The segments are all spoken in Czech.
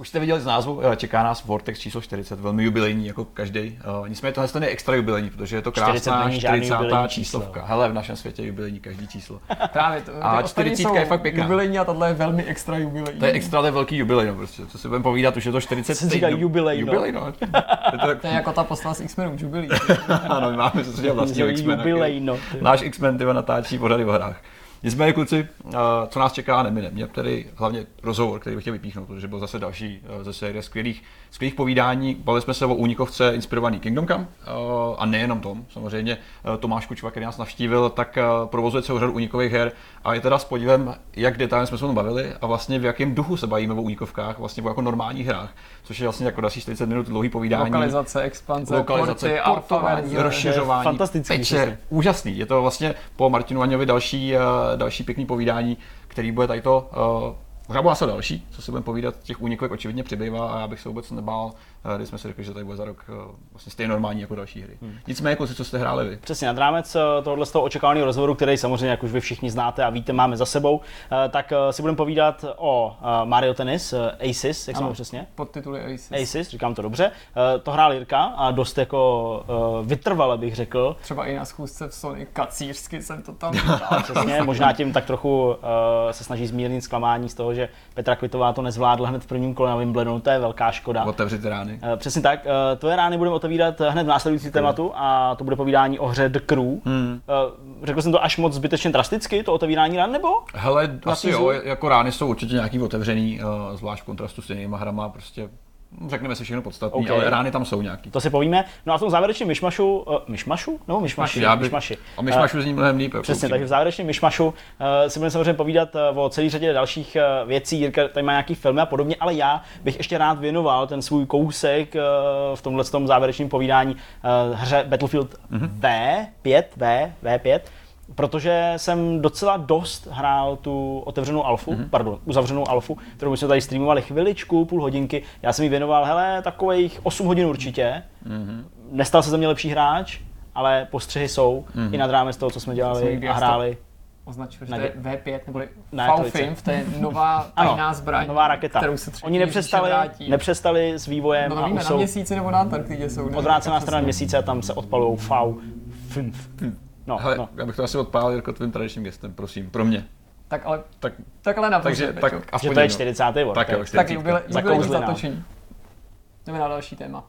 už jste viděli z názvu, eh, čeká nás Vortex číslo 40, velmi jubilejní, jako každý. Uh, nicméně tohle je extra jubilejní, protože je to krásná 40. číslovka. Hele, v našem světě je jubilejní každý číslo. Právě to. A 40 je fakt pěkná. Jubilejní a tohle je velmi extra jubilejní. To je extra, to je velký jubilej, no, prostě. Co si budeme povídat, už je to 40. Co říká jubilej, no. jubilej, no. to, to, je jako ta postava z X-Menů, jubilej. ano, máme co se vlastně X-Men. Jubilej, no. Náš X-Men natáčí pořady v hrách. Nicméně, kluci, co nás čeká, nemine. Mě tedy hlavně rozhovor, který bych chtěl vypíchnout, protože byl zase další ze série skvělých, skvělých povídání. Bavili jsme se o únikovce inspirovaný Kingdom Come a nejenom tom. Samozřejmě Tomáš Kučva, který nás navštívil, tak provozuje celou řadu únikových her a je teda s podívem, jak detailně jsme se o tom bavili a vlastně v jakém duchu se bavíme o únikovkách, vlastně o jako normálních hrách, což je vlastně jako další 40 minut dlouhý povídání. Lokalizace, expanze, lokalizace, porty, portování, rozšiřování, fantastický, peče, úžasný. Je to vlastně po Martinu Aňovi další další pěkný povídání, který bude tady to uh, Možná bude další, co si budeme povídat, těch únikovek očividně přibývá a já bych se vůbec nebál Eh, kdy jsme si řekli, že tady bude za rok eh, vlastně stejně normální jako další hry. Hmm. Nicméně, jako co jste hráli vy? Přesně, nad rámec eh, tohohle z toho očekávaného rozhovoru, který samozřejmě, jak už vy všichni znáte a víte, máme za sebou, tak si budeme povídat o Mario Tennis, Aces, jak jsem přesně? Podtituly Aces. Aces, říkám to dobře. To hrál Jirka a dost jako vytrvale bych řekl. Třeba i na schůzce v Sony kacířsky jsem to tam Přesně, možná tím tak trochu se snaží zmírnit zklamání z toho, že Petra Kvitová to nezvládla hned v prvním kole na Wimbledonu, to je velká škoda. Otevřít rány rány. Uh, přesně tak. Uh, tvoje rány budeme otevírat hned v následující tématu a to bude povídání o hře The Crew. Hmm. Uh, řekl jsem to až moc zbytečně drasticky, to otevírání rán, nebo? Hele, asi jo, jako rány jsou určitě nějaký otevřený, zvlášť v kontrastu s jinýma hrama, prostě řekneme si všechno podstatné, okay. ale rány tam jsou nějaký. To si povíme. No a v tom závěrečném myšmašu, uh, myšmašu? No, myšmaši, Já by, myšmaši. A myšmašu uh, zní mnohem líp. Jako přesně, takže v závěrečném myšmašu uh, si budeme samozřejmě povídat uh, o celé řadě dalších uh, věcí. Jirka tady má nějaký filmy a podobně, ale já bych ještě rád věnoval ten svůj kousek uh, v tomhle tom závěrečném povídání uh, hře Battlefield mm-hmm. V5, V, V5, protože jsem docela dost hrál tu otevřenou alfu, mm-hmm. pardon, uzavřenou alfu, kterou jsme tady streamovali chviličku, půl hodinky. Já jsem jí věnoval, hele, takových 8 hodin určitě. Mm-hmm. Nestal se ze mě lepší hráč, ale postřehy jsou mm-hmm. i nad rámec toho, co jsme dělali a hráli. Označuje, že to je V5 neboli V-Film, to je nová tajná zbraň, nová raketa. kterou se Oni nepřestali, nepřestali s vývojem. No, víme, na měsíci nebo na Antarktidě jsou. Odvrácená strana měsíce a tam se odpalují FAU. No, Hele, no. já bych to asi odpálil jako tvým tradičním gestem, prosím, pro mě. Tak ale, tak, tak ale na Takže, tak aspoň že to je 40. Vod, tak, jo, 40. tak jubilej, jubilej zatočení. Jdeme na další téma.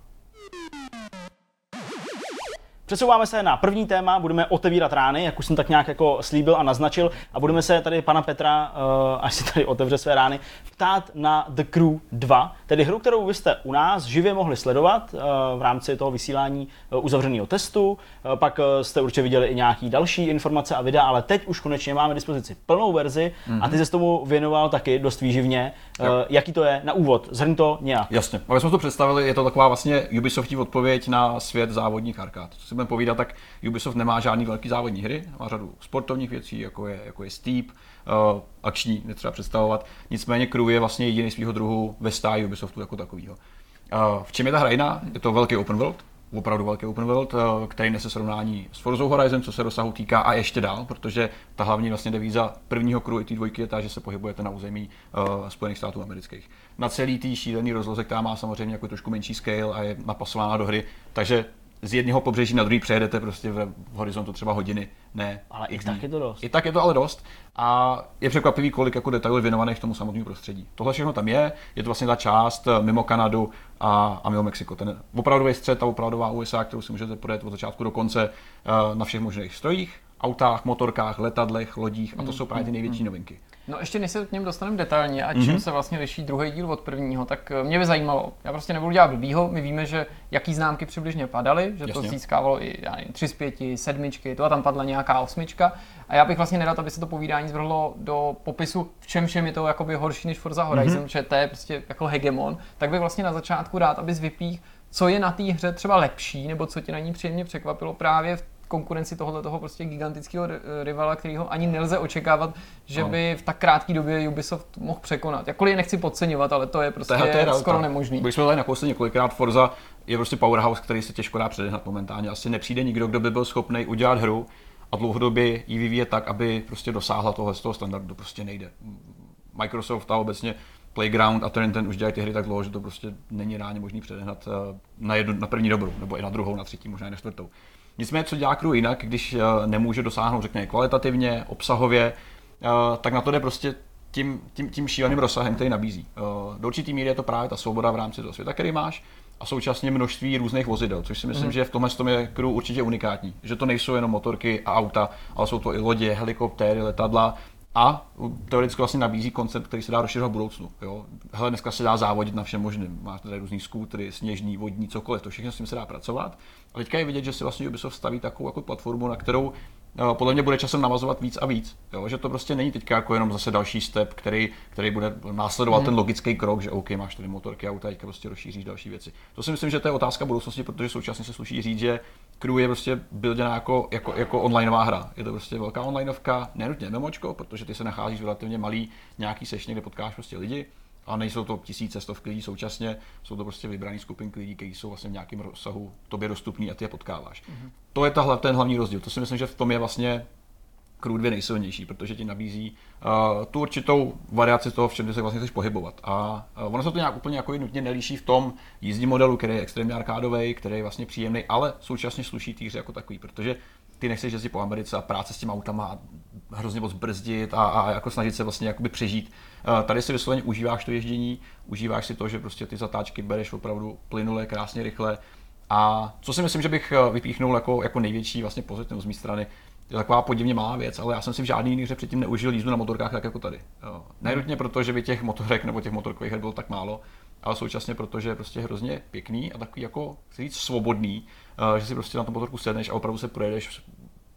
Přesouváme se na první téma, budeme otevírat rány, jak už jsem tak nějak jako slíbil a naznačil, a budeme se tady pana Petra, eh, až si tady otevře své rány, ptát na The Crew 2, tedy hru, kterou vy jste u nás živě mohli sledovat eh, v rámci toho vysílání eh, uzavřeného testu. Pak jste určitě viděli i nějaké další informace a videa, ale teď už konečně máme dispozici plnou verzi mm-hmm. a ty mhm. se tomu věnoval taky dost výživně. Jo. Jaký to je na úvod? Zhrň to nějak. Jasně, aby jsme to představili, je to taková vlastně Ubisoftí odpověď na svět závodních arkád budeme povídat, tak Ubisoft nemá žádný velký závodní hry, má řadu sportovních věcí, jako je, jako je Steep, uh, akční, netřeba představovat. Nicméně Crew je vlastně jediný svého druhu ve stáji Ubisoftu jako takového. Uh, v čem je ta hra jiná? Je to velký open world, opravdu velký open world, uh, který nese srovnání s Forza Horizon, co se rozsahu týká a ještě dál, protože ta hlavní vlastně devíza prvního crew i té dvojky je ta, že se pohybujete na území uh, Spojených států amerických. Na celý tý šílený rozloze, která má samozřejmě jako trošku menší scale a je napasována do hry, takže z jednoho pobřeží na druhý přejedete prostě v horizontu třeba hodiny, ne. Ale i tak je to dost. I tak je to ale dost. A je překvapivý, kolik jako detailů je věnovaných tomu samotnému prostředí. Tohle všechno tam je, je to vlastně ta část eh, mimo Kanadu a, a mimo Mexiko. Ten opravdový střed, ta opravdová USA, kterou si můžete projet od začátku do konce eh, na všech možných strojích, autách, motorkách, letadlech, lodích a to mm. jsou právě ty největší mm. novinky. No ještě než se k něm dostaneme detailně a čím mm-hmm. se vlastně liší druhý díl od prvního, tak eh, mě by zajímalo, já prostě nebudu dělat blbýho, my víme, že jaký známky přibližně padaly, že Jasně. to získávalo i já nevím, 3 z 5, sedmičky, to a tam padla nějaká osmička a já bych vlastně nedal, aby se to povídání zvrhlo do popisu, v čem všem je to jakoby horší než Forza Horizon, mm-hmm. že to je prostě jako hegemon, tak bych vlastně na začátku rád, abys vypích, co je na té hře třeba lepší, nebo co tě na ní příjemně překvapilo právě v konkurenci tohoto toho prostě gigantického rivala, kterého ani nelze očekávat, že by v tak krátké době Ubisoft mohl překonat. Jakkoliv je nechci podceňovat, ale to je prostě to je, to je skoro nemožný. Když jsme tady nakousli několikrát, Forza je prostě powerhouse, který se těžko dá předehnat momentálně. Asi nepřijde nikdo, kdo by byl schopný udělat hru a dlouhodobě ji vyvíjet tak, aby prostě dosáhla tohle z toho standardu. Prostě nejde. Microsoft a obecně Playground a ten, ten už dělají ty hry tak dlouho, že to prostě není reálně možný předehnat eh, na, jednu, na první dobrou, nebo i na druhou, na třetí, možná i na čtvrtou. Nicméně, co dělá crew jinak, když eh, nemůže dosáhnout, řekněme, kvalitativně, obsahově, eh, tak na to jde prostě tím, tím, tím šíleným rozsahem, který nabízí. Do určitý míry je to právě ta svoboda v rámci toho světa, který máš, a současně množství různých vozidel, což si myslím, mm. že v tomhle tom je crew určitě unikátní. Že to nejsou jenom motorky a auta, ale jsou to i lodě, helikoptéry, letadla a teoreticky vlastně nabízí koncept, který se dá rozšiřovat v budoucnu. Jo? Hele, dneska se dá závodit na všem možným. Máte tady různý skútry, sněžný, vodní, cokoliv, to všechno s tím se dá pracovat. A teďka je vidět, že si vlastně Ubisoft staví takovou jako platformu, na kterou podle mě bude časem navazovat víc a víc. Jo? Že to prostě není teďka jako jenom zase další step, který, který bude následovat hmm. ten logický krok, že OK, máš tady motorky, auta, teďka prostě rozšíříš další věci. To si myslím, že to je otázka budoucnosti, protože současně se sluší říct, že Crew je prostě builděná jako, jako, jako onlineová hra. Je to prostě velká onlineovka, nenutně MMOčko, protože ty se nacházíš v relativně malý nějaký sešně, kde potkáš prostě lidi a nejsou to tisíce, stovky lidí současně, jsou to prostě vybraný skupinky lidí, kteří jsou vlastně v nějakém rozsahu tobě dostupný a ty je potkáváš. Mm-hmm. To je ta, ten hlavní rozdíl. To si myslím, že v tom je vlastně Crew 2 nejsilnější, protože ti nabízí uh, tu určitou variaci toho, v čem se vlastně chceš pohybovat. A uh, ono se to nějak úplně jako nutně nelíší v tom jízdní modelu, který je extrémně arkádový, který je vlastně příjemný, ale současně sluší týře jako takový, protože ty nechceš jezdit po Americe a práce s těma autama a hrozně moc brzdit a, a jako snažit se vlastně jakoby přežít. Uh, tady si vysloveně užíváš to ježdění, užíváš si to, že prostě ty zatáčky bereš opravdu plynule, krásně, rychle. A co si myslím, že bych vypíchnul jako, jako největší vlastně pozitivnost z mé strany, je taková podivně malá věc, ale já jsem si v žádný jiný hře předtím neužil jízdu na motorkách tak jako tady. Nejrutně proto, že by těch motorek nebo těch motorkových her bylo tak málo, ale současně proto, že je prostě hrozně pěkný a takový jako, chci říct, svobodný, eh, že si prostě na tom motorku sedneš a opravdu se projedeš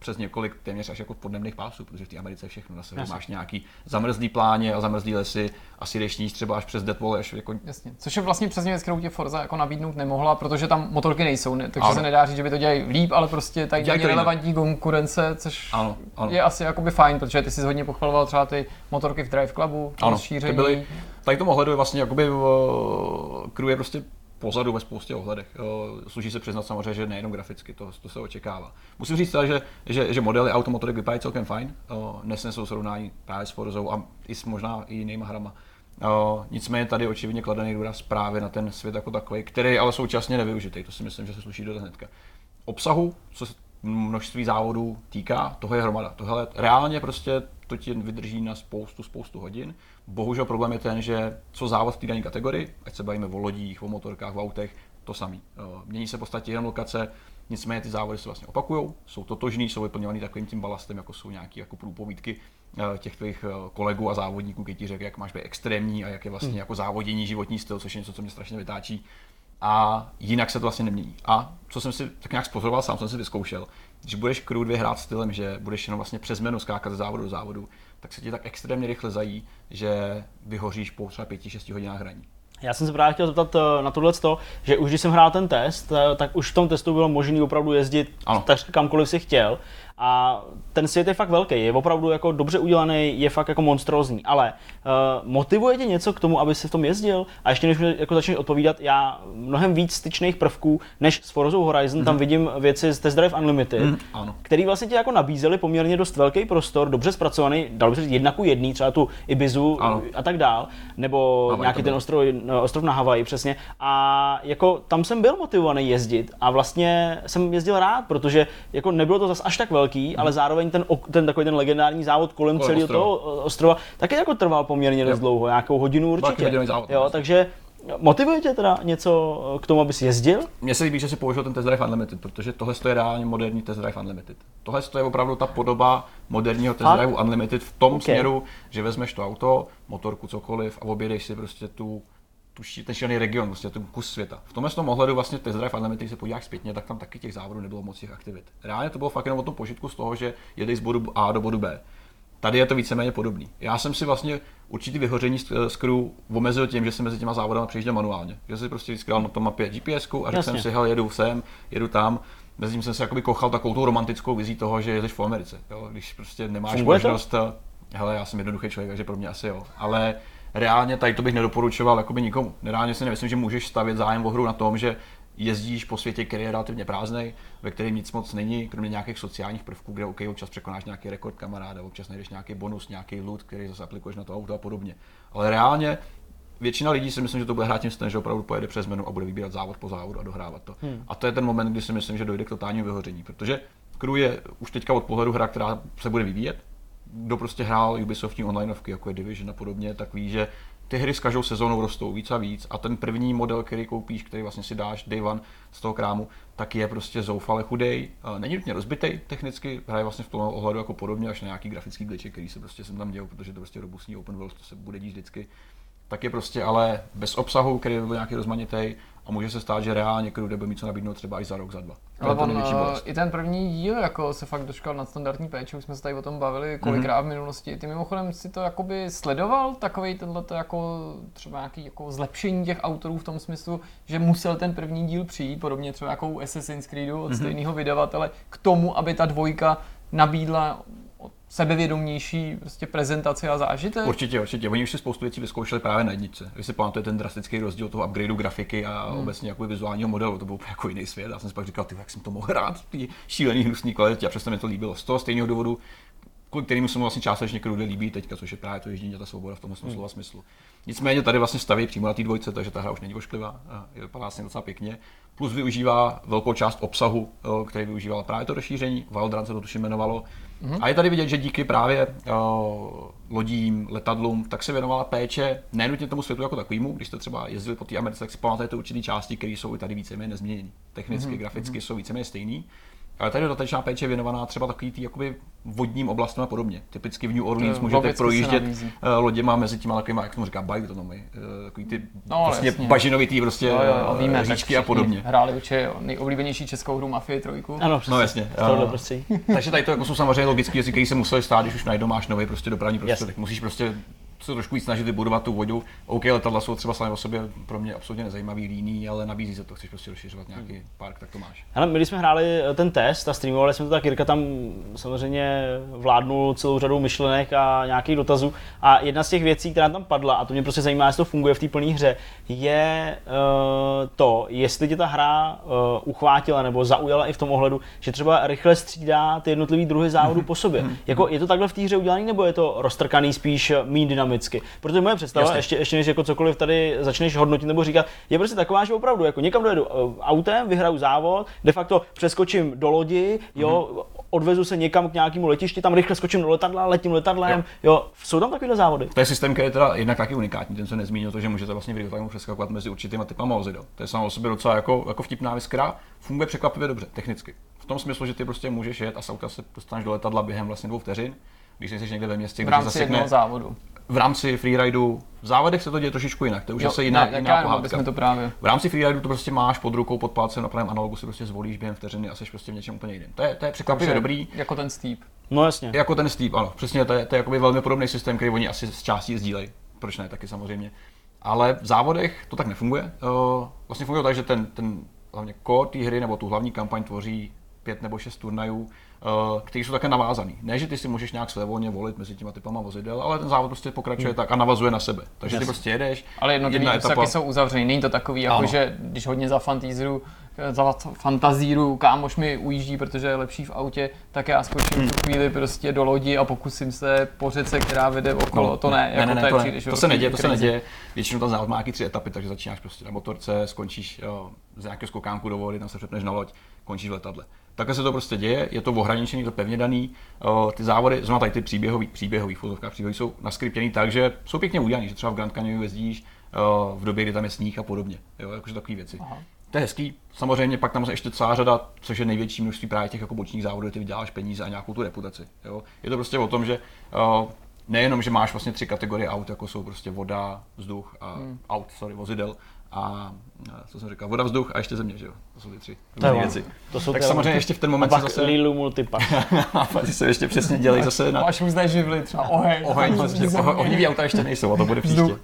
přes několik téměř až jako podnebných pásů, protože v té Americe všechno. Na sebe máš nějaký zamrzlý pláně a zamrzlý lesy, asi jdeš níž třeba až přes Deadpool, až jako... Jasně. Což je vlastně přesně věc, kterou tě Forza jako nabídnout nemohla, protože tam motorky nejsou, ne? takže ano. se nedá říct, že by to dělají líp, ale prostě tady je relevantní konkurence, což ano, ano. je asi jakoby fajn, protože ty jsi hodně pochvaloval třeba ty motorky v Drive Clubu, ano, rozšíření. Byly, tady tomu ohledu je vlastně jakoby uh, crew je prostě pozadu ve spoustě ohledech. Služí se přiznat samozřejmě, že nejenom graficky, to, to se očekává. Musím říct že, že, že modely automotorek vypadají celkem fajn, nesnesou srovnání právě s Forzou a i s možná i jinýma hrama. nicméně tady očividně kladený důraz právě na ten svět jako takový, který ale současně nevyužitý. To si myslím, že se sluší do hnedka. Obsahu, co se množství závodů týká, toho je hromada. Tohle reálně prostě to ti vydrží na spoustu, spoustu hodin. Bohužel problém je ten, že co závod v té dané kategorii, ať se bavíme o lodích, o motorkách, o autech, to samý. Eh, mění se v podstatě jen lokace, nicméně ty závody se vlastně opakují, jsou totožný, jsou vyplňovaný takovým tím balastem, jako jsou nějaké jako průpovídky eh, těch tvých eh, kolegů a závodníků, kteří ti řekl, jak máš být extrémní a jak je vlastně hmm. jako závodění životní styl, což je něco, co mě strašně vytáčí. A jinak se to vlastně nemění. A co jsem si tak nějak spozoroval, sám jsem si vyzkoušel, když budeš crew 2 hrát stylem, že budeš jenom vlastně přes menu skákat ze závodu do závodu, tak se ti tak extrémně rychle zají, že vyhoříš po třeba 5-6 hodinách hraní. Já jsem se právě chtěl zeptat eh, na tohle, že už když jsem hrál ten test, eh, tak už v tom testu bylo možné opravdu jezdit ano. tak kamkoliv si chtěl. A ten svět je fakt velký, je opravdu jako dobře udělaný, je fakt jako monstrózní, ale uh, motivuje tě něco k tomu, aby si v tom jezdil? A ještě než mi jako začneš odpovídat, já mnohem víc styčných prvků než s Forza Horizon, mm-hmm. tam mhm. vidím věci z Test Drive Unlimited, mm, ano. který vlastně ti jako nabízeli poměrně dost velký prostor, dobře zpracovaný, dal by se jedna ku jedný, třeba tu Ibizu ano. a tak dál, nebo Hawaii nějaký ten ostrov, no, ostrov na Havaji přesně. A jako tam jsem byl motivovaný jezdit a vlastně jsem jezdil rád, protože jako nebylo to zas až tak velké velký, hmm. ale zároveň ten, ten takový ten legendární závod kolem Kolem celého toho ostrova taky jako trval poměrně dost dlouho, nějakou hodinu určitě. Závod, jo, takže Motivuje tě teda něco k tomu, abys jezdil? Mně se líbí, že si použil ten Test Drive Unlimited, protože tohle je reálně moderní Test Drive Unlimited. Tohle je opravdu ta podoba moderního Test Drive Unlimited v tom okay. směru, že vezmeš to auto, motorku, cokoliv a objedeš si prostě tu tu, ten šílený region, prostě ten kus světa. V tomhle tom ohledu vlastně Test Drive Unlimited, když se podíváš zpětně, tak tam taky těch závodů nebylo moc těch aktivit. Reálně to bylo fakt jenom o tom požitku z toho, že jedeš z bodu A do bodu B. Tady je to víceméně podobný. Já jsem si vlastně určitý vyhoření z crew omezil tím, že jsem mezi těma závodama přijížděl manuálně. Že si prostě vždycky na tom mapě GPS a řekl jsem si, hej, jedu sem, jedu tam. Mezi tím jsem si jakoby kochal takovou tu romantickou vizí toho, že jedeš v Americe. Jo? Když prostě nemáš Funguje možnost, to? hele, já jsem jednoduchý člověk, takže pro mě asi jo. Ale reálně tady to bych nedoporučoval jakoby nikomu. Reálně si nemyslím, že můžeš stavět zájem o hru na tom, že jezdíš po světě, který je relativně prázdný, ve kterém nic moc není, kromě nějakých sociálních prvků, kde OK, občas překonáš nějaký rekord kamaráda, občas najdeš nějaký bonus, nějaký loot, který zase aplikuješ na to auto a podobně. Ale reálně většina lidí si myslím, že to bude hrát tím stylem, že opravdu pojede přes menu a bude vybírat závod po závodu a dohrávat to. Hmm. A to je ten moment, kdy si myslím, že dojde k totálnímu vyhoření, protože Crew je už teďka od pohledu hra, která se bude vyvíjet. Kdo prostě hrál Ubisoftní onlineovky, jako je Division a podobně, tak ví, že ty hry s každou sezónou rostou víc a víc a ten první model, který koupíš, který vlastně si dáš day one z toho krámu, tak je prostě zoufale chudej. Není nutně rozbitej technicky, hraje vlastně v tom ohledu jako podobně až na nějaký grafický glitch, který se prostě sem tam dělal, protože to prostě robustní open world, to se bude dít vždycky. Tak je prostě ale bez obsahu, který byl nějaký rozmanitý a může se stát, že reálně někdo bude mít co nabídnout třeba i za rok, za dva. Ale on, uh, i ten první díl jako se fakt doškal na standardní péči, už jsme se tady o tom bavili kolikrát mm-hmm. v minulosti. Ty mimochodem si to jakoby sledoval, takový tenhle jako třeba nějaký jako zlepšení těch autorů v tom smyslu, že musel ten první díl přijít, podobně třeba jako u Assassin's Creedu od mm-hmm. stejného vydavatele, k tomu, aby ta dvojka nabídla sebevědomější prostě prezentaci a zážitek? Určitě, určitě. Oni už si spoustu věcí vyzkoušeli právě na jedničce. Vy si pamatujete ten drastický rozdíl toho upgradeu grafiky a hmm. obecně jako vizuálního modelu, to byl jako jiný svět. Já jsem si pak říkal, ty, jak jsem to mohl hrát v té šílený hnusný kvalitě a přesto mi to líbilo. Z toho stejného důvodu, kvůli kterému se mu vlastně částečně krude líbí teďka, což je právě to ježdění a ta svoboda v tomhle hmm. slova smyslu. Nicméně tady vlastně staví přímo na té dvojce, takže ta hra už není ošklivá, vypadá vlastně docela pěkně. Plus využívá velkou část obsahu, který využíval právě to rozšíření. Wild Run se to tuším jmenovalo, Mm-hmm. A je tady vidět, že díky právě uh, lodím, letadlům, tak se věnovala péče nenutně tomu světu jako takovému. Když jste třeba jezdili po té Americe, tak si pamatujete určité části, které jsou i tady víceméně nezměněné. Technicky, mm-hmm. graficky mm-hmm. jsou víceméně stejný. Ale tady dodatečná péče je věnovaná třeba takový tý jakoby vodním oblastem a podobně. Typicky v New Orleans můžete projíždět eh, loděma mezi těma takovými, jak tomu říká, mají, eh, takový ty no, vlastně jasně. bažinovitý prostě jo, jo, víme, říčky a podobně. Hráli určitě nejoblíbenější českou hru Mafie 3. Ano, přesně. No jasně. Takže tady to jako jsou samozřejmě logické věci, které se musely stát, když už najednou máš nový prostě dopravní prostředek. Musíš prostě se trošku víc snažit vybudovat tu vodu. OK, letadla jsou třeba sami o sobě pro mě absolutně nezajímavý líný, ale nabízí se to, chceš prostě rozšiřovat nějaký hmm. park, tak to máš. Hele, my když jsme hráli eh, ten test a streamovali jsme to, tak Jirka tam samozřejmě vládnul celou řadu myšlenek a nějakých dotazů. A jedna z těch věcí, která tam padla, a to mě prostě zajímá, jestli to funguje v té plné hře, je uh, to, jestli tě ta hra uh, uchvátila nebo zaujala i v tom ohledu, že třeba rychle střídá ty jednotlivé druhy závodů po sobě. Hmm. jako, je to takhle v té hře udělané, nebo je to roztrkaný spíš méně dynamický? Dynamicky. Protože moje představa, Jasně. ještě, ještě než jako cokoliv tady začneš hodnotit nebo říkat, je prostě taková, že opravdu jako někam dojedu eh, autem, vyhraju závod, de facto přeskočím do lodi, jo, mm-hmm. odvezu se někam k nějakému letišti, tam rychle skočím do letadla, letím letadlem, jo. jo. Jsou tam takovéhle závody? To je systém, který je teda jednak taky unikátní, ten se nezmínil, to, že můžete vlastně v real přeskakovat mezi určitými typy vozidel. To je samo o sobě docela jako, jako vtipná věc, která funguje překvapivě dobře, technicky. V tom smyslu, že ty prostě můžeš jet a z auta se dostaneš do letadla během vlastně dvou vteřin, když jsi někde ve městě, v rámci zasekne, závodu v rámci freeridu v závodech se to děje trošičku jinak, to je už zase jiná, ne, jiná pohádka. to právě. V rámci freeridu to prostě máš pod rukou, pod palcem, na pravém analogu si prostě zvolíš během vteřiny a jsi prostě v něčem úplně jiném. To je, to je překvapivě dobrý. Jako ten Steep. No jasně. Jako ten Steep, ano. Přesně, to je, to je velmi podobný systém, který oni asi z částí sdílejí. Proč ne, taky samozřejmě. Ale v závodech to tak nefunguje. Vlastně funguje tak, že ten, ten hlavně core té hry nebo tu hlavní kampaň tvoří pět nebo šest turnajů, Eh, který jsou také navázaný. Ne, že ty si můžeš nějak svévolně volit mezi těma typama vozidel, ale ten závod prostě pokračuje hmm. tak a navazuje na sebe. Takže ty prostě jedeš. Ale jednotlivé jedna etapa... jsou uzavřený, není to takový, jako že když hodně za fantazíru, za fantazíru, kámoš mi ujíždí, protože je lepší v autě, tak já skočím hmm. tu chvíli prostě do lodi a pokusím se po řece, která vede okolo. No, to ne, ne, jako ne, ne, to, příliš, to se neděje, to se neděje. Většinou tam závod má nějaký tři etapy, takže začínáš prostě na motorce, skončíš jo, z nějakého skokánku do vody, tam se přepneš na loď, končíš v letadle. Takhle se to prostě děje, je to ohraničený, to pevně daný. Ty závody, zrovna tady ty příběhový, příběhový fotovka, příběhový jsou naskriptěný tak, že jsou pěkně udělaný, že třeba v Grand Canyonu jezdíš v době, kdy tam je sníh a podobně. Jo, jakože takové věci. Aha. To je hezký. Samozřejmě pak tam ještě celá řada, což je největší množství právě těch jako bočních závodů, ty vyděláš peníze a nějakou tu reputaci. Jo. Je to prostě o tom, že nejenom, že máš vlastně tři kategorie aut, jako jsou prostě voda, vzduch a hmm. aut, sorry, vozidel, a co jsem říkal, voda, vzduch a ještě země, že jo? To jsou ty tři to věci. To jsou tak samozřejmě ještě v ten moment a pak zase... Lilu multipack. a pak se ještě přesně dělají zase na... Máš různé živly, třeba oheň. Oheň, ohnivý auta ještě nejsou, a to bude příště.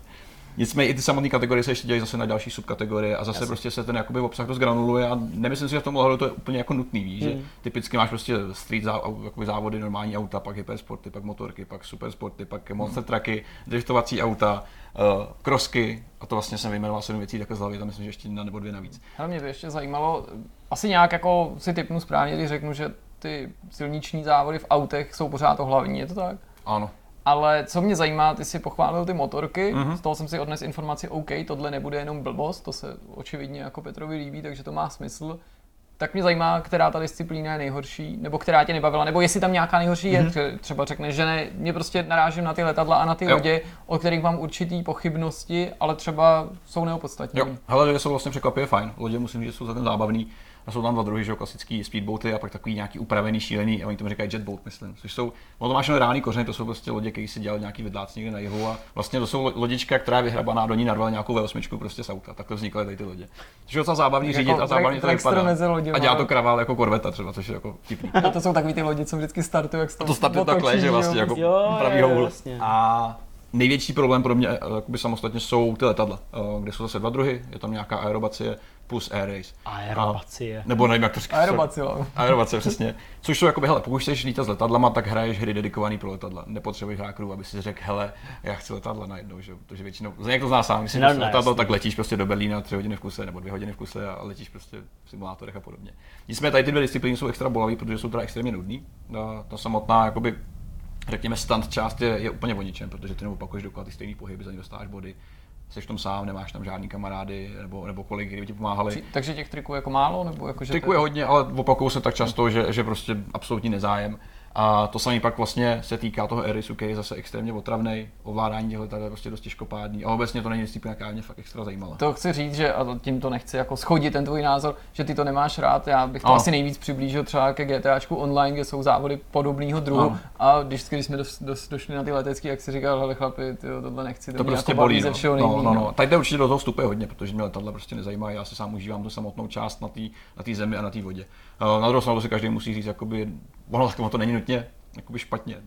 Nicméně i ty samotné kategorie se ještě dělají zase na další subkategorie a zase Jasně. prostě se ten jakoby obsah dost granuluje a nemyslím si, že v tom ohledu to je úplně jako nutný, víš, hmm. že typicky máš prostě street zá, závody, normální auta, pak hypersporty, pak motorky, pak supersporty, pak monster trucky, driftovací auta, uh, krosky a to vlastně jsem vyjmenoval sedm věcí takhle z hlavy, tam myslím, že ještě jedna nebo dvě navíc. Hele, mě by ještě zajímalo, asi nějak jako si typnu správně, když řeknu, že ty silniční závody v autech jsou pořád to hlavní, je to tak? Ano. Ale co mě zajímá, ty si pochválil ty motorky, mm-hmm. z toho jsem si odnes informaci, OK, tohle nebude jenom blbost, to se očividně jako Petrovi líbí, takže to má smysl tak mě zajímá, která ta disciplína je nejhorší, nebo která tě nebavila, nebo jestli tam nějaká nejhorší mm-hmm. je, mhm. třeba řekneš, že ne, mě prostě narážím na ty letadla a na ty jo. lodě, o kterých mám určitý pochybnosti, ale třeba jsou neopodstatní. Jo, hele, jsou vlastně překvapivě fajn, lodě musím říct, že jsou celkem zábavný. A jsou tam dva druhy, že klasický speedboaty a pak takový nějaký upravený, šílený, a oni tomu říkají jetboat, myslím. Což jsou, ono to máš reálný kořeny, to jsou prostě lodě, které si dělali nějaký vedlác někde na jihu a vlastně to jsou lodička, která je vyhrabaná, do ní narvala nějakou V8 prostě z auta. Takhle vznikly tady ty lodě. Což je docela zábavný jako, řídit a zábavný to vypadá. A dělá to kravál jako korveta třeba, což je jako vtipný. A to jsou takový ty lodě, co vždycky startují, jak to, to startuje takhle, že vlastně jako pravý vlastně. A největší problém pro mě eh, jakoby samostatně jsou ty letadla, eh, kde jsou zase dva druhy. Je tam nějaká aerobacie plus air race. Aerobacie. A, nebo nevím, jak to říkáš. Aerobacilo. Aerobacie, přesně. Což jsou jakoby, hele, pokud chceš lítat s letadlama, tak hraješ hry dedikovaný pro letadla. Nepotřebuješ hráků, aby si řekl, hele, já chci letadla najednou, že? Protože většinou, jak to zná sám, když si no, letadlo, tak letíš prostě do Berlína tři hodiny v kuse nebo dvě hodiny v kuse a letíš prostě v simulátorech a podobně. Nicméně tady ty dvě disciplíny jsou extra bolavé, protože jsou teda extrémně nudný. Ta, ta samotná jakoby řekněme, stand část je, je úplně o ničem, protože ty neopakuješ dokola ty stejný pohyby, za ně dostáváš body, jsi tam sám, nemáš tam žádný kamarády nebo, nebo kolegy, kteří ti pomáhali. Takže těch triků jako málo? Nebo jako, že triků je hodně, ale opakuju se tak často, že, že prostě absolutní nezájem. A to samé pak vlastně se týká toho Erisu, který je zase extrémně otravný, ovládání těchto je prostě dost těžkopádný. A obecně to není disciplína, která mě fakt extra zajímala. To chci říct, že a tím to nechci jako schodit ten tvůj názor, že ty to nemáš rád. Já bych to ano. asi nejvíc přiblížil třeba ke GTAčku online, kde jsou závody podobného druhu. Ano. A když, když jsme do, do, došli na ty letecké, jak si říkal, hele chlapi, tyjo, tohle nechci, to, to prostě jako bolí. Ze no. všeho no, no, no, no. Tady určitě do toho vstupuje hodně, protože mě letadla prostě nezajímají. Já si sám užívám tu samotnou část na té na zemi a na té vodě. Na druhou stranu si každý musí říct, jakoby, ono to není nutně jakoby špatně.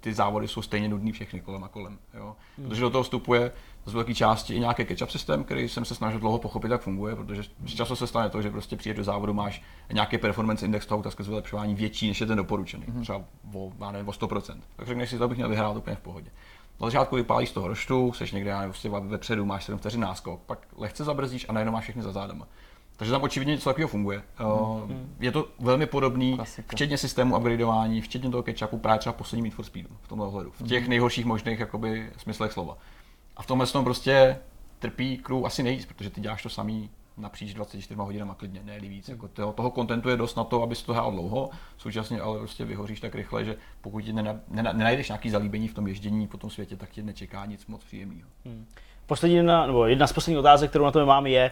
Ty závody jsou stejně nudný všechny kolem a kolem. Jo? Hmm. Protože do toho vstupuje z velké části i nějaký catch-up systém, který jsem se snažil dlouho pochopit, jak funguje, protože z času se stane to, že prostě přijde do závodu, máš nějaký performance index toho auta skrze vylepšování větší, než je ten doporučený, hmm. třeba o, já nevím, o 100%. Tak řekneš si, to bych měl vyhrát úplně v pohodě. Na začátku vypálíš z toho roštu, jsi někde já nevím, prostě vepředu, máš 7 vteřin náskok, pak lehce zabrzdíš a najednou máš všechny za zádama. Takže tam očividně něco takového funguje. Mm-hmm. Je to velmi podobný, Klasika. včetně systému upgradeování, včetně toho ketchupu, právě třeba poslední Need for Speedu v tomhle ohledu. V těch mm-hmm. nejhorších možných jakoby, smyslech slova. A v tomhle tom prostě trpí crew asi nejvíc, protože ty děláš to samý napříč 24 hodinama klidně, ne víc. Jako toho, toho kontentu je dost na to, aby to hrál dlouho, současně ale prostě vyhoříš tak rychle, že pokud nenajdeš nějaký zalíbení v tom ježdění po tom světě, tak tě nečeká nic moc příjemného. Hmm. Poslední jedna, nebo jedna z posledních otázek, kterou na to mám, je,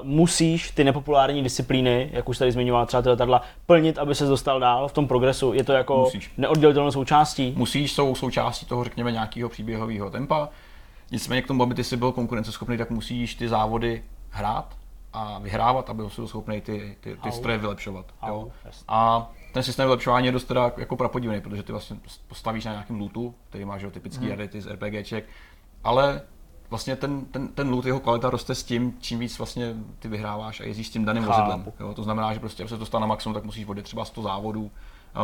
uh, musíš ty nepopulární disciplíny, jak už tady zmiňoval třeba ty letadla, plnit, aby se dostal dál v tom progresu? Je to jako musíš. neoddělitelnou součástí? Musíš, jsou součástí toho, řekněme, nějakého příběhového tempa. Nicméně k tomu, aby ty si byl konkurenceschopný, tak musíš ty závody hrát a vyhrávat, aby byl schopný ty, ty, ty stroje vylepšovat. jo. A ten systém vylepšování je dost teda jako prapodivný, protože ty vlastně postavíš na nějakém lootu, který máš typický hmm. z RPGček, ale vlastně ten, ten, ten loot, jeho kvalita roste s tím, čím víc vlastně ty vyhráváš a jezdíš s tím daným Chápu. vozidlem. Jo? To znamená, že prostě, aby se to stalo na maximum, tak musíš vodit třeba 100 závodů,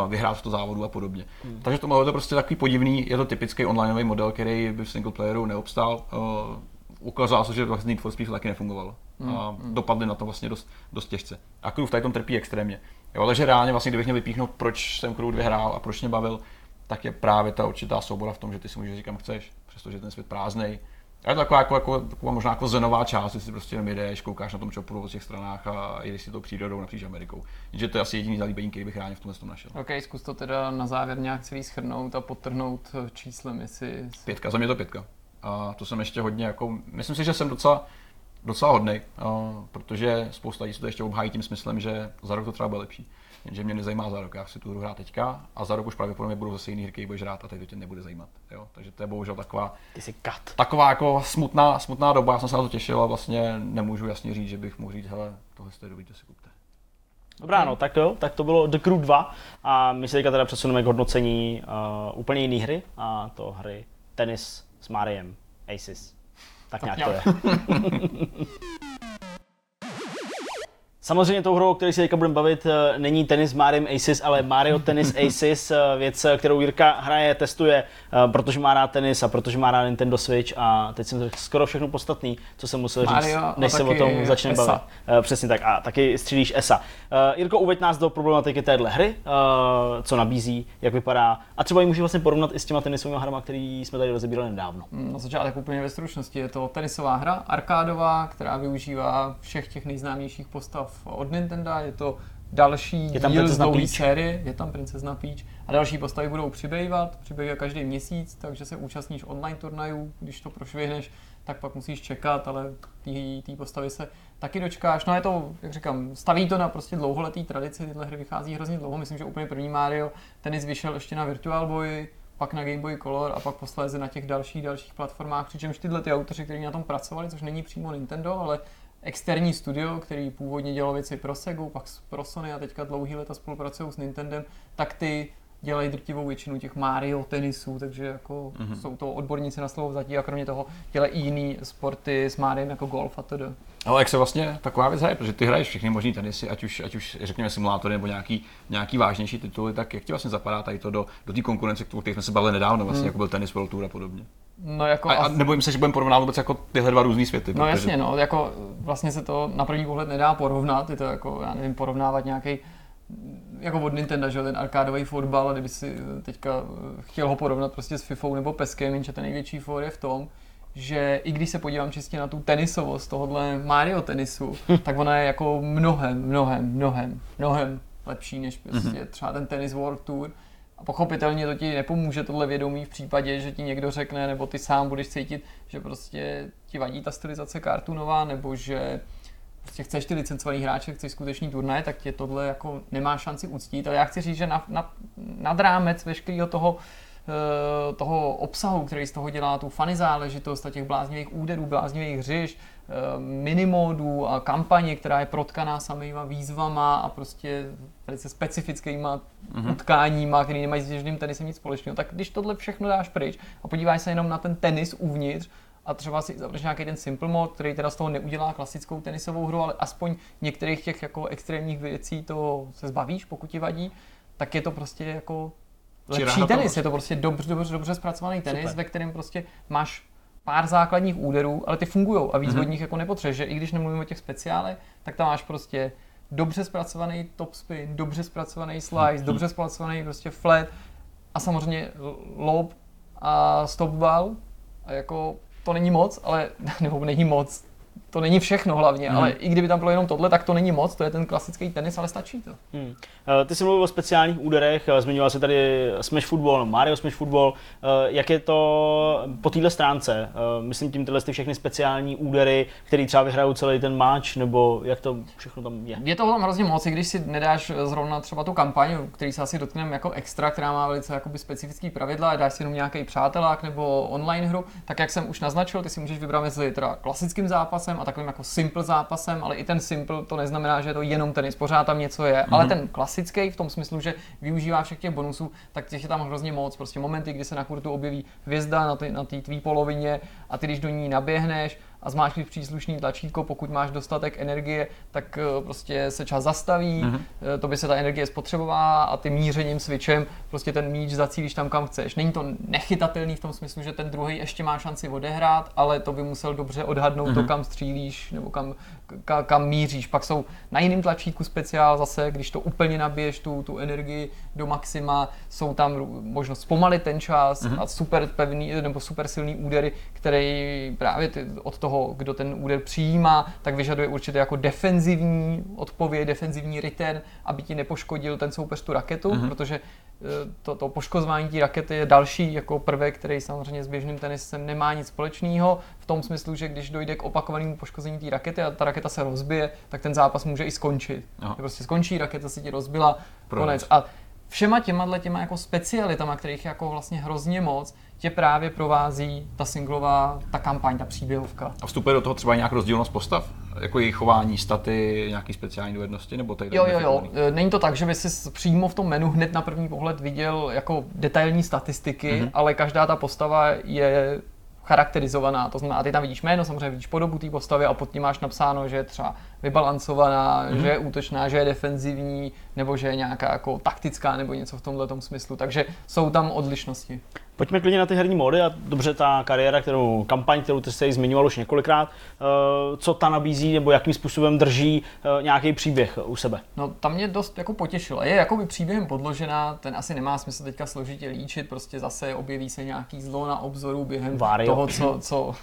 vyhrát 100 závodů a podobně. Hmm. Takže to je to prostě takový podivný, je to typický onlineový model, který by v single playeru neobstál. Uh, ukázalo se, že vlastně Need for Speed taky nefungovalo. Hmm. A hmm. dopadly na to vlastně dost, dost těžce. A Crew v tady tom trpí extrémně. Jo, ale že reálně vlastně, kdybych měl vypíchnout, proč jsem Crew vyhrál a proč mě bavil, tak je právě ta určitá svoboda v tom, že ty si můžeš říkat, chceš, přestože ten svět prázdnej, a je to taková, jako, jako, taková možná jako zenová část, si prostě jenom jedeš, koukáš na tom čopuru v těch stranách a jdeš si tou přírodou napříč Amerikou. Takže to je asi jediný zalíbení, který bych rád v tomhle tom našel. OK, zkus to teda na závěr nějak celý schrnout a potrhnout eh, číslem, jestli... Pětka, za mě to pětka. A to jsem ještě hodně jako, myslím si, že jsem docela, docela hodnej, protože spousta lidí se to ještě obhájí tím smyslem, že za rok to třeba bude lepší. Jenže mě nezajímá za rok, já si tu hru hrát teďka a za rok už pravděpodobně budou zase jiný hry, budeš hrát a teď to tě nebude zajímat. Jo? Takže to je bohužel taková, Ty jsi cut. taková jako smutná, smutná doba, já jsem se na to těšil a vlastně nemůžu jasně říct, že bych mohl říct, hele, tohle jste dobrý, to si kupte. Dobrá, no, tak jo, tak to bylo The Crew 2 a my se teďka teda přesuneme k hodnocení uh, úplně jiné hry a to hry Tenis s Mariem, Aces. Tak, tak nějak to je. Samozřejmě tou hrou, o které se teďka budeme bavit, eh, není tenis Mario Aces, ale Mario Tennis Aces, eh, věc, kterou Jirka hraje, testuje, eh, protože má rád tenis a protože má rád Nintendo Switch a teď jsem řekl skoro všechno podstatný, co jsem musel Mario, říct, než se o tom začneme bavit. Přesně tak a taky střílíš ESA. Jirko, uveď nás do problematiky téhle hry, co nabízí, jak vypadá a třeba ji může vlastně porovnat i s těma tenisovými hrama, které jsme tady rozebírali nedávno. Na začátek úplně ve stručnosti je to tenisová hra, arkádová, která využívá všech těch nejznámějších postav od Nintendo, je to další je tam díl z dlouhé série, je tam Princezna Peach. A další postavy budou přibývat, přibývají každý měsíc, takže se účastníš online turnajů, když to prošvihneš, tak pak musíš čekat, ale té postavy se taky dočkáš. No je to, jak říkám, staví to na prostě dlouholetý tradici, tyhle hry vychází hrozně dlouho, myslím, že úplně první Mario tenis vyšel ještě na Virtual Boy, pak na Game Boy Color a pak posléze na těch dalších dalších platformách, přičemž tyhle ty autoři, kteří na tom pracovali, což není přímo Nintendo, ale externí studio, který původně dělal věci pro Sega, pak pro Sony a teďka dlouhý leta spolupracují s Nintendem, tak ty dělají drtivou většinu těch Mario tenisů, takže jako mm-hmm. jsou to odborníci na slovo zatí a kromě toho dělají i jiný sporty s Mariem jako golf a tedy. Ale jak se vlastně taková věc hraje, protože ty hraješ všechny možné tenisy, ať už, ať už řekněme simulátory nebo nějaký, nějaký vážnější tituly, tak jak ti vlastně zapadá tady to do, do té konkurence, o které jsme se bavili nedávno, vlastně, mm. jako byl tenis World Tour a podobně? No jako a, a nebojím se, že budeme porovnávat vůbec jako tyhle dva různý světy. No protože... jasně, no, jako vlastně se to na první pohled nedá porovnat, je to jako, já nevím, porovnávat nějaký jako od Nintendo, že ten arkádový fotbal, a kdyby si teďka chtěl ho porovnat prostě s FIFA nebo Peskem, jenže ten největší for je v tom, že i když se podívám čistě na tu tenisovost tohohle Mario tenisu, tak ona je jako mnohem, mnohem, mnohem, mnohem lepší než prostě mm-hmm. třeba ten tenis World Tour. A pochopitelně to ti nepomůže tohle vědomí v případě, že ti někdo řekne, nebo ty sám budeš cítit, že prostě ti vadí ta stylizace kartunová, nebo že prostě chceš ty licencovaný hráče, chceš skutečný turnaj, tak tě tohle jako nemá šanci uctít. Ale já chci říct, že na, na, nad rámec veškerého toho, eh, toho obsahu, který z toho dělá tu fany záležitost a těch bláznivých úderů, bláznivých hřiš, minimódů a kampaně, která je protkaná samýma výzvama a prostě velice specifickýma mm-hmm. utkáníma, který nemají s běžným tenisem nic společného, tak když tohle všechno dáš pryč a podíváš se jenom na ten tenis uvnitř, a třeba si zavřeš nějaký ten simple mod, který teda z toho neudělá klasickou tenisovou hru, ale aspoň některých těch jako extrémních věcí to se zbavíš, pokud ti vadí, tak je to prostě jako lepší tenis, je to prostě dobře, dobře, dobře zpracovaný tenis, Super. ve kterém prostě máš pár základních úderů, ale ty fungují a víc mm-hmm. od nich jako nepotřebuješ, že i když nemluvím o těch speciálech, tak tam máš prostě dobře zpracovaný topspin, dobře zpracovaný slice, mm-hmm. dobře zpracovaný prostě flat a samozřejmě lob a stopball a jako to není moc, ale nebo není moc, to není všechno hlavně, hmm. ale i kdyby tam bylo jenom tohle, tak to není moc, to je ten klasický tenis, ale stačí to. Hmm. Ty jsi mluvil o speciálních úderech, eh, zmiňoval se tady Smash Football, Mario Smash Football. Eh, jak je to po téhle stránce? Eh, myslím tím tyhle ty všechny speciální údery, které třeba vyhrajou celý ten match, nebo jak to všechno tam je? Je toho tam hrozně moc, i když si nedáš zrovna třeba tu kampaň, který se asi dotkneme jako extra, která má velice jakoby specifický pravidla, a dáš si jenom nějaký přátelák nebo online hru, tak jak jsem už naznačil, ty si můžeš vybrat mezi teda klasickým zápasem a takovým jako simple zápasem, ale i ten simple to neznamená, že je to jenom tenis, pořád tam něco je, mm-hmm. ale ten klasický v tom smyslu, že využívá všech těch bonusů, tak těch je tam hrozně moc. Prostě momenty, kdy se na kurtu objeví hvězda na té na tvý polovině a ty když do ní naběhneš a zmáčkneš příslušný tlačítko, pokud máš dostatek energie, tak eh, prostě se čas zastaví, mm-hmm. to by se ta energie spotřebová a ty mířením switchem prostě ten míč zacílíš tam, kam chceš. Není to nechytatelný v tom smyslu, že ten druhý ještě má šanci odehrát, ale to by musel dobře odhadnout mm-hmm. to, mhm. kam střílíš nebo kam, ka, kam míříš. Pak jsou na jiném tlačítku speciál zase, když to úplně nabiješ tu, tu energii do maxima, jsou tam možnost zpomalit ten čas mm-hmm. a super pevný nebo super silný údery, který právě ty, od toho kdo ten úder přijímá, tak vyžaduje určitě jako defenzivní odpověď, defenzivní return, aby ti nepoškodil ten soupeř tu raketu, mm-hmm. protože to, to poškozování té rakety je další jako prvek, který samozřejmě s běžným tenisem nemá nic společného, v tom smyslu, že když dojde k opakovanému poškození té rakety a ta raketa se rozbije, tak ten zápas může i skončit. Aha. Prostě skončí, raketa se ti rozbila, Pro konec. A všema těma těma jako specialitama, kterých je jako vlastně hrozně moc, tě právě provází ta singlová, ta kampaň, ta příběhovka. A vstupuje do toho třeba nějak rozdílnost postav? Jako jejich chování, staty, nějaký speciální dovednosti? Nebo tady jo, jo, jo. E, není to tak, že by si přímo v tom menu hned na první pohled viděl jako detailní statistiky, mm-hmm. ale každá ta postava je charakterizovaná, to znamená, ty tam vidíš jméno, samozřejmě vidíš podobu té postavy a pod tím máš napsáno, že je třeba vybalancovaná, mm-hmm. že je útočná, že je defenzivní, nebo že je nějaká jako taktická nebo něco v tomhle smyslu. Takže jsou tam odlišnosti. Pojďme klidně na ty herní mody a dobře ta kariéra, kterou kampaň, kterou ty jsi zmiňoval už několikrát, eh, co ta nabízí nebo jakým způsobem drží eh, nějaký příběh u sebe? No tam mě dost jako potěšilo. Je jakoby příběhem podložená, ten asi nemá smysl teďka složitě líčit, prostě zase objeví se nějaký zlo na obzoru během Vario. toho, co, co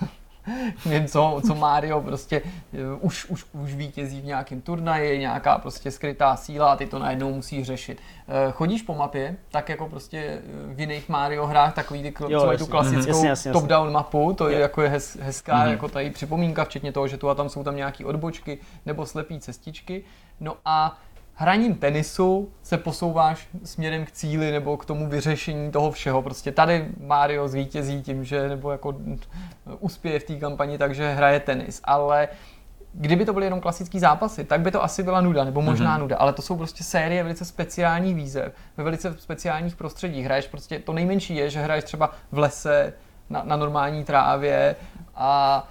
něco, co Mario prostě eh, už, už, už vítězí v nějakém turnaji, nějaká prostě skrytá síla a ty to najednou musí řešit. Eh, chodíš po mapě, tak jako prostě eh, v jiných Mario hrách, takový ty, jo, co mají tu klasickou mm-hmm. top-down mapu, to je jako je hez, hezká mm-hmm. jako tady připomínka, včetně toho, že tu a tam jsou tam nějaké odbočky nebo slepý cestičky. No a hraním tenisu se posouváš směrem k cíli nebo k tomu vyřešení toho všeho. Prostě tady Mario zvítězí tím, že nebo jako uspěje v té kampani, takže hraje tenis. Ale kdyby to byly jenom klasické zápasy, tak by to asi byla nuda, nebo možná mm-hmm. nuda, ale to jsou prostě série velice speciálních výzev, ve velice speciálních prostředích. Hraješ prostě, to nejmenší je, že hraješ třeba v lese, na, na normální trávě a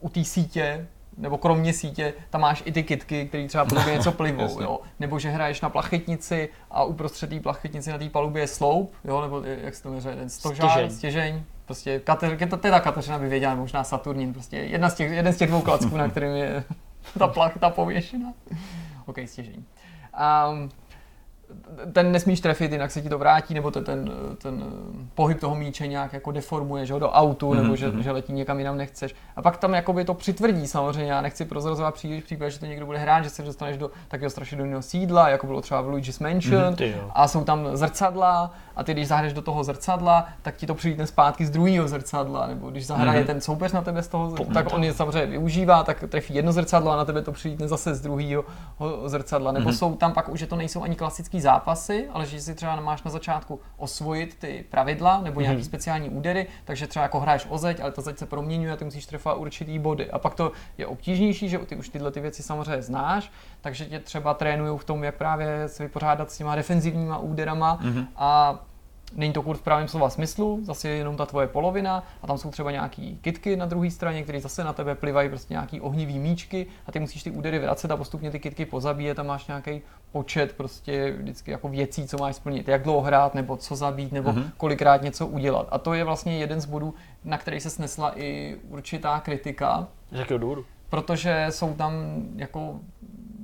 u té sítě, nebo kromě sítě, tam máš i ty kitky, které třeba po tobě něco plivou, jo. Nebo že hraješ na plachetnici a uprostřed té plachetnici na té palubě je sloup, jo, nebo jak se to jmenuje, ten stožár, stěžeň. stěžeň. Prostě Kater, to, teda Kateřina by věděla, možná Saturnin, prostě jedna z těch, jeden z těch dvou klacků, na kterým je ta plachta pověšena. OK, stěžení. Um, ten nesmíš trefit, jinak se ti to vrátí, nebo to, ten, ten pohyb toho míče nějak jako deformuje, že ho do autu, mm-hmm. nebo že, mhm. že letí někam jinam nechceš. A pak tam jakoby to přitvrdí samozřejmě, já nechci prozrazovat příliš případ, že to někdo bude hrát, že se dostaneš do takového strašidelného sídla, jako bylo třeba v Luigi's Mansion, mm-hmm, a jsou tam zrcadla, a ty když zahraješ do toho zrcadla, tak ti to přijde zpátky z druhého zrcadla, nebo když zahraje mm-hmm. ten soupeř na tebe z toho, Pomůže. tak on je samozřejmě využívá, tak trefí jedno zrcadlo a na tebe to přijde zase z druhého zrcadla, nebo mm-hmm. jsou tam pak už, že to nejsou ani zápasy, ale že si třeba máš na začátku osvojit ty pravidla nebo nějaký mm-hmm. speciální údery, takže třeba jako hraješ o zeď, ale ta zeď se proměňuje a ty musíš trefovat určitý body. A pak to je obtížnější, že ty už tyhle ty věci samozřejmě znáš, takže tě třeba trénují v tom, jak právě se vypořádat s těma defenzivníma úderama mm-hmm. a Není to kurz v pravém slova smyslu, zase je jenom ta tvoje polovina a tam jsou třeba nějaký kitky na druhé straně, které zase na tebe plivají prostě nějaký ohnivý míčky a ty musíš ty údery vracet a postupně ty kitky pozabíjet a máš nějaký počet prostě vždycky jako věcí, co máš splnit, jak dlouho hrát, nebo co zabít, nebo mm-hmm. kolikrát něco udělat. A to je vlastně jeden z bodů, na který se snesla i určitá kritika. Z jakého důvodu? Protože jsou tam jako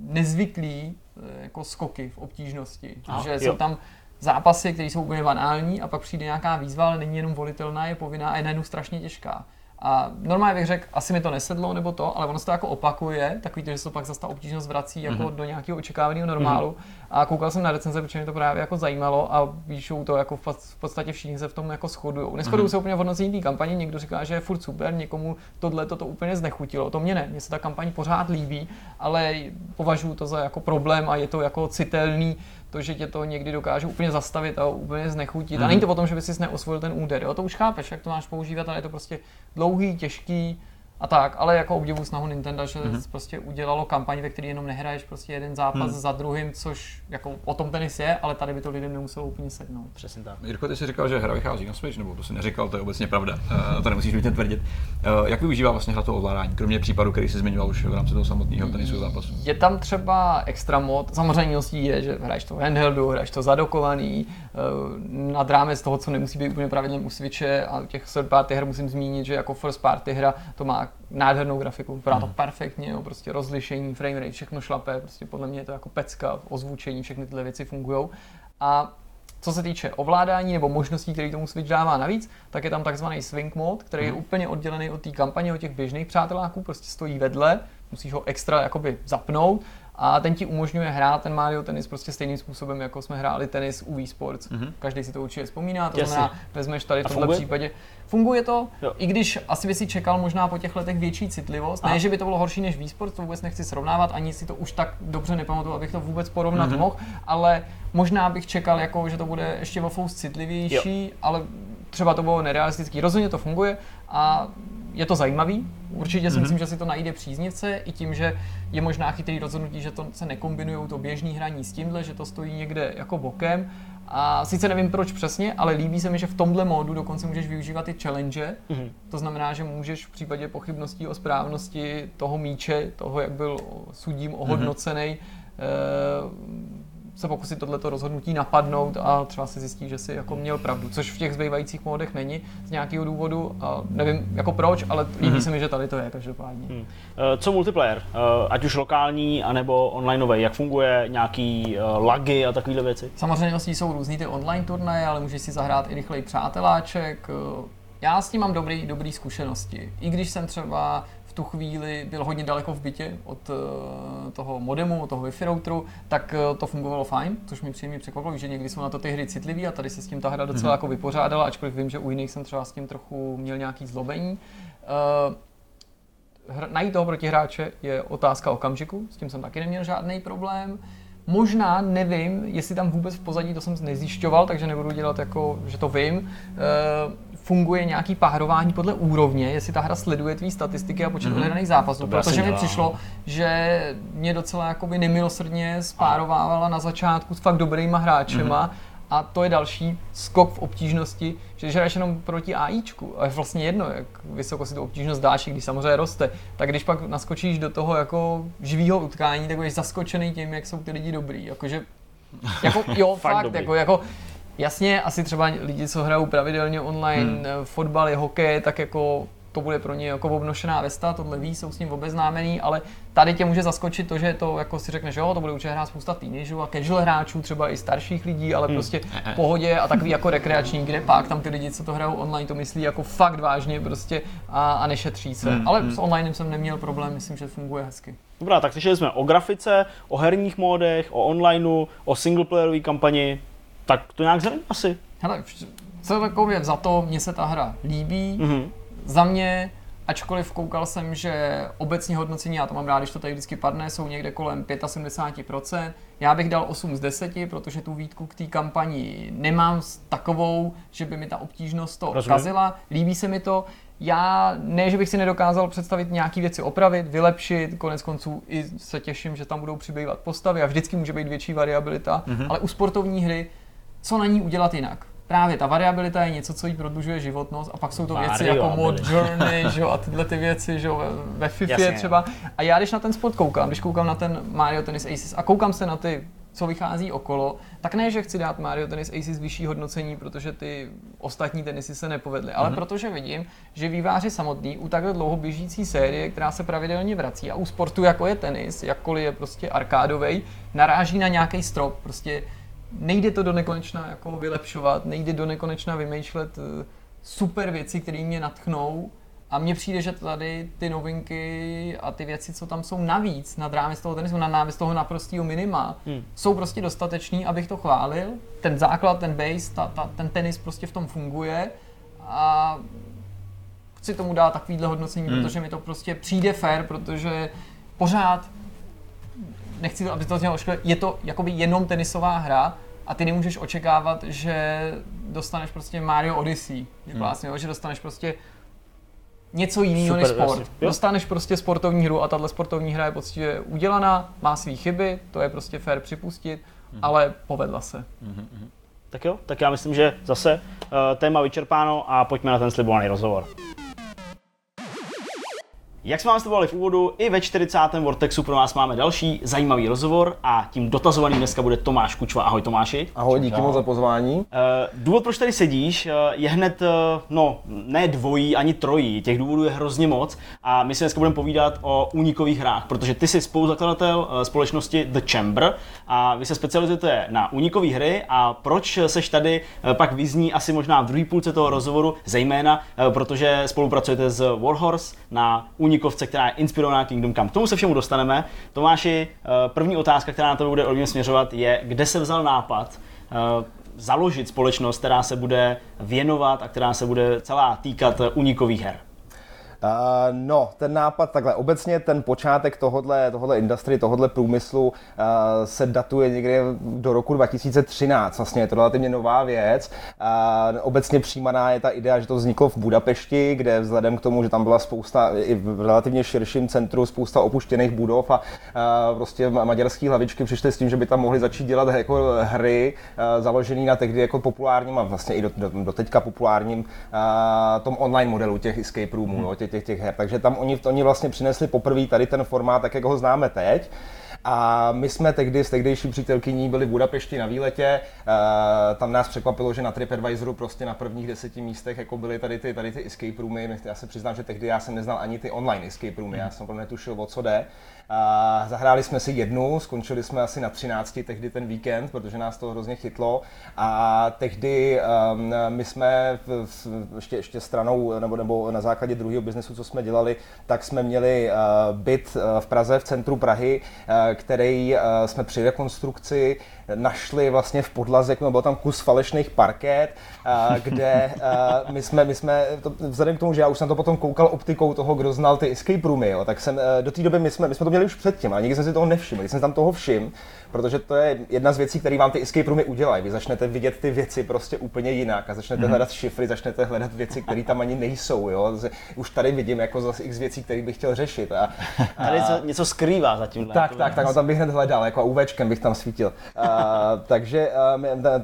nezvyklý eh, jako skoky v obtížnosti. Ah, že jo. jsou tam zápasy, které jsou úplně banální a pak přijde nějaká výzva, ale není jenom volitelná, je povinná a je najednou strašně těžká. A normálně bych řekl, asi mi to nesedlo nebo to, ale ono se to jako opakuje, takový to, že se to pak zase ta obtížnost vrací jako mm-hmm. do nějakého očekávaného normálu. Mm-hmm. A koukal jsem na recenze, protože mě to právě jako zajímalo a píšou to jako v podstatě všichni se v tom jako shodují. Neschodují mm-hmm. se úplně v hodnocení té kampaně, někdo říká, že je furt super, někomu tohle to, to úplně znechutilo. To mě ne, mně se ta kampaň pořád líbí, ale považuji to za jako problém a je to jako citelný to, že tě to někdy dokáže úplně zastavit a úplně znechutit. Mm-hmm. A není to o tom, že by si neosvojil ten úder, jo? to už chápeš, jak to máš používat, ale je to prostě dlouhý, těžký, a tak, ale jako obdivu snahu Nintendo, že mm-hmm. prostě udělalo kampaň, ve které jenom nehraješ prostě jeden zápas mm. za druhým, což jako o tom tenis je, ale tady by to lidem nemuselo úplně sednout. Přesně tak. Jirko, ty jsi říkal, že hra vychází na Switch, nebo to si neříkal, to je obecně pravda, uh, to nemusíš nutně tvrdit. Uh, jak využívá vlastně hra to ovládání, kromě případu, který jsi zmiňoval už v rámci toho samotného tenisu zápasu? Je tam třeba extra mod, samozřejmě je, že hraješ to v handheldu, hraješ to zadokovaný, uh, nad rámec toho, co nemusí být úplně pravidlem u Switche a u těch third party her musím zmínit, že jako first party hra to má nádhernou grafiku, vypadá to mhm. perfektně, jo, prostě rozlišení, frame rate, všechno šlape, prostě podle mě je to jako pecka, ozvučení, všechny tyhle věci fungují. A co se týče ovládání nebo možností, které tomu Switch dává navíc, tak je tam takzvaný swing mode, který je mhm. úplně oddělený od té kampaně, od těch běžných přáteláků, prostě stojí vedle, musíš ho extra jakoby zapnout a ten ti umožňuje hrát ten Mario tenis prostě stejným způsobem, jako jsme hráli tenis u Wii Sports. Mm-hmm. Každý si to určitě vzpomíná, to znamená, vezmeš tady v tomto případě. Funguje to, jo. i když asi by si čekal možná po těch letech větší citlivost. A. Ne, že by to bylo horší než Wii Sports, to vůbec nechci srovnávat, ani si to už tak dobře nepamatuju, abych to vůbec porovnat mm-hmm. mohl, ale možná bych čekal, jako, že to bude ještě o citlivější, jo. ale třeba to bylo nerealistický. Rozhodně to funguje a je to zajímavý. Určitě si mm-hmm. myslím, že si to najde příznivce i tím, že je možná chytrý rozhodnutí, že to se nekombinují to běžný hraní s tímhle, že to stojí někde jako bokem. A sice nevím proč přesně, ale líbí se mi, že v tomhle módu dokonce můžeš využívat i challenge. Mm-hmm. To znamená, že můžeš v případě pochybností o správnosti toho míče, toho, jak byl sudím ohodnocený, mm-hmm se pokusit tohleto rozhodnutí napadnout a třeba si zjistí, že si jako měl pravdu, což v těch zbývajících módech není z nějakého důvodu. A nevím jako proč, ale líbí mm-hmm. se mi, že tady to je každopádně. Hmm. Co multiplayer? Uh, ať už lokální, anebo onlineový, jak funguje, nějaký uh, lagy a takovéhle věci? Samozřejmě jsou různý ty online turnaje, ale můžeš si zahrát i rychlej přáteláček. Já s tím mám dobrý, dobrý zkušenosti. I když jsem třeba tu chvíli byl hodně daleko v bytě od uh, toho modemu, od toho Wi-Fi routeru, tak uh, to fungovalo fajn, což mi příjemně překvapilo, že někdy jsou na to ty hry citlivé a tady se s tím ta hra docela mm-hmm. jako vypořádala, ačkoliv vím, že u jiných jsem třeba s tím trochu měl nějaký zlobení. Uh, najít toho protihráče je otázka okamžiku, s tím jsem taky neměl žádný problém. Možná nevím, jestli tam vůbec v pozadí, to jsem nezjišťoval, takže nebudu dělat jako, že to vím funguje nějaký párování podle úrovně, jestli ta hra sleduje tvý statistiky a počet mm-hmm. odehraných zápasů, protože mi přišlo, že mě docela jakoby nemilosrdně spárovávala na začátku s fakt dobrýma hráčema mm-hmm. A to je další skok v obtížnosti, že když hraješ jenom proti AIčku, a je vlastně jedno, jak vysoko si tu obtížnost dáš, když samozřejmě roste, tak když pak naskočíš do toho jako živého utkání, tak budeš zaskočený tím, jak jsou ty lidi dobrý. Jakože, jako, jo, fakt, fakt jako, jako, Jasně, asi třeba lidi, co hrajou pravidelně online hmm. Eh, fotbal, hokej, tak jako to bude pro ně jako obnošená vesta, tohle ví, jsou s ním obeznámení, ale tady tě může zaskočit to, že to jako si řekneš, jo, to bude určitě hrát spousta teenagerů a casual hráčů, třeba i starších lidí, ale hmm. prostě v pohodě a takový jako rekreační, kde pak tam ty lidi, co to hrajou online, to myslí jako fakt vážně prostě a, a nešetří se. Hmm. Ale hmm. s online jsem neměl problém, myslím, že funguje hezky. Dobrá, tak slyšeli jsme o grafice, o herních módech, o onlineu, o singleplayerové kampani, tak to nějak zřejmě asi. Hele, celkově za to mně se ta hra líbí. Mm-hmm. Za mě, ačkoliv koukal jsem, že obecně hodnocení, já to mám rád, když to tady vždycky padne, jsou někde kolem 75%. Já bych dal 8 z 10, protože tu výtku k té kampani nemám takovou, že by mi ta obtížnost to Rozumím. kazila. Líbí se mi to. Já ne, že bych si nedokázal představit nějaké věci opravit, vylepšit, konec konců i se těším, že tam budou přibývat postavy a vždycky může být větší variabilita, mm-hmm. ale u sportovní hry co na ní udělat jinak. Právě ta variabilita je něco, co jí prodlužuje životnost a pak jsou to věci jako mod journey že, a tyhle ty věci že, ve FIFA třeba. A já když na ten sport koukám, když koukám na ten Mario Tennis Aces a koukám se na ty co vychází okolo, tak ne, že chci dát Mario Tennis Aces vyšší hodnocení, protože ty ostatní tenisy se nepovedly, ale mm-hmm. protože vidím, že výváři samotný u takhle dlouho běžící série, která se pravidelně vrací a u sportu jako je tenis, jakkoliv je prostě arkádový, naráží na nějaký strop, prostě nejde to do nekonečna jako vylepšovat, nejde do nekonečna vymýšlet eh, super věci, které mě natchnou. A mně přijde, že tady ty novinky a ty věci, co tam jsou navíc, nad rámec toho tenisu, nad rámec toho naprostého minima, hmm. jsou prostě dostatečný, abych to chválil. Ten základ, ten base, ta, ta, ten tenis prostě v tom funguje. A chci tomu dát takovýhle hodnocení, hmm. protože mi to prostě přijde fair, protože pořád nechci, aby to znělo je to jakoby jenom tenisová hra a ty nemůžeš očekávat, že dostaneš prostě Mario Odyssey, hmm. vlastně, že dostaneš prostě něco jiného než sport. Jasně. Dostaneš prostě sportovní hru a tahle sportovní hra je poctivě udělaná, má své chyby, to je prostě fair připustit, hmm. ale povedla se. Hmm. Tak jo, tak já myslím, že zase uh, téma vyčerpáno a pojďme na ten slibovaný rozhovor. Jak jsme vám slibovali v úvodu, i ve 40. Vortexu pro vás máme další zajímavý rozhovor a tím dotazovaným dneska bude Tomáš Kučva. Ahoj Tomáši. Ahoj, díky moc za pozvání. Uh, důvod, proč tady sedíš, uh, je hned, uh, no, ne dvojí, ani trojí, těch důvodů je hrozně moc a my si dneska budeme povídat o únikových hrách, protože ty jsi spoluzakladatel společnosti The Chamber a vy se specializujete na únikové hry a proč seš tady, pak vyzní asi možná v druhé půlce toho rozhovoru, zejména protože spolupracujete s Warhorse na únik unikovce, která je inspirovaná Kingdom Come. K tomu se všemu dostaneme. Tomáši, eh, první otázka, která na to bude od mě směřovat, je, kde se vzal nápad eh, založit společnost, která se bude věnovat a která se bude celá týkat unikových her? No, ten nápad takhle. Obecně ten počátek tohodle, tohodle industry, tohodle průmyslu se datuje někde do roku 2013. Vlastně je to relativně nová věc. Obecně přijímaná je ta idea, že to vzniklo v Budapešti, kde vzhledem k tomu, že tam byla spousta i v relativně širším centru spousta opuštěných budov a prostě maďarské hlavičky přišly s tím, že by tam mohli začít dělat jako hry založený na tehdy jako populárním a vlastně i do, do, do teďka populárním tom online modelu těch escape roomů, hmm. no, těch, těch, těch her. Takže tam oni, oni vlastně přinesli poprvé tady ten formát, tak jak ho známe teď. A my jsme tehdy s tehdejší přítelkyní byli v Budapešti na výletě. E, tam nás překvapilo, že na TripAdvisoru prostě na prvních deseti místech jako byly tady ty, tady ty escape roomy. Já se přiznám, že tehdy já jsem neznal ani ty online escape roomy, já jsem netušil, o co jde. A zahráli jsme si jednu, skončili jsme asi na 13 tehdy ten víkend, protože nás to hrozně chytlo. A tehdy um, my jsme v, v, ještě, ještě stranou nebo, nebo na základě druhého biznesu, co jsme dělali, tak jsme měli uh, byt uh, v Praze, v centru Prahy, uh, který uh, jsme při rekonstrukci našli vlastně v podlaze, no byl tam kus falešných parket, kde my jsme, my jsme to, vzhledem k tomu, že já už jsem to potom koukal optikou toho, kdo znal ty escape roomy, jo, tak jsem do té doby my jsme, my jsme to měli už předtím, ale nikdy jsem si toho nevšiml. Když jsem tam toho všiml, protože to je jedna z věcí, které vám ty escape roomy udělají. Vy začnete vidět ty věci prostě úplně jinak a začnete mm-hmm. hledat šifry, začnete hledat věci, které tam ani nejsou. Jo? Už tady vidím jako zase x věcí, které bych chtěl řešit. A, a, tady něco, něco skrývá za tím. Tak, tak, tak, no, tam bych hned hledal, jako UVčkem bych tam svítil. A, takže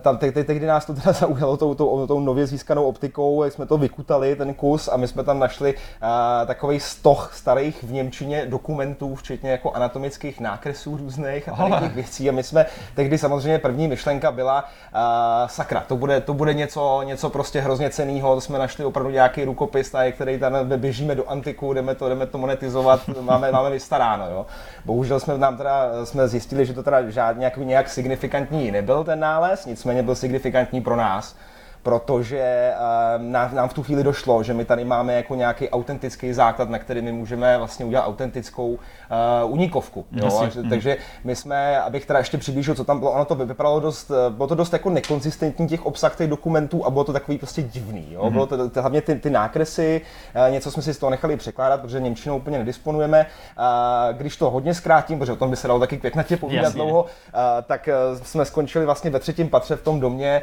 tam tehdy nás to teda zaujalo tou, tou, tou nově získanou optikou, jak jsme to vykutali, ten kus, a my jsme tam našli takový stoch starých v Němčině dokumentů, včetně jako anatomických nákresů různých a těch věcí věcí a my jsme tehdy samozřejmě první myšlenka byla uh, sakra, to bude, to bude něco, něco prostě hrozně ceného, to jsme našli opravdu nějaký rukopis, na který tam běžíme do antiku, jdeme to, jdeme to monetizovat, máme, máme vystaráno, jo. Bohužel jsme nám teda, jsme zjistili, že to teda žádný nějak, nějak signifikantní nebyl ten nález, nicméně byl signifikantní pro nás, protože uh, nám, nám v tu chvíli došlo, že my tady máme jako nějaký autentický základ, na který my můžeme vlastně udělat autentickou uh, unikovku. Jo? Jasně. Takže my jsme, abych teda ještě přiblížil, co tam bylo, ono to vypadalo dost, eh, bylo to dost jako nekonzistentní těch obsah těch dokumentů a bylo to takový prostě divný. Jo? Mm-hmm. Bylo to, to, hlavně ty, ty nákresy, něco jsme si z toho nechali překládat, protože Němčinou úplně nedisponujeme. Když to hodně zkrátím, protože o tom by se dalo taky květnatě povídat Jasně. dlouho, uh, tak jsme skončili vlastně ve třetím patře v tom domě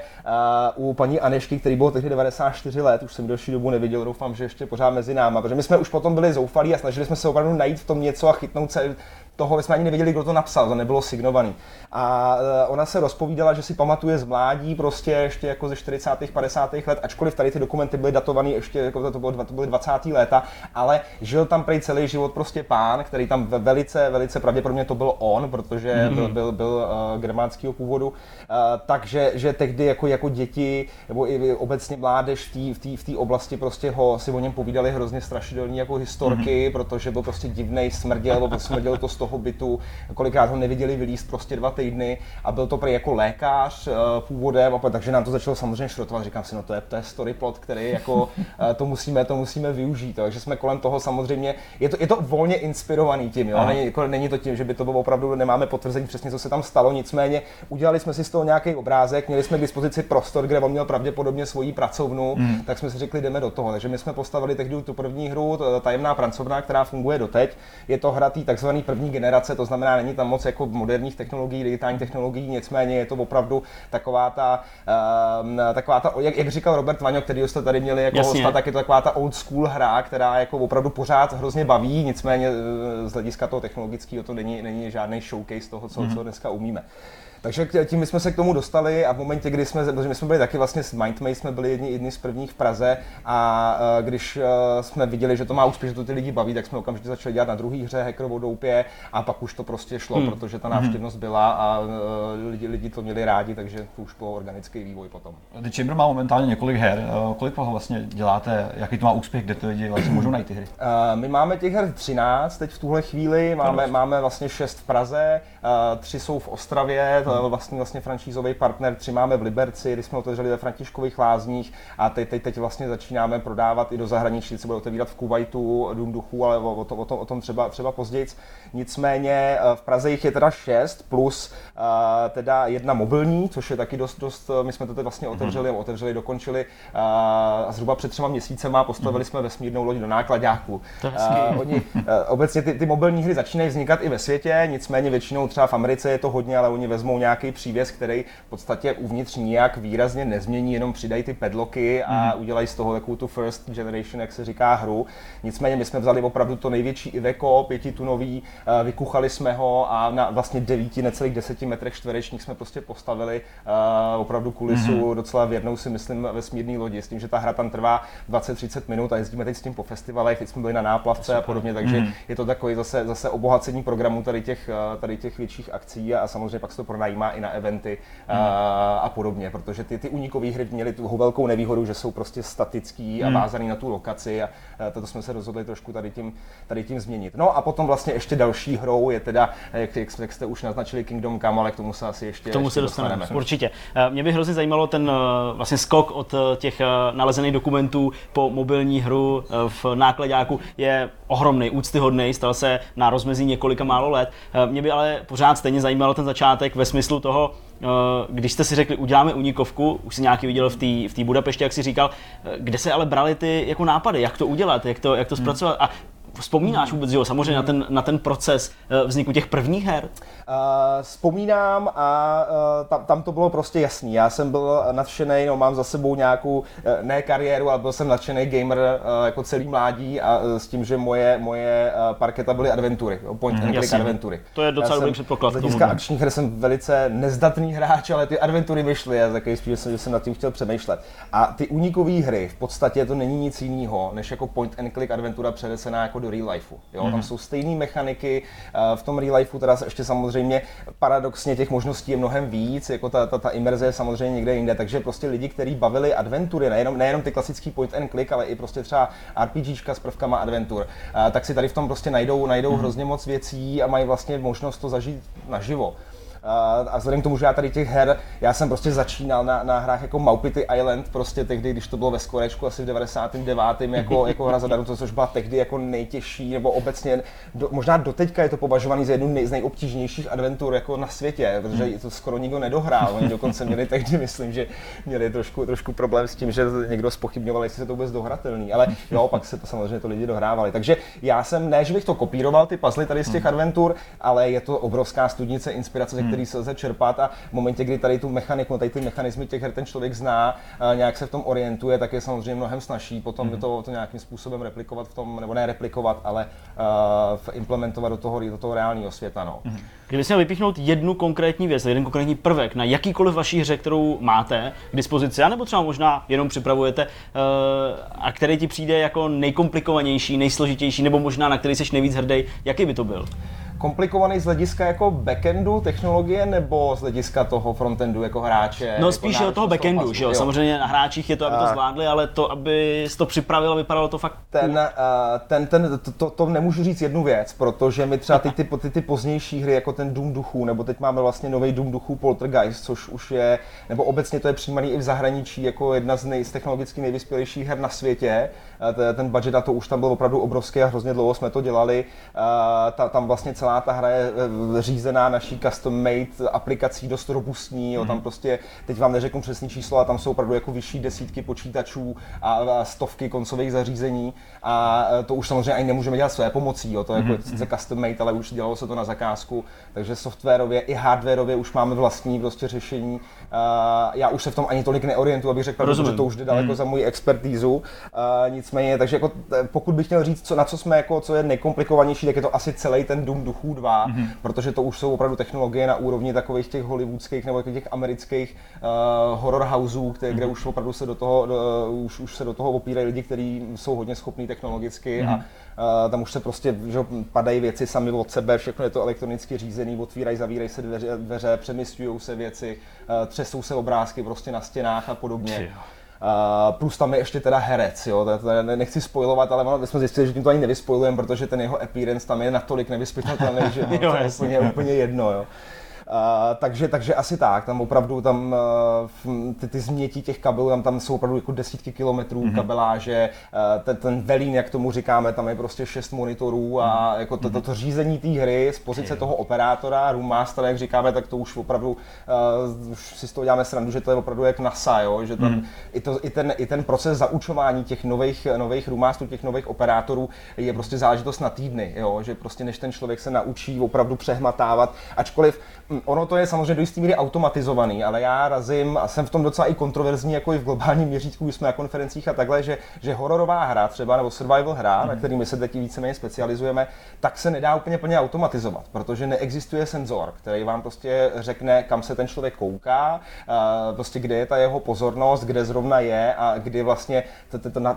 u paní Anešky, který byl tehdy 94 let, už jsem další dobu neviděl, doufám, že ještě pořád mezi náma, protože my jsme už potom byli zoufalí a snažili jsme se opravdu najít v tom něco a chytnout se toho jsme ani nevěděli, kdo to napsal, to nebylo signovaný. A e, ona se rozpovídala, že si pamatuje z mládí prostě ještě jako ze 40. 50. let, ačkoliv tady ty dokumenty byly datované ještě, jako to, bylo, to byly 20. léta, ale žil tam prej celý život prostě pán, který tam velice, velice pravděpodobně to byl on, protože mm-hmm. byl, byl, byl uh, germánského původu, uh, takže že tehdy jako, jako děti nebo i obecně mládež v té v v oblasti prostě ho si o něm povídali hrozně strašidelní jako historky, mm-hmm. protože byl prostě divnej, smrděl, smrděl to z toho toho bytu, kolikrát ho neviděli vylíst prostě dva týdny a byl to prý jako lékař uh, původem, a takže nám to začalo samozřejmě šrotovat. Říkám si, no to je, to je story plot, který jako uh, to musíme, to musíme využít. Takže jsme kolem toho samozřejmě, je to, je to volně inspirovaný tím, jo? Není, jako, není to tím, že by to bylo opravdu, nemáme potvrzení přesně, co se tam stalo, nicméně udělali jsme si z toho nějaký obrázek, měli jsme k dispozici prostor, kde on měl pravděpodobně svoji pracovnu, mm. tak jsme si řekli, jdeme do toho. Takže my jsme postavili tehdy tu první hru, tajemná pracovna, která funguje doteď. Je to hra takzvaný první generace, to znamená, není tam moc jako moderních technologií, digitálních technologií, nicméně je to opravdu taková ta, uh, taková ta jak, jak, říkal Robert Vaňo, který jste tady měli jako Jasně. hosta, tak je to taková ta old school hra, která jako opravdu pořád hrozně baví, nicméně eh, z hlediska toho technologického to není, není žádný showcase toho, co, mm-hmm. co dneska umíme. Takže tím my jsme se k tomu dostali a v momentě, kdy jsme, protože my jsme byli taky vlastně s Mindmate, jsme byli jedni, jedni z prvních v Praze a uh, když uh, jsme viděli, že to má úspěch, že to ty lidi baví, tak jsme okamžitě začali dělat na druhé hře Hackerovou doupě a pak už to prostě šlo, hmm. protože ta hmm. návštěvnost byla a uh, lidi, lidi to měli rádi, takže to už bylo organický vývoj potom. The Chamber má momentálně několik her. Kolik toho vlastně děláte? Jaký to má úspěch? Kde ty lidi vlastně můžou najít ty hry? My máme těch her 13 teď v tuhle chvíli, máme, máme vlastně 6 v Praze, uh, 3 jsou v Ostravě, mm. vlastně, vlastně franšízový partner, tři máme v Liberci, kdy jsme otevřeli ve Františkových lázních a teď, teď, teď vlastně začínáme prodávat i do zahraničí, se bude otevírat v Kuwaitu, Dům duchů, ale o, o, tom, o, tom, o tom třeba, třeba později. Nicméně eh, v Praze jich je teda šest plus uh, teda jedna mobilní, což je taky dost, dost my jsme to teď vlastně mhm. otevřeli, mm. otevřeli, dokončili a zhruba před třema měsícema postavili mm. jsme vesmírnou loď do nákladáků. Uh, oni, uh, obecně ty, ty mobilní hry začínají vznikat i ve světě, nicméně většinou třeba v Americe je to hodně, ale oni vezmou nějaký přívěs, který v podstatě uvnitř nijak výrazně nezmění, jenom přidají ty pedloky a mm. udělají z toho takovou tu first generation, jak se říká, hru. Nicméně my jsme vzali opravdu to největší Iveco, pětitunový, uh, vykuchali jsme ho a na vlastně devíti, necelých deseti metrech čtverečních jsme prostě postavili uh, opravdu kulisu mm. docela věrnou si myslím vesmírný lodi, s tím, že ta hra tam trvá 20-30 minut a jezdíme teď s tím po festivalech, teď jsme byli na náplavce a podobně, takže mm. je to takový zase, zase obohacení programu tady těch, eh, tady těch větších akcí a samozřejmě pak se to pronajímá i na eventy mm. a, a podobně, protože ty, ty unikové hry měly tu velkou nevýhodu, že jsou prostě statický a mm. vázaný na tu lokaci a, a toto jsme se rozhodli trošku tady tím, tady tím změnit. No a potom vlastně ještě další hrou je teda, jak, jak jste už naznačili, Kingdom Come, ale k tomu se asi ještě, k tomu ještě se dostaneme. dostaneme. Určitě. Eh, mě by hrozně zajímalo ten vlastně skok od těch nalezených dokumentů po mobilní hru v nákladáku je ohromný, úctyhodný, stal se na rozmezí několika málo let. Mě by ale pořád stejně zajímalo ten začátek ve smyslu toho, když jste si řekli, uděláme unikovku, už si nějaký viděl v té Budapešti, jak si říkal, kde se ale brali ty jako nápady, jak to udělat, jak to, jak to hmm. zpracovat. A Vzpomínáš vůbec, jo, samozřejmě na ten, na ten proces eh, vzniku těch prvních her? Uh, vzpomínám a uh, tam, tam to bylo prostě jasný. Já jsem byl nadšený, no, mám za sebou nějakou, ne kariéru, ale byl jsem nadšený gamer uh, jako celý mládí a uh, s tím, že moje, moje uh, parketa byly adventury, point mm, and click adventury. To je docela dobrý předpoklad. Z hlediska akčních her jsem velice nezdatný hráč, ale ty adventury vyšly a takový spíš, že jsem nad tím chtěl přemýšlet. A ty unikové hry, v podstatě to není nic jiného, než jako point and click adventura přenesená jako do real lifeu. Jo? Mm-hmm. Tam mhm. jsou stejné mechaniky, eh, v tom real lifeu teda ještě samozřejmě paradoxně těch možností je mnohem víc, jako ta, ta, ta imerze je samozřejmě někde jinde, takže prostě lidi, kteří bavili adventury, nejenom, nejenom ty klasický point and click, ale i prostě třeba RPGčka s prvkama adventur, eh, tak si tady v tom prostě najdou, najdou mm-hmm. hrozně moc věcí a mají vlastně možnost to zažít naživo. A vzhledem k tomu, že já tady těch her, já jsem prostě začínal na, na hrách jako Maupity Island, prostě tehdy, když to bylo ve Skorečku asi v 99. jako, jako hra zadarmo, což byla tehdy jako nejtěžší, nebo obecně, do, možná doteďka je to považovaný za jednu nej, z nejobtížnějších adventur jako na světě, protože hmm. to skoro nikdo nedohrál. Oni dokonce měli tehdy, myslím, že měli trošku, trošku problém s tím, že někdo spochybňoval, jestli se to vůbec dohratelný, ale jo, pak se to samozřejmě to lidi dohrávali. Takže já jsem, ne, že bych to kopíroval, ty puzzle tady z těch hmm. adventur, ale je to obrovská studnice inspirace, který se lze čerpat a v momentě, kdy tady tu mechaniku, tady ty mechanizmy těch her ten člověk zná, nějak se v tom orientuje, tak je samozřejmě mnohem snažší potom mm. to, to nějakým způsobem replikovat v tom, nebo ne replikovat, ale uh, implementovat do toho, do toho reálného světa. No. Mm. Kdyby měl vypíchnout jednu konkrétní věc, jeden konkrétní prvek na jakýkoliv vaší hře, kterou máte k dispozici, anebo třeba možná jenom připravujete, uh, a který ti přijde jako nejkomplikovanější, nejsložitější, nebo možná na který jsi nejvíc hrdý, jaký by to byl? Komplikovaný z hlediska jako backendu technologie nebo z hlediska toho frontendu jako hráče? No jako spíš toho backendu, že jo? Samozřejmě na hráčích je to, aby to zvládli, ale to, aby to připravil, vypadalo to fakt... Ten, uh, ten, ten to, to, to, nemůžu říct jednu věc, protože my třeba ty, ty, ty, ty pozdější hry, jako ten Doom duchů, nebo teď máme vlastně nový Doom duchů Poltergeist, což už je, nebo obecně to je přijímaný i v zahraničí jako jedna z, nej, z technologicky nejvyspělejších her na světě. Ten budget na to už tam byl opravdu obrovský a hrozně dlouho jsme to dělali. Ta, tam vlastně celá ta hra je eh, řízená naší custom made aplikací dost robustní, jo, tam mhm. prostě, teď vám neřeknu přesný číslo, ale tam jsou opravdu jako vyšší desítky počítačů a, a stovky koncových zařízení a eh, to už samozřejmě ani nemůžeme dělat své pomocí, jo, to je jako sice custom made, ale už dělalo se to na zakázku, takže softwarově i hardwarově už máme vlastní prostě řešení. Já už se v tom ani tolik neorientuji, abych řekl, že to už jde daleko za moji expertízu. Uh, nicméně, takže jako, pokud bych měl říct, co, na co jsme jako, co je nejkomplikovanější, tak je to asi celý ten Doom duchů 2, mm-hmm. protože to už jsou opravdu technologie na úrovni takových těch hollywoodských nebo těch amerických uh, horror houseů, které, mm-hmm. kde mhm. už opravdu se do toho, do, už, už se do toho opírají lidi, kteří jsou hodně schopní technologicky mm-hmm. a Uh, tam už se prostě že, padají věci sami od sebe, všechno je to elektronicky řízený, otvírají, zavírají se dveře, dveře přemysťují se věci, uh, třesou se obrázky prostě na stěnách a podobně. Uh, plus tam je ještě teda herec, jo, to, nechci spojovat, ale my jsme zjistili, že tím to ani nevyspojujeme, protože ten jeho appearance tam je natolik nevyspytatelný, že no, to je úplně, úplně jedno. Jo. Takže, takže asi tak, tam opravdu tam uh, ty, ty změtí těch kabelů, tam, tam jsou opravdu jako desítky kilometrů mm-hmm. kabeláže, uh, ten, ten velín, jak tomu říkáme, tam je prostě šest monitorů a mm-hmm. jako to, to, to řízení té hry z pozice toho operátora, room master, jak říkáme, tak to už opravdu, uh, už si z toho děláme srandu, že to je opravdu jak NASA, jo? že tam mm-hmm. i, to, i, ten, i ten proces zaučování těch nových, nových room masterů, těch nových operátorů je prostě záležitost na týdny, jo? že prostě než ten člověk se naučí opravdu přehmatávat, ačkoliv hm, ono to je samozřejmě do jisté míry automatizovaný, ale já razím a jsem v tom docela i kontroverzní, jako i v globálním měřítku, když jsme na konferencích a takhle, že, že hororová hra třeba nebo survival hra, mm. na který my se teď víceméně specializujeme, tak se nedá úplně plně automatizovat, protože neexistuje senzor, který vám prostě řekne, kam se ten člověk kouká, prostě kde je ta jeho pozornost, kde zrovna je a kdy vlastně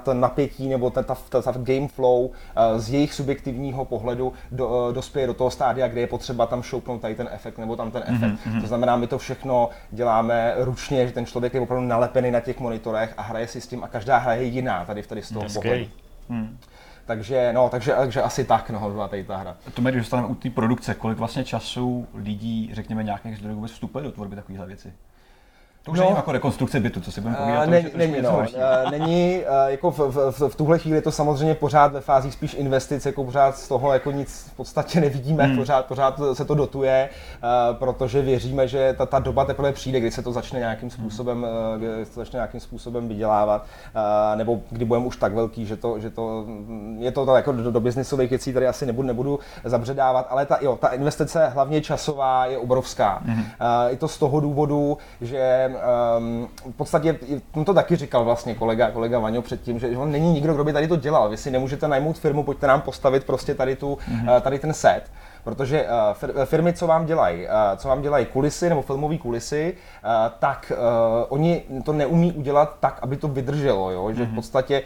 to napětí nebo ta, ta, ta game flow z jejich subjektivního pohledu do, dospěje do toho stádia, kde je potřeba tam šoupnout tady ten efekt nebo tam ten efekt. Mm-hmm. To znamená, my to všechno děláme ručně, že ten člověk je opravdu nalepený na těch monitorech a hraje si s tím a každá hra je jiná tady, tady z toho pohledu. Hmm. Takže, no, takže, takže asi tak, no, byla tady ta hra. To když dostaneme u té produkce, kolik vlastně času lidí, řekněme, nějakých zdrojů vůbec vstupuje do tvorby takovýchhle věci? To už no, není jako rekonstrukce bytu, co si budeme povídat. Ne, není, no, není, jako v, v, v, tuhle chvíli to samozřejmě pořád ve fázi spíš investic, jako pořád z toho jako nic v podstatě nevidíme, hmm. pořád, pořád se to dotuje, protože věříme, že ta, ta doba teprve přijde, kdy se to začne nějakým hmm. způsobem, kdy se to začne nějakým způsobem vydělávat, nebo kdy budeme už tak velký, že to, že to je to jako do, do biznisových věcí tady asi nebudu, nebudu zabředávat, ale ta, jo, ta investice hlavně časová je obrovská. Hmm. I to z toho důvodu, že um, v podstatě, on to taky říkal vlastně kolega, kolega Vaňo předtím, že, on není nikdo, kdo by tady to dělal. Vy si nemůžete najmout firmu, pojďte nám postavit prostě tady, tu, mm-hmm. tady ten set protože uh, firmy, co vám dělají, uh, co vám dělají kulisy nebo filmové kulisy, tak oni to neumí udělat tak, aby to vydrželo, jo? že v mhm. podstatě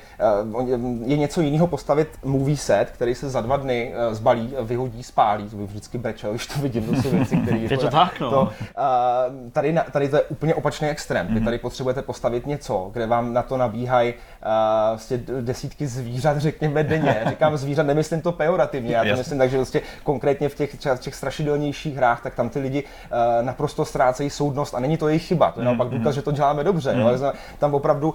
je něco jiného postavit movie set, který se za dva dny zbalí, vyhodí, spálí, to bych vždycky brečel, když to vidím, to jsou věci, které... je to tak, no. To, tady, tady to je úplně opačný extrém. Vy mhm. tady potřebujete postavit něco, kde vám na to nabíhají vlastně desítky zvířat, řekněme, denně. Říkám zvířat, nemyslím to pejorativně, já to myslím tak, že vlastně konkrétně v těch, těch strašidelnějších hrách, tak tam ty lidi uh, naprosto ztrácejí soudnost a není to jejich chyba. To je naopak důkaz, že to děláme dobře. Mm. Jo? Tam opravdu, uh,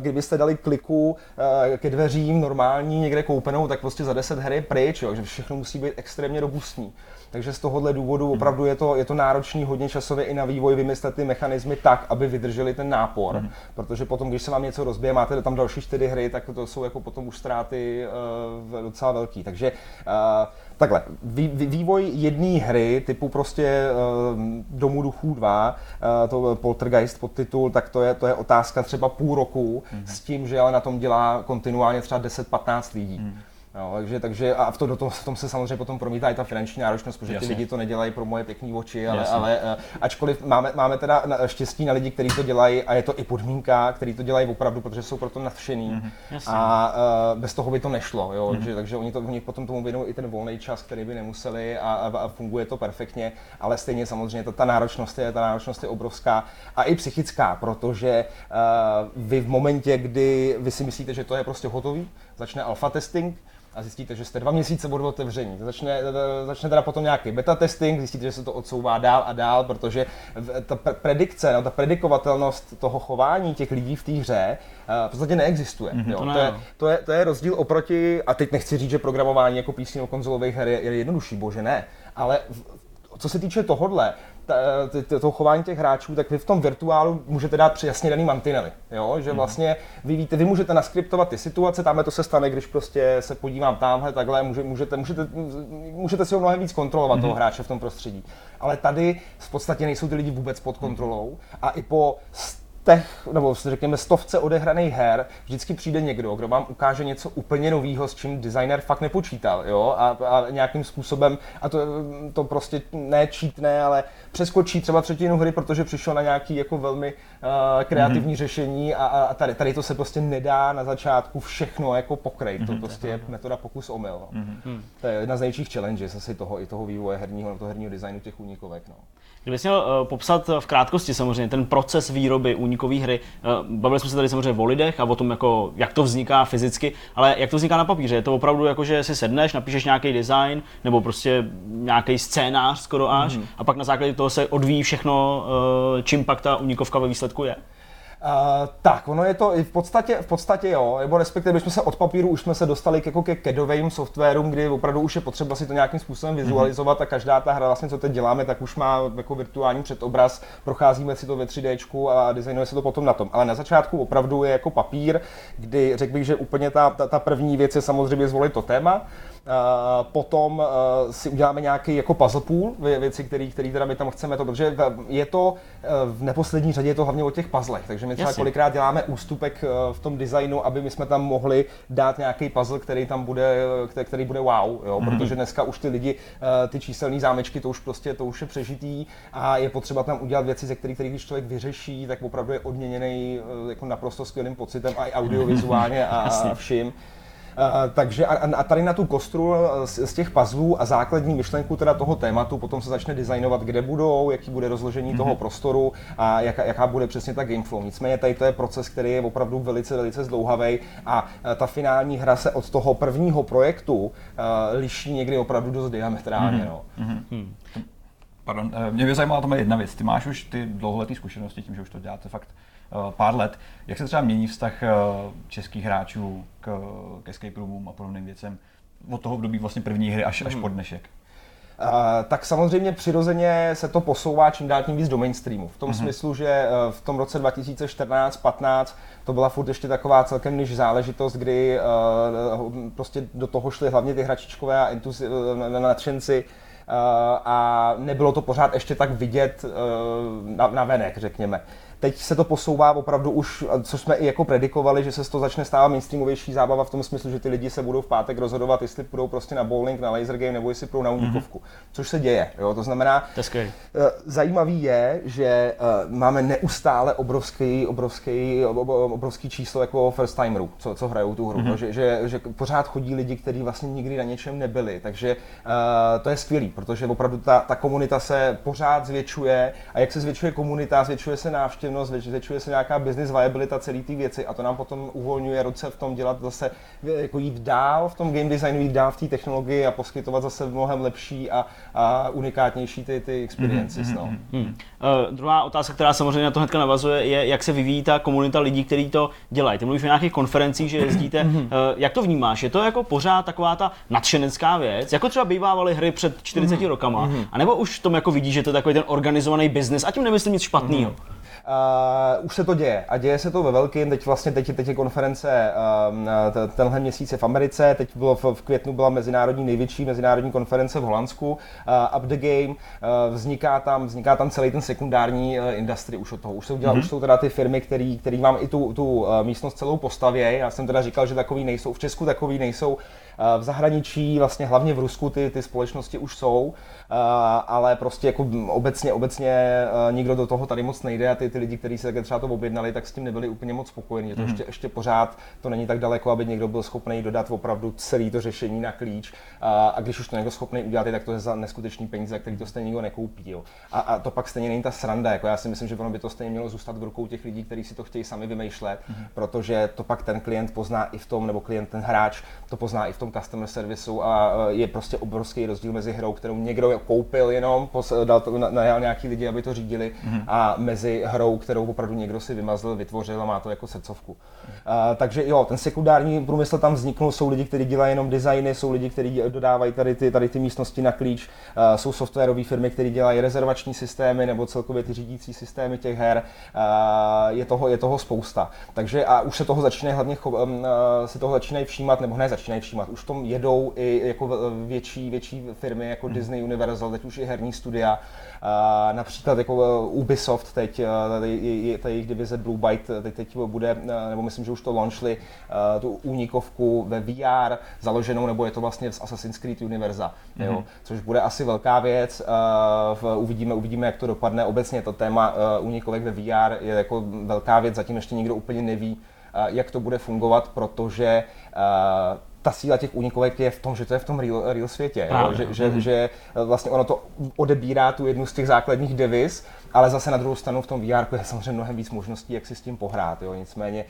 kdybyste dali kliku uh, ke dveřím normální, někde koupenou, tak prostě za 10 hry pryč, jo? že všechno musí být extrémně robustní. Takže z tohohle důvodu opravdu je to, je to náročný hodně časově i na vývoj vymyslet ty mechanismy tak, aby vydrželi ten nápor. Mm. Protože potom, když se vám něco rozbije, máte tam další čtyři hry, tak to jsou jako potom už ztráty uh, docela velký. Takže uh, takhle, vý, vývoj jedné hry typu prostě uh, Domů duchů 2, uh, to Poltergeist podtitul, tak to je, to je otázka třeba půl roku mm. s tím, že ale na tom dělá kontinuálně třeba 10-15 lidí. Mm. Jo, takže, takže a v, to, do toho, v tom se samozřejmě potom promítá i ta finanční náročnost, protože Jasně. ty lidi to nedělají pro moje pěkné oči, ale, ale eh, ačkoliv máme, máme teda štěstí na lidi, kteří to dělají a je to i podmínka, který to dělají opravdu, protože jsou proto nadšený mm-hmm. a uh, bez toho by to nešlo, jo, mm-hmm. takže, takže oni, to, oni potom tomu věnují i ten volný čas, který by nemuseli a, a, a funguje to perfektně, ale stejně samozřejmě ta, ta náročnost je, ta náročnost je obrovská a i psychická, protože uh, vy v momentě, kdy vy si myslíte, že to je prostě hotový, začne alfa testing, a zjistíte, že jste dva měsíce od otevření. Začne, začne teda potom nějaký beta testing, zjistíte, že se to odsouvá dál a dál, protože ta predikce, no, ta predikovatelnost toho chování těch lidí v té hře v podstatě neexistuje. Mm-hmm, jo. To, to, je, to, je, to je rozdíl oproti, a teď nechci říct, že programování jako PC nebo konzolových her je, je jednodušší, bože ne, ale co se týče tohodle, toho chování těch hráčů, tak vy v tom virtuálu můžete dát při jasně daný mantinely. Jo? Že mhm. vlastně vy víte, vy můžete naskriptovat ty situace, tamhle to se stane, když prostě se podívám tamhle, takhle, můžete, můžete, můžete si ho mnohem víc kontrolovat, mm-hmm. toho hráče v tom prostředí. Ale tady v podstatě nejsou ty lidi vůbec pod kontrolou a i po těch, nebo řekněme stovce odehraných her, vždycky přijde někdo, kdo vám ukáže něco úplně nového, s čím designer fakt nepočítal, jo, a, a nějakým způsobem, a to, to prostě ne čítne, ale přeskočí třeba třetinu hry, protože přišel na nějaký jako velmi uh, kreativní mm-hmm. řešení a, a tady, tady to se prostě nedá na začátku všechno jako pokrejt, mm-hmm. to mhm. prostě je metoda pokus omyl. No. Mm-hmm. To je jedna z největších challenges asi toho, i toho vývoje herního, toho herního designu těch únikovek. No. Kdybys měl uh, popsat v krátkosti samozřejmě ten proces výroby úniků unikové hry. Bavili jsme se tady samozřejmě o lidech a o tom, jako, jak to vzniká fyzicky, ale jak to vzniká na papíře. Je to opravdu jako, že si sedneš, napíšeš nějaký design nebo prostě nějaký scénář skoro až mm. a pak na základě toho se odvíjí všechno, čím pak ta unikovka ve výsledku je. Uh, tak, ono je to v podstatě, v podstatě jo, nebo respektive, když jsme se od papíru už jsme se dostali k, jako ke CADovým softwarům, kdy opravdu už je potřeba si to nějakým způsobem mhm. vizualizovat mm-hmm. a každá ta hra, vlastně, co teď děláme, tak už má jako virtuální předobraz, procházíme si to ve 3D a designuje se to potom na tom. Ale na začátku opravdu je jako papír, kdy řekl bych, že úplně ta, ta, ta první věc je samozřejmě zvolit to téma, potom uh, si uděláme nějaký jako puzzle pool, věci, které teda my tam chceme to, protože je to uh, v neposlední řadě je to hlavně o těch puzzlech, takže my třeba Jasně. kolikrát děláme ústupek v tom designu, aby my jsme tam mohli dát nějaký puzzle, který tam bude, který, který bude wow, jo? Mm-hmm. protože dneska už ty lidi, ty číselné zámečky, to už prostě, to už je přežitý a je potřeba tam udělat věci, ze kterých, který když člověk vyřeší, tak opravdu je odměněný jako naprosto skvělým pocitem a i audiovizuálně a, a vším takže a, a tady na tu kostru z, z těch puzzlů a základní myšlenku teda toho tématu potom se začne designovat, kde budou, jaký bude rozložení mm-hmm. toho mhm. prostoru a jaká, jaká bude přesně ta gameflow. Nicméně tady to je proces, který je opravdu velice, velice zdlouhavý a ta finální hra se od toho prvního projektu uh, liší někdy opravdu dost diametrálně. Mm-hmm. No. Mm-hmm. Pardon, eh, mě by zajímala tam jedna věc. Ty máš už ty dlouholetý zkušenosti tím, že už to děláte fakt Eh, pár let. Jak se třeba mění vztah eh, českých hráčů k, k escape roomům a podobným věcem od toho období vlastně první hry až, až po dnešek? Uh, tak samozřejmě přirozeně se to posouvá čím dál tím víc do mainstreamu. V tom mm-hmm. smyslu, že uh, v tom roce 2014-15 to byla furt ještě taková celkem niž záležitost, kdy uh, prostě do toho šly hlavně ty hračičkové a entuzi- nadšenci a nebylo to pořád ještě tak vidět na, na venek, řekněme. Teď se to posouvá opravdu už, co jsme i jako predikovali, že se to začne stávat mainstreamovější zábava v tom smyslu, že ty lidi se budou v pátek rozhodovat, jestli půjdou prostě na bowling, na laser game, nebo jestli půjdou na unikovku. Mm-hmm. Což se děje. Jo? To znamená, eh, zajímavý je, že eh, máme neustále obrovský, obrovský, obrovský číslo jako first timerů, co, co hrajou tu hru. Mm-hmm. Že, že, že, pořád chodí lidi, kteří vlastně nikdy na něčem nebyli. Takže uh, to je skvělý, protože opravdu ta, ta komunita se pořád zvětšuje a jak se zvětšuje komunita, zvětšuje se návštěv efektivnost, zvětšuje se nějaká business viabilita celé té věci a to nám potom uvolňuje ruce v tom dělat zase, jako jít dál v tom game designu, jít dál v té technologii a poskytovat zase mnohem lepší a, a unikátnější ty, ty experiences. Mm-hmm. No. Hmm. Uh, druhá otázka, která samozřejmě na to hnedka navazuje, je, jak se vyvíjí ta komunita lidí, kteří to dělají. Ty mluvíš o nějakých konferencích, že jezdíte. Uh, jak to vnímáš? Je to jako pořád taková ta nadšenecká věc, jako třeba bývávaly hry před 40 mm-hmm. rokama, mm-hmm. anebo už v tom jako vidíš, že to je takový ten organizovaný biznis, a tím nemyslím nic špatného. Mm-hmm. Uh, už se to děje a děje se to ve velkým, teď vlastně teď, teď je konference uh, tenhle měsíc je v Americe, teď bylo v, v květnu byla mezinárodní největší mezinárodní konference v Holandsku, uh, Up the Game, uh, vzniká tam, vzniká tam celý ten sekundární uh, industry už od toho, už jsou, dělá, mm-hmm. už jsou teda ty firmy, který, který vám i tu, tu uh, místnost celou postavějí, já jsem teda říkal, že takový nejsou, v Česku takový nejsou, v zahraničí, vlastně hlavně v Rusku ty, ty společnosti už jsou, ale prostě jako obecně, obecně nikdo do toho tady moc nejde a ty, ty lidi, kteří se třeba to objednali, tak s tím nebyli úplně moc spokojení. Je to mm. ještě, ještě pořád to není tak daleko, aby někdo byl schopný dodat opravdu celý to řešení na klíč. A, a když už to někdo schopný udělat, tak to je za neskutečný peníze, který to stejně nikdo nekoupí. Jo. A, a, to pak stejně není ta sranda. Jako já si myslím, že ono by to stejně mělo zůstat v rukou těch lidí, kteří si to chtějí sami vymýšlet, mm. protože to pak ten klient pozná i v tom, nebo klient, ten hráč to pozná i v tom customer servisu a je prostě obrovský rozdíl mezi hrou, kterou někdo koupil jenom, dal to, najal nějaký lidi, aby to řídili, mm. a mezi hrou, kterou opravdu někdo si vymazl, vytvořil a má to jako srdcovku. Uh, takže jo, ten sekundární průmysl tam vzniknul, jsou lidi, kteří dělají jenom designy, jsou lidi, kteří dodávají tady ty, tady ty místnosti na klíč, uh, jsou softwarové firmy, které dělají rezervační systémy nebo celkově ty řídící systémy těch her. Uh, je, toho, je toho spousta. Takže a už se toho začínají hlavně um, si toho začínají všímat, nebo ne začínají všímat, už v tom jedou i jako větší, větší firmy jako hmm. Disney, Universal, teď už i herní studia, například jako uh, Ubisoft teď, tady, ta jejich divize Blue Byte teď, teď bude, nebo myslím, že už to launchli, tu únikovku ve VR založenou, nebo je to vlastně z Assassin's Creed univerza, mm-hmm. jo, což bude asi velká věc. Uvidíme, uvidíme, jak to dopadne. Obecně to téma únikovek ve VR je jako velká věc, zatím ještě nikdo úplně neví, jak to bude fungovat, protože ta síla těch únikovek je v tom, že to je v tom real, real světě, jo? Že, že, mm-hmm. že vlastně ono to odebírá tu jednu z těch základních devis ale zase na druhou stranu v tom VR je samozřejmě mnohem víc možností, jak si s tím pohrát, jo, nicméně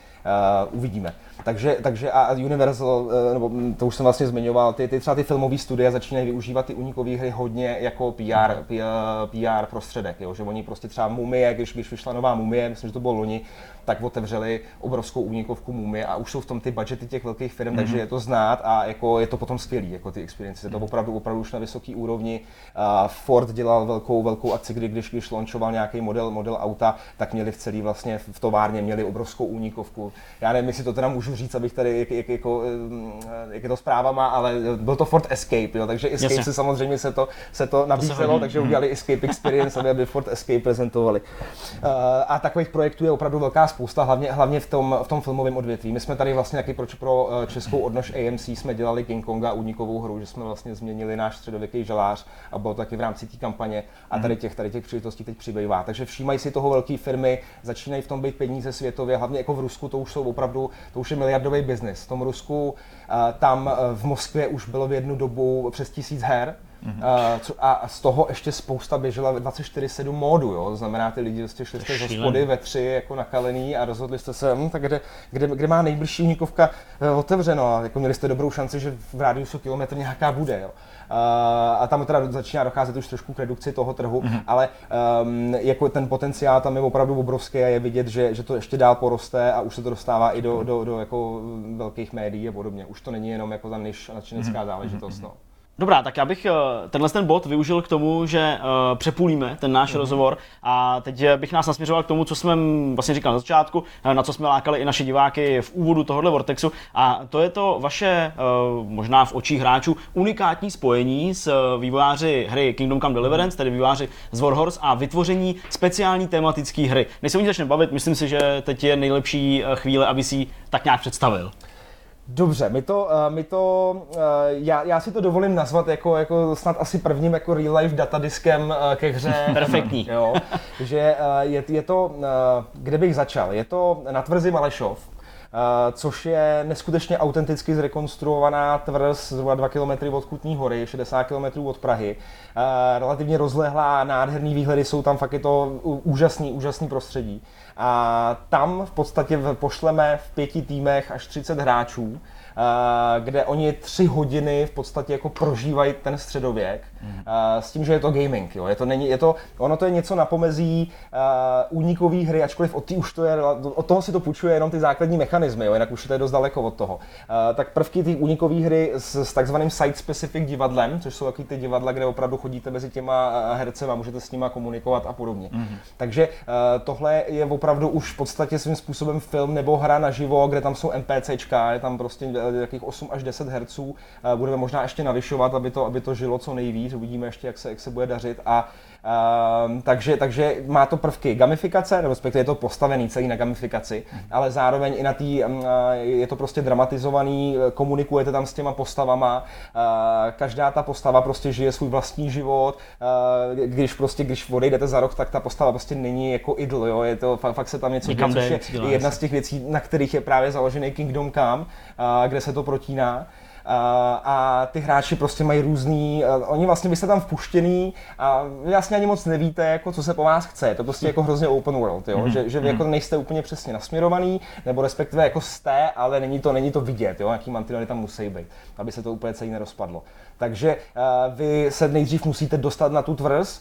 uh, uvidíme. Takže, takže a Universal, uh, nebo to už jsem vlastně zmiňoval, ty, ty třeba ty filmové studie začínají využívat ty unikové hry hodně jako PR, PR, PR prostředek, jo, že oni prostě třeba Mumie, když, když vyšla nová Mumie, myslím, že to bylo loni, tak otevřeli obrovskou únikovku Mumie a už jsou v tom ty budgety těch velkých firm, mm-hmm. takže je to znát a jako je to potom skvělý, jako ty experience, je to opravdu, opravdu už na vysoké úrovni. Uh, Ford dělal velkou, velkou akci, kdy když, když launchoval nějaký model, model auta, tak měli v celý vlastně v továrně měli obrovskou únikovku. Já nevím, jestli to teda můžu říct, abych tady, jak, jak, jako, jak je to zprávama, ale byl to Ford Escape, jo, takže Escape Jasně. se samozřejmě se to, se to nabízelo, to takže udělali Escape Experience, aby, aby Ford Escape prezentovali. Uh, a takových projektů je opravdu velká spousta, hlavně, hlavně v tom, v tom filmovém odvětví. My jsme tady vlastně taky pro, pro eh, českou odnož AMC jsme dělali King Konga únikovou hru, že jsme vlastně změnili náš středověký žalář a bylo to taky v rámci té kampaně a tady těch, tady těch příležitostí teď přibývá. Takže všímají si toho velké firmy, začínají v tom být peníze světově, hlavně jako v Rusku to už jsou opravdu, to už je miliardový biznis. V tom Rusku, eh, tam eh, v Moskvě už bylo v jednu dobu přes tisíc her, Mm-hmm. a z toho ještě spousta běžela 24-7 módu, jo? To znamená, ty lidi prostě šli jste z hospody ve tři jako nakalený a rozhodli jste se, hm, tak kde, kde, kde, má nejbližší unikovka eh, otevřeno a jako měli jste dobrou šanci, že v rádiusu kilometr nějaká bude. Jo? a tam teda začíná docházet už trošku k redukci toho trhu, mm-hmm. ale um, jako ten potenciál tam je opravdu obrovský a je vidět, že, že to ještě dál poroste a už se to dostává i do, do, do jako velkých médií a podobně. Už to není jenom jako ta niž nadšenecká mm-hmm. záležitost. No. Dobrá, tak já bych eh, tenhle ten bod využil k tomu, že uh, přepůlíme ten náš mm-hmm. rozhovor a teď eh, bych nás nasměřoval k tomu, co jsme vlastně říkal na začátku, na co jsme lákali i naše diváky v úvodu tohohle Vortexu a to je to vaše, možná v očích hráčů, unikátní spojení s vývojáři hry Kingdom Come Deliverance, tedy vývojáři z Warhorse a vytvoření speciální tematické hry. Než se o ní začneme bavit, myslím si, že teď je nejlepší chvíle, aby si tak nějak představil. Dobře, my to, uh, my to uh, já, já si to dovolím nazvat jako, jako snad asi prvním jako real life datadiskem uh, ke hře. Perfektní. jo, že je, je to, kde bych začal, je to na tvrzi Malešov, což je neskutečně autenticky zrekonstruovaná tvrz zhruba 2 km od Kutní hory, 60 km od Prahy. Uh, relativně rozlehlá, nádherný výhledy jsou tam, fakt je to úžasný, úžasný prostředí. A tam v podstatě pošleme v pěti týmech až 30 hráčů, kde oni tři hodiny v podstatě jako prožívají ten středověk mm. s tím, že je to gaming. Jo. Je to, není, je to, ono to je něco na pomezí uh, únikový hry, ačkoliv od, už to je, od toho si to půjčuje jenom ty základní mechanismy, jo, jinak už to je dost daleko od toho. Uh, tak prvky té únikové hry s, s takzvaným site-specific divadlem, což jsou takový ty divadla, kde opravdu chodíte mezi těma hercema, můžete s nima komunikovat a podobně. Mm. Takže uh, tohle je opravdu už v podstatě svým způsobem film nebo hra naživo, kde tam jsou NPCčka, je tam prostě jakých 8 až 10 Hz. Budeme možná ještě navyšovat, aby to, aby to žilo co nejvíc. Uvidíme ještě, jak se, jak se bude dařit. A Um, takže, takže má to prvky gamifikace, nebo respektive je to postavený celý na gamifikaci, mm. ale zároveň i na tý, um, je to prostě dramatizovaný, komunikujete tam s těma postavama, uh, každá ta postava prostě žije svůj vlastní život, uh, když prostě, když odejdete za rok, tak ta postava prostě není jako idol, jo, je to, fakt, fakt se tam něco děje, což je jedna z těch věcí, na kterých je právě založený Kingdom Come, uh, kde se to protíná a ty hráči prostě mají různý, oni vlastně byste tam vpuštěný a vy vlastně ani moc nevíte, jako, co se po vás chce. To prostě jako hrozně open world, jo? Mm-hmm. Že, že vy jako mhm. nejste úplně přesně nasměrovaný, nebo respektive jako jste, ale není to, není to vidět, jo? jaký mantinely tam musí být, aby se to úplně celý nerozpadlo. Takže uh, vy se nejdřív musíte dostat na tu tvrz,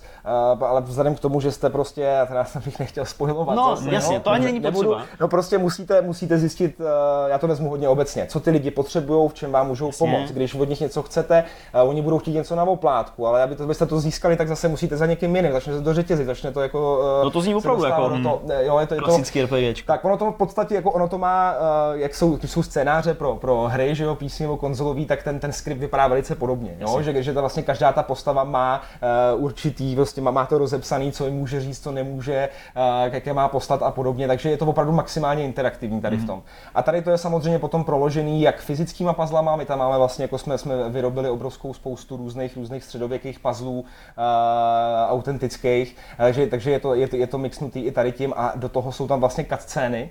uh, ale vzhledem k tomu, že jste prostě, teda jsem bych nechtěl spojovat. No, zase, jasně, no, to ani není nebudu, potřeba. No prostě musíte, musíte zjistit, uh, já to vezmu hodně obecně, co ty lidi potřebují, v čem vám můžou jasně. pomoct. Když od nich něco chcete, oni budou chtít něco na oplátku, ale aby to, abyste to získali, tak zase musíte za někým jiným, začne se to řetězit, začne to jako... No to zní opravdu jako to, jo, je to, je klasický RPGčko. Tak ono to v podstatě, jako ono to má, jak jsou, jsou scénáře pro, pro hry, že jo, PC nebo konzolový, tak ten, ten skript vypadá velice podobně, jo, že, že to vlastně každá ta postava má uh, určitý, vlastně má, má to rozepsaný, co jim může říct, co nemůže, uh, jaké má postat a podobně, takže je to opravdu maximálně interaktivní tady mm-hmm. v mhm. tom. A tady to je samozřejmě potom proložený jak fyzickýma puzzlama, my tam máme vlastně, jako jsme, jsme vyrobili obrovskou spoustu různých, různých středověkých puzzlů, uh, autentických, takže, takže je, to, je, to, je to mixnutý i tady tím a do toho jsou tam vlastně cutscény,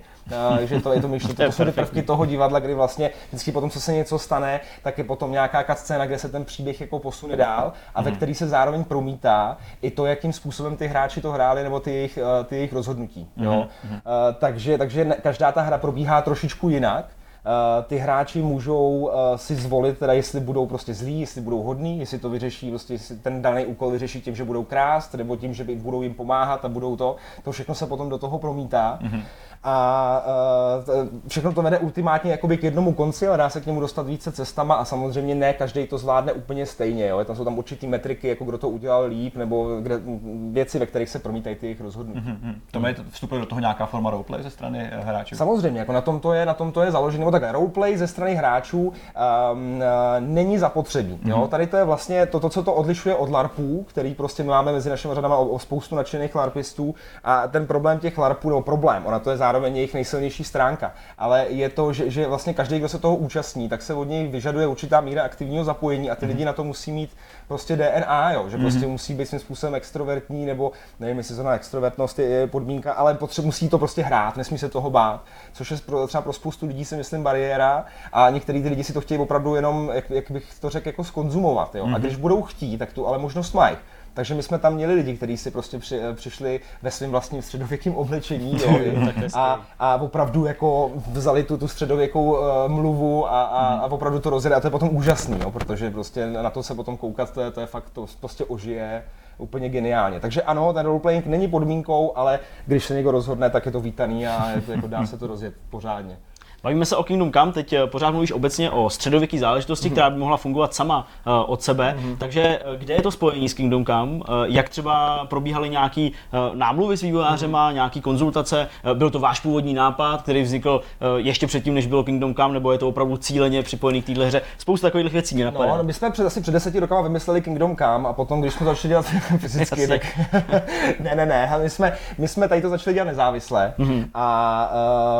že to je to myšlení, to, jsou ty prvky toho divadla, kdy vlastně vždycky potom, co se něco stane, tak je potom nějaká cutscéna, kde se ten příběh jako posune dál a ve mhm. který se zároveň promítá i to, jakým způsobem ty hráči to hráli nebo ty jejich, ty jejich rozhodnutí. Jo? Mm-hmm. Uh, takže, takže každá ta hra probíhá trošičku jinak Eh, ty hráči můžou eh, si zvolit, teda jestli budou prostě zlí, jestli budou hodní, jestli to vyřeší, prostě jestli ten daný úkol vyřeší tím, že budou krást, nebo tím, že budou jim pomáhat a budou to. To všechno se potom do toho promítá. Mm-hmm a uh, všechno to vede ultimátně jakoby k jednomu konci, ale dá se k němu dostat více cestama a samozřejmě ne každý to zvládne úplně stejně. Jo? Tam jsou tam určitý metriky, jako kdo to udělal líp, nebo kde, věci, ve kterých se promítají ty jejich rozhodnutí. Mm-hmm. To má vstupuje do toho nějaká forma roleplay ze strany eh, hráčů? Samozřejmě, jako na tom to je, na tom to je založené. Nebo takhle, roleplay ze strany hráčů um, uh, není zapotřebí. Mm-hmm. Jo? Mhm. Tady to je vlastně to, to, co to odlišuje od LARPů, který prostě máme mezi našimi řadama o, o spoustu nadšených LARPistů. A ten problém těch LARPů, nebo problém, ona to je zároveň jejich nejsilnější stránka. Ale je to, že, že vlastně každý, kdo se toho účastní, tak se od něj vyžaduje určitá míra aktivního zapojení a ty mm-hmm. lidi na to musí mít prostě DNA, jo, že mm-hmm. prostě musí být svým způsobem extrovertní, nebo nevím, jestli zrovna extrovertnost je podmínka, ale potře- musí to prostě hrát, nesmí se toho bát, což je pro, třeba pro spoustu lidí si myslím bariéra a některý ty lidi si to chtějí opravdu jenom, jak, jak bych to řekl, jako skonzumovat. Jo? Mm-hmm. A když budou chtít, tak tu ale možnost mají. Takže my jsme tam měli lidi, kteří si prostě při, eh, přišli ve svém vlastním středověkém oblečení jo, a, a opravdu jako vzali tu, tu středověkou uh, mluvu a, a, hmm. a opravdu to rozjeli a to je potom úžasný, jo, protože prostě na to se potom koukat, to je, to je fakt, to prostě ožije úplně geniálně. Takže ano, ten roleplaying není podmínkou, ale když se někdo rozhodne, tak je to vítaný a je to, jako dá se to rozjet pořádně. Bavíme se o Kingdom Come, teď eh, pořád mluvíš obecně o středověké záležitosti, mm-hmm. která by mohla fungovat sama uh, od sebe. Mm-hmm. Takže eh, kde je to spojení s Kingdom Come? Uh, jak třeba probíhaly nějaký uh, námluvy s vývojářema, mm-hmm. nějaký konzultace? Uh, byl to váš původní nápad, který vznikl uh, ještě předtím, než bylo Kingdom Come, nebo je to opravdu cíleně připojený k téhle hře? Spousta takových věcí mě napadá. No, my jsme před, asi před deseti rokama vymysleli Kingdom Come a potom, když jsme začali dělat fyzicky, tak ne, ne, ne, my jsme, my jsme tady to začali dělat nezávisle mm-hmm. a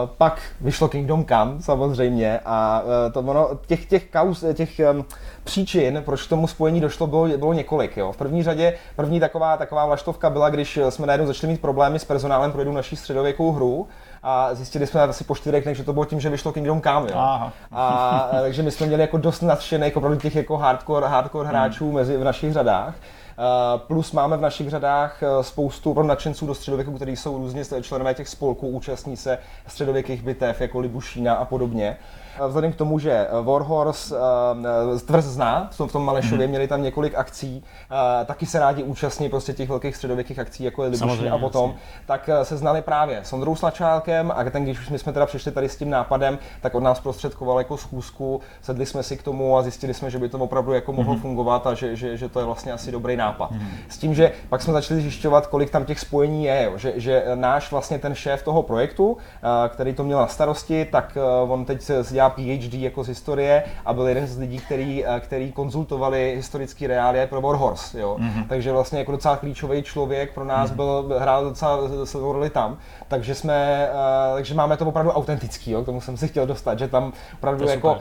uh, pak vyšlo Kingdom Come kam, samozřejmě. A e, to ono, těch, těch kaus, těch um, příčin, proč k tomu spojení došlo, bylo, bylo několik. Jo. V první řadě, první taková, taková vlaštovka byla, když jsme najednou začali mít problémy s personálem pro jednu naší středověkou hru a zjistili jsme asi po čtyřech dnech, že to bylo tím, že vyšlo Kingdom Come. Jo. Aha. A, e, takže my jsme měli jako dost nadšených opravdu těch jako hardcore, hardcore hráčů hmm. mezi v našich řadách. Eh, plus máme v našich řadách eh, spoustu nadšenců do středověku, kteří jsou různě členové těch spolků, účastní se středověkých bitev, jako Libušína a podobně. Vzhledem k tomu, že Warhorse tvrz zná, v tom Malešově, mm-hmm. měli tam několik akcí, taky se rádi účastní prostě těch velkých středověkých akcí, jako je Libušín a potom, tak se znali právě s Ondrou Slačálkem a ten, když už my jsme teda přišli tady s tím nápadem, tak od nás prostředkoval jako schůzku, sedli jsme si k tomu a zjistili jsme, že by to opravdu jako mohlo mm-hmm. fungovat a že, že, že, to je vlastně asi dobrý nápad. Mm-hmm. S tím, že pak jsme začali zjišťovat, kolik tam těch spojení je, jo. Že, že náš vlastně ten šéf toho projektu, který to měl na starosti, tak on teď se dělá PhD jako z historie a byl jeden z lidí, který, eh, který konzultovali historický reálie pro Warhorse. Jo? Mm-hmm. Takže vlastně jako docela klíčový člověk pro nás mm-hmm. byl, hrál docela svou roli tam. Takže jsme, takže máme to opravdu autentický, jo? k tomu jsem si chtěl dostat, že tam opravdu jako uh,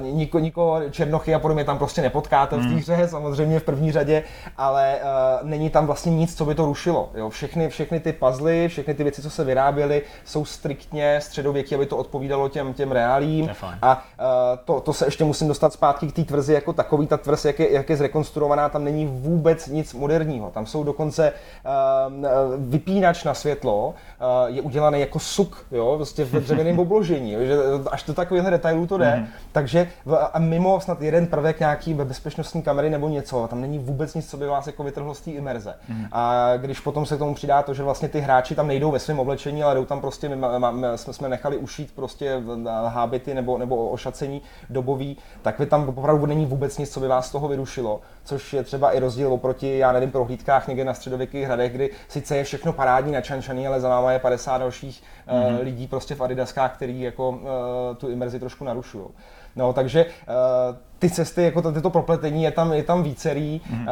uh, niko, niko černochy a podobně tam prostě nepotkáte mm. v té mhm. hře, samozřejmě v první řadě, ale uh, není tam vlastně nic, co by to rušilo. Jo? Všechny, všechny ty puzzle, všechny ty věci, co se vyráběly, jsou striktně středověké, aby to odpovídalo těm, těm reálím. A uh, to, to se ještě musím dostat zpátky k té tvrzi jako takový. Ta tvrz, jak je, jak je zrekonstruovaná, tam není vůbec nic moderního. Tam jsou dokonce uh, vypínač na světlo, uh, je udělaný jako suk, jo, vlastně v dřevěném obložení, že až do takovýchhle detailů to jde. Mm-hmm. Takže a mimo snad jeden prvek nějaký bezpečnostní kamery nebo něco, tam není vůbec nic, co by vás jako vytrhlo z té imerze. Mm-hmm. A když potom se k tomu přidá to, že vlastně ty hráči tam nejdou ve svém oblečení, ale jdou tam prostě, my, my, my, jsme, jsme nechali ušít prostě hábity nebo, nebo ošacení dobový, tak vy tam opravdu není vůbec nic, co by vás z toho vyrušilo, což je třeba i rozdíl oproti, já nevím, prohlídkách někde na středověkých hradech, kdy sice je všechno parádní, načančaný, ale za náma je 50 dalších uh, lidí prostě v Adidaskách, který jako uh, tu imerzi trošku narušují. No, takže uh, ty cesty, jako tyto propletení, je tam, je tam vícerý. Mm.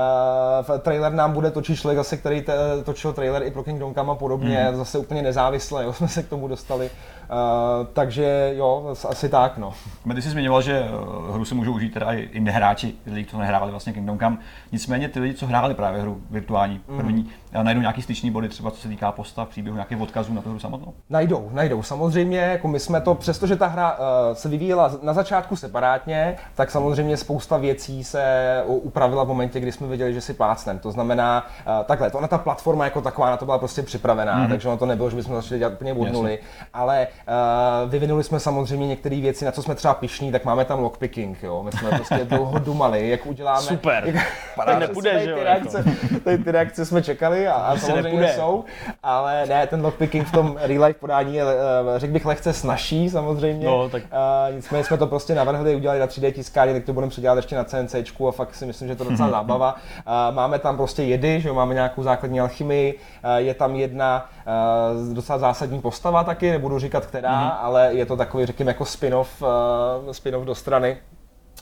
Uh, trailer nám bude točit člověk zase, který te, točil trailer i pro Kingdom Come a podobně, mm. zase úplně nezávisle, jo, jsme se k tomu dostali. Uh, takže jo, asi tak, no. Ty jsi zmiňoval, že hru si můžou užít teda i nehráči, lidi, co nehráli vlastně Kingdom Come. Nicméně ty lidi, co hráli právě hru virtuální, první, mm. Najdou nějaký styční body, třeba co se týká postav, příběhu, nějakých odkazů na tu hru samotnou? Najdou, najdou. Samozřejmě, jako my jsme to, přestože ta hra uh, se vyvíjela na začátku separátně, tak samozřejmě spousta věcí se upravila v momentě, kdy jsme viděli, že si plácnem. To znamená, uh, takhle, to ona ta platforma jako taková na to byla prostě připravená, mm. takže ono to nebylo, že bychom začali dělat úplně od nuly, ale Uh, vyvinuli jsme samozřejmě některé věci, na co jsme třeba pišní, tak máme tam lockpicking, jo. My jsme prostě dlouho dumali, jak uděláme. Super. Jak, tak nepůjde, že ty, reakce, jako. ty reakce jsme čekali a, a samozřejmě nepůjde. jsou, ale ne, ten lockpicking v tom real life podání je, uh, řekl bych, lehce snažší samozřejmě. No, tak... uh, nicméně jsme to prostě navrhli, udělali na 3D tiskárně, tak to budeme předělat ještě na CNC a fakt si myslím, že to je docela zábava. Uh, máme tam prostě jedy, že jo, máme nějakou základní alchymii, uh, je tam jedna uh, docela zásadní postava taky, nebudu říkat která, mm-hmm. ale je to takový, řekněme, jako spin-off, uh, spin-off do strany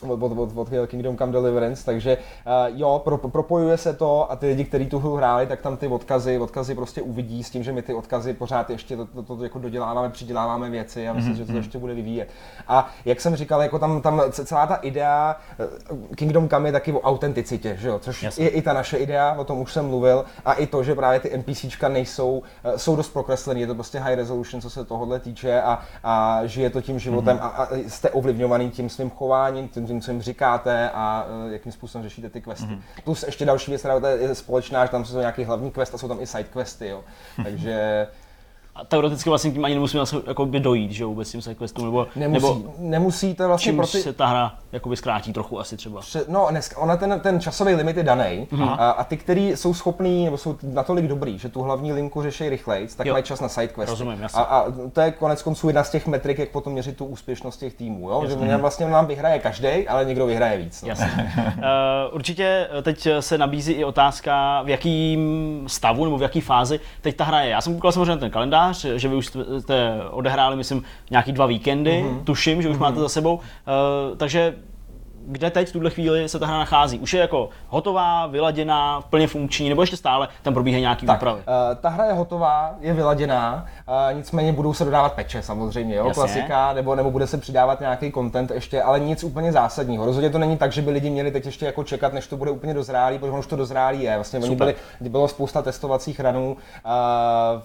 od, od, od, od Kingdom Come Deliverance, takže uh, jo, pro, propojuje se to a ty lidi, kteří tu hru hráli, tak tam ty odkazy, odkazy prostě uvidí s tím, že my ty odkazy pořád ještě to, to, to jako doděláváme, přiděláváme věci a myslím, mm-hmm. že to mhm. ještě bude vyvíjet. A jak jsem říkal, jako tam, tam celá ta idea eh, Kingdom Come je taky o autenticitě, že jo? což Jasně. je i ta naše idea, o tom už jsem mluvil, a i to, že právě ty NPCčka nejsou, uh, jsou dost prokreslený, je to prostě high resolution, co se tohohle týče a, a žije to tím životem mm-hmm. a, a jste ovlivňovaný tím svým chováním, tím tím, co jim říkáte a uh, jakým způsobem řešíte ty questy. Mm-hmm. Plus ještě další věc, která je společná, že tam jsou nějaký hlavní quest a jsou tam i side questy, jo. Takže a teoreticky vlastně tím ani nemusíme jako by dojít, že vůbec tím sidequestům, nebo, nemusí, nebo nemusí to vlastně pro ty... se ta hra jakoby zkrátí trochu asi třeba. Pře- no, dneska, ona ten, ten časový limit je daný mm-hmm. a, a, ty, kteří jsou schopní, nebo jsou natolik dobrý, že tu hlavní linku řeší rychleji, tak jo. mají čas na sidequesty. Rozumím, a, a, to je konec konců jedna z těch metrik, jak potom měřit tu úspěšnost těch týmů, jo? že mě vlastně nám vyhraje každý, ale někdo vyhraje víc. No. uh, určitě teď se nabízí i otázka, v jakém stavu nebo v jaké fázi teď ta hra je. Já jsem koukal samozřejmě ten kalendář, že vy už jste odehráli, myslím, nějaký dva víkendy, mm-hmm. tuším, že už mm-hmm. máte za sebou, uh, takže kde teď v tuhle chvíli se ta hra nachází? Už je jako hotová, vyladěná, plně funkční, nebo ještě stále tam probíhají nějaký tak, úpravy? Uh, ta hra je hotová, je vyladěná, uh, nicméně budou se dodávat peče samozřejmě, jo, Jasně. klasika, nebo, nebo bude se přidávat nějaký content ještě, ale nic úplně zásadního. Rozhodně to není tak, že by lidi měli teď ještě jako čekat, než to bude úplně dozrálý, protože už to dozrálý je. Vlastně oni byli, bylo spousta testovacích ranů, uh,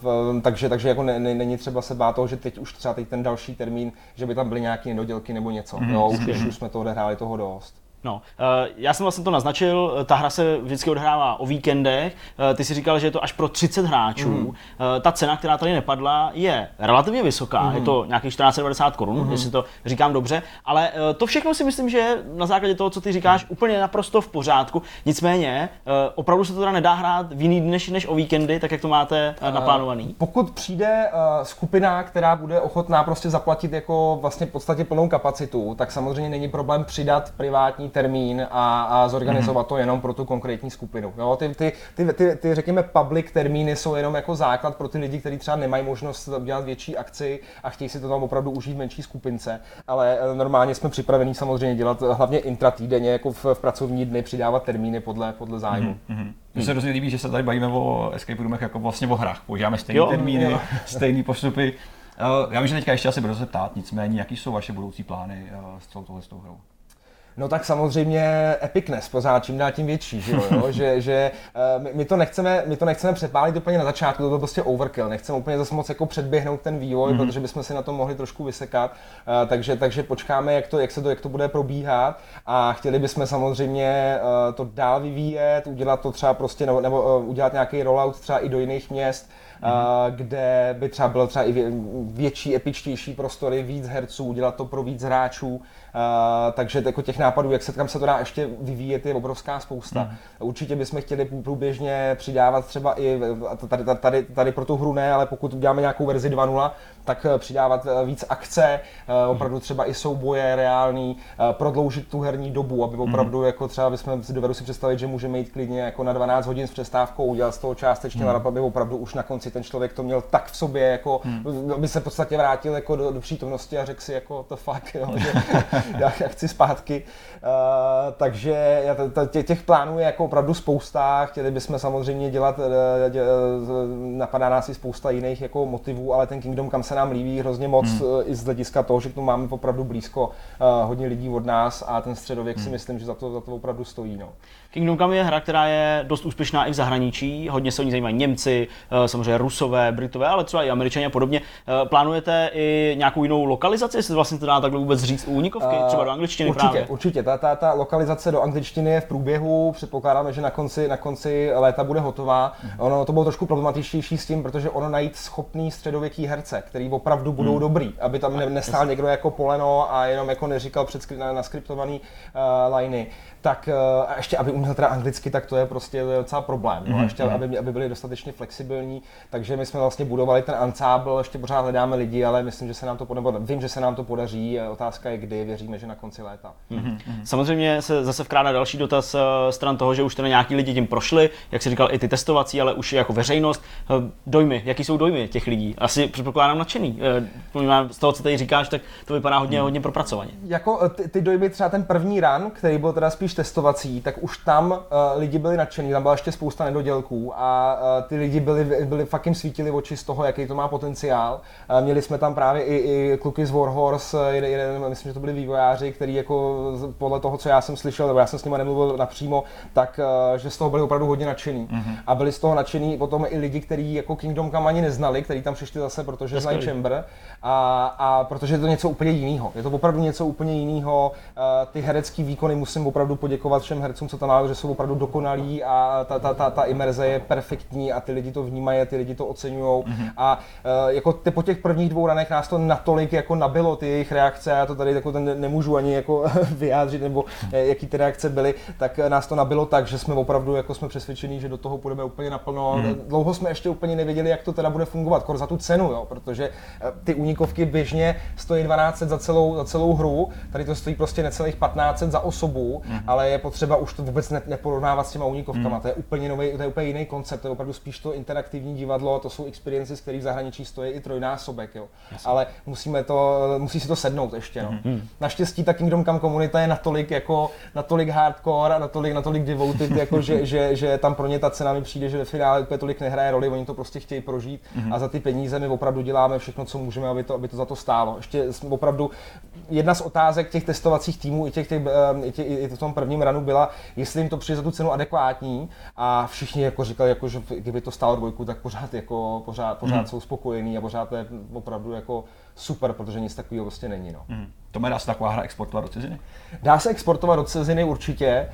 v, takže, takže jako ne, ne, není třeba se bát toho, že teď už třeba teď ten další termín, že by tam byly nějaké nedodělky nebo něco. Mm-hmm. Jo, už, už jsme to odehráli toho dost. No, eh, já jsem vlastně to naznačil, ta hra se vždycky odhrává o víkendech, eh, ty si říkal, že je to až pro 30 hráčů. Mm. Ta cena, která tady nepadla, je relativně vysoká, mm. je to nějakých 1490 korun, mm. jestli to říkám dobře, ale to všechno si myslím, že je na základě toho, co ty říkáš, mm. úplně naprosto v pořádku. Nicméně, opravdu se to teda nedá hrát v jiný než, než o víkendy, tak jak to máte naplánovaný. Pokud přijde skupina, která bude ochotná prostě zaplatit jako vlastně v podstatě plnou kapacitu, tak samozřejmě není problém přidat privátní termín a, a zorganizovat mm-hmm. to jenom pro tu konkrétní skupinu. Jo, ty, ty, ty, ty, ty, řekněme, public termíny jsou jenom jako základ pro ty lidi, kteří třeba nemají možnost udělat větší akci a chtějí si to tam opravdu užít v menší skupince. Ale eh, normálně jsme připraveni samozřejmě dělat hlavně intratýdenně, jako v, v pracovní dny, přidávat termíny podle, podle zájmu. Mm-hmm. Mně mm. se hrozně líbí, že se tady bavíme o escape roomech jako vlastně o hrách. Používáme stejné termíny, jo. stejné postupy. Eh, já vím, že teďka ještě asi budu se ptát, nicméně, jaký jsou vaše budoucí plány eh, s celou tohle hrou? No tak samozřejmě epicness pořád čím dál tím větší, že, jo? že, že uh, my, my, to nechceme, my to nechceme přepálit úplně na začátku, to byl prostě overkill, nechceme úplně zase moc jako předběhnout ten vývoj, mm-hmm. protože bychom si na to mohli trošku vysekat, uh, takže, takže počkáme, jak to, jak, se to, jak to bude probíhat a chtěli bychom samozřejmě uh, to dál vyvíjet, udělat to třeba prostě, nebo, nebo uh, udělat nějaký rollout třeba i do jiných měst, mm-hmm. kde by třeba bylo třeba i větší, epičtější prostory, víc herců, udělat to pro víc hráčů, takže jako těch nápadů, jak se kam se to dá ještě vyvíjet, je obrovská spousta. Mm. Určitě bychom chtěli průběžně přidávat třeba i tady, tady, tady pro tu hru ne, ale pokud uděláme nějakou verzi 2.0, tak eh, přidávat eh, víc akce, opravdu třeba i souboje reální, prodloužit tu herní dobu, aby opravdu mm. jako třeba bychom dovedu si představit, že můžeme jít klidně jako na 12 hodin s přestávkou, udělat z toho částečně mm. aby opravdu už na konci ten člověk to měl tak v sobě, jako, hmm. aby se v podstatě vrátil jako do, do přítomnosti a řekl si jako to fakt, jo, že já, chci zpátky. Uh, takže těch plánů je jako opravdu spousta, chtěli bychom samozřejmě dělat, eh, dě, napadá nás i spousta jiných jako motivů, ale ten Kingdom kam se nám líbí hrozně moc hmm. i z hlediska toho, že k tomu máme opravdu blízko uh, hodně lidí od nás a ten středověk hmm. si myslím, že za to, za to opravdu stojí. No. Kingdom Come je hra, která je dost úspěšná i v zahraničí, hodně se o ní zajímají Němci, eh, samozřejmě Rusové, Britové, ale třeba i Američané a podobně. Eh, plánujete i nějakou jinou lokalizaci, jestli vlastně to dá takhle vůbec říct u únikovky, uh, třeba do angličtiny určitě, právě? Určitě, ta, ta, ta lokalizace do angličtiny je v průběhu, předpokládáme, že na konci, na konci léta bude hotová. Uh-huh. Ono to bylo trošku problematičtější s tím, protože ono najít schopný středověký herce, který opravdu budou uh-huh. dobrý, aby tam ne, nestál někdo jako poleno a jenom jako neříkal před na, naskriptovaný uh, liney tak uh, a ještě aby uměl teda anglicky, tak to je prostě docela problém. No. A mhm, ještě mhm. aby, aby byli dostatečně flexibilní, takže my jsme vlastně budovali ten ansábl, ještě pořád hledáme lidi, ale myslím, že se nám to podaří, vím, že se nám to podaří, otázka je kdy, věříme, že na konci léta. Mm-hmm. Samozřejmě se zase vkrádá další dotaz uh, stran toho, že už teda nějaký lidi tím prošli, jak si říkal, i ty testovací, ale už jako veřejnost. Uh, dojmy, jaký jsou dojmy těch lidí? Asi předpokládám nadšený. Uh, z toho, co tady říkáš, tak to vypadá hodně, hmm. hodně propracovaně. Jako ty, ty dojmy, třeba ten první run, který byl teda spíš testovací, tak už tam uh, lidi byli nadšení, tam byla ještě spousta nedodělků a uh, ty lidi byli, byli fakt jim svítili oči z toho, jaký to má potenciál. Uh, měli jsme tam právě i, i kluky z Warhorse, jeden, jeden, myslím, že to byli vývojáři, který jako podle toho, co já jsem slyšel, nebo já jsem s nimi nemluvil napřímo, tak uh, že z toho byli opravdu hodně nadšení. Mm-hmm. A byli z toho nadšení potom i lidi, kteří jako Kingdom Come ani neznali, kteří tam přišli zase, protože znají Chamber a, a protože je to něco úplně jiného. Je to opravdu něco úplně jiného. Uh, ty herecké výkony musím opravdu poděkovat všem hercům, co tam náleží, že jsou opravdu dokonalí a ta, ta, ta, ta imerze je perfektní a ty lidi to vnímají, a ty lidi to oceňují. Mm-hmm. A uh, jako ty, po těch prvních dvou ranech nás to natolik jako nabilo, ty jejich reakce, já to tady jako ten nemůžu ani jako vyjádřit, nebo mm-hmm. jaký ty reakce byly, tak nás to nabilo tak, že jsme opravdu jako jsme přesvědčení, že do toho půjdeme úplně naplno. Mm-hmm. Dlouho jsme ještě úplně nevěděli, jak to teda bude fungovat, kor za tu cenu, jo, protože ty únikovky běžně stojí 12 za celou, za celou hru, tady to stojí prostě necelých 15 za osobu, mm-hmm. Ale je potřeba už to vůbec ne, neporovnávat s těma únikovkama. Mm. To je úplně nový, to je úplně jiný koncept, to je opravdu spíš to interaktivní divadlo, to jsou experiences, které v zahraničí stojí i trojnásobek, jo. Ale musíme to, musí si to sednout ještě, no. Mm. Naštěstí ta Kingdom Come komunita je natolik jako, natolik hardcore a natolik, natolik devoted, jako že, že, že, tam pro ně ta cena mi přijde, že ve finále úplně tolik nehraje roli, oni to prostě chtějí prožít mm. a za ty peníze my opravdu děláme všechno, co můžeme, aby to, aby to za to stálo. Ještě opravdu jedna z otázek těch testovacích týmů i, těch, těch, i, těch, i v tom prvním ranu byla, jestli jim to přijde za tu cenu adekvátní a všichni jako říkali, jako, že kdyby to stálo dvojku, tak pořád, jako, pořád, pořád hmm. jsou spokojení a pořád to je opravdu jako super, protože nic takového prostě není. No. Hmm. To dá se taková hra exportovat do ciziny? Dá se exportovat do ciziny určitě.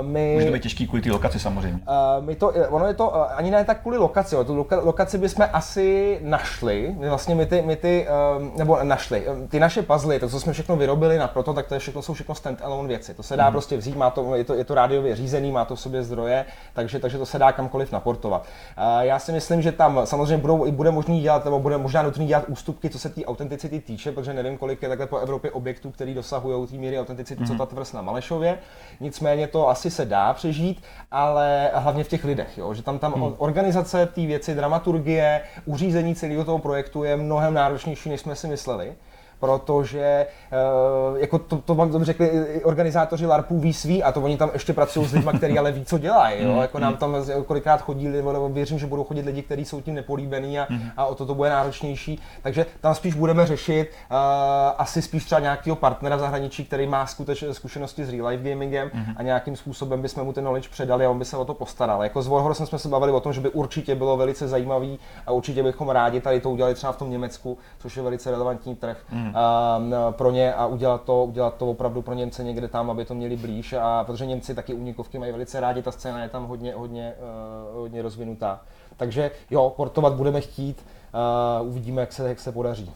Uh, my, Může to být těžký kvůli té lokaci samozřejmě. Uh, my to, ono je to uh, ani ne tak kvůli lokaci, ale tu loka, lokaci bychom asi našli. My vlastně my ty, my ty uh, nebo našli, ty naše puzzle, to, co jsme všechno vyrobili na proto, tak to je všechno, jsou všechno stand-alone věci. To se dá mm. prostě vzít, má to, je, to, je to rádiově řízený, má to v sobě zdroje, takže, takže to se dá kamkoliv naportovat. Uh, já si myslím, že tam samozřejmě budou, bude možný dělat, nebo bude možná nutný dělat ústupky, co se té autenticity týče, protože nevím, kolik je takhle po Evropě objektů, které dosahují té míry autenticity, mm-hmm. co mhm. ta tvrz na Malešově. Nicméně to asi se dá přežít, ale hlavně v těch lidech, jo? že tam, tam mm. organizace té věci, dramaturgie, uřízení celého toho projektu je mnohem náročnější, než jsme si mysleli protože eh, jako to, to vám řekli i organizátoři LARPů ví svý a to oni tam ještě pracují s lidmi, kteří ale ví, co dělají. Jo? Mm, jako nám tam kolikrát chodí, nebo věřím, že budou chodit lidi, kteří jsou tím nepolíbení a, mm. a o to to bude náročnější. Takže tam spíš budeme řešit uh, asi spíš třeba nějakého partnera v zahraničí, který má skutečně zkušenosti s real life gamingem mm. a nějakým způsobem bychom mu ten knowledge předali a on by se o to postaral. Jako s Warhorsem jsme se bavili o tom, že by určitě bylo velice zajímavý a určitě bychom rádi tady to udělali třeba v tom Německu, což je velice relevantní trh. Mm uh, pro ně a udělat to, udělat to opravdu pro Němce někde tam, aby to měli blíž. A protože Němci taky únikovky mají velice rádi, ta scéna je tam hodně, hodně, uh, hodně rozvinutá. Takže jo, portovat budeme chtít, uh, uvidíme, jak se, jak se podaří.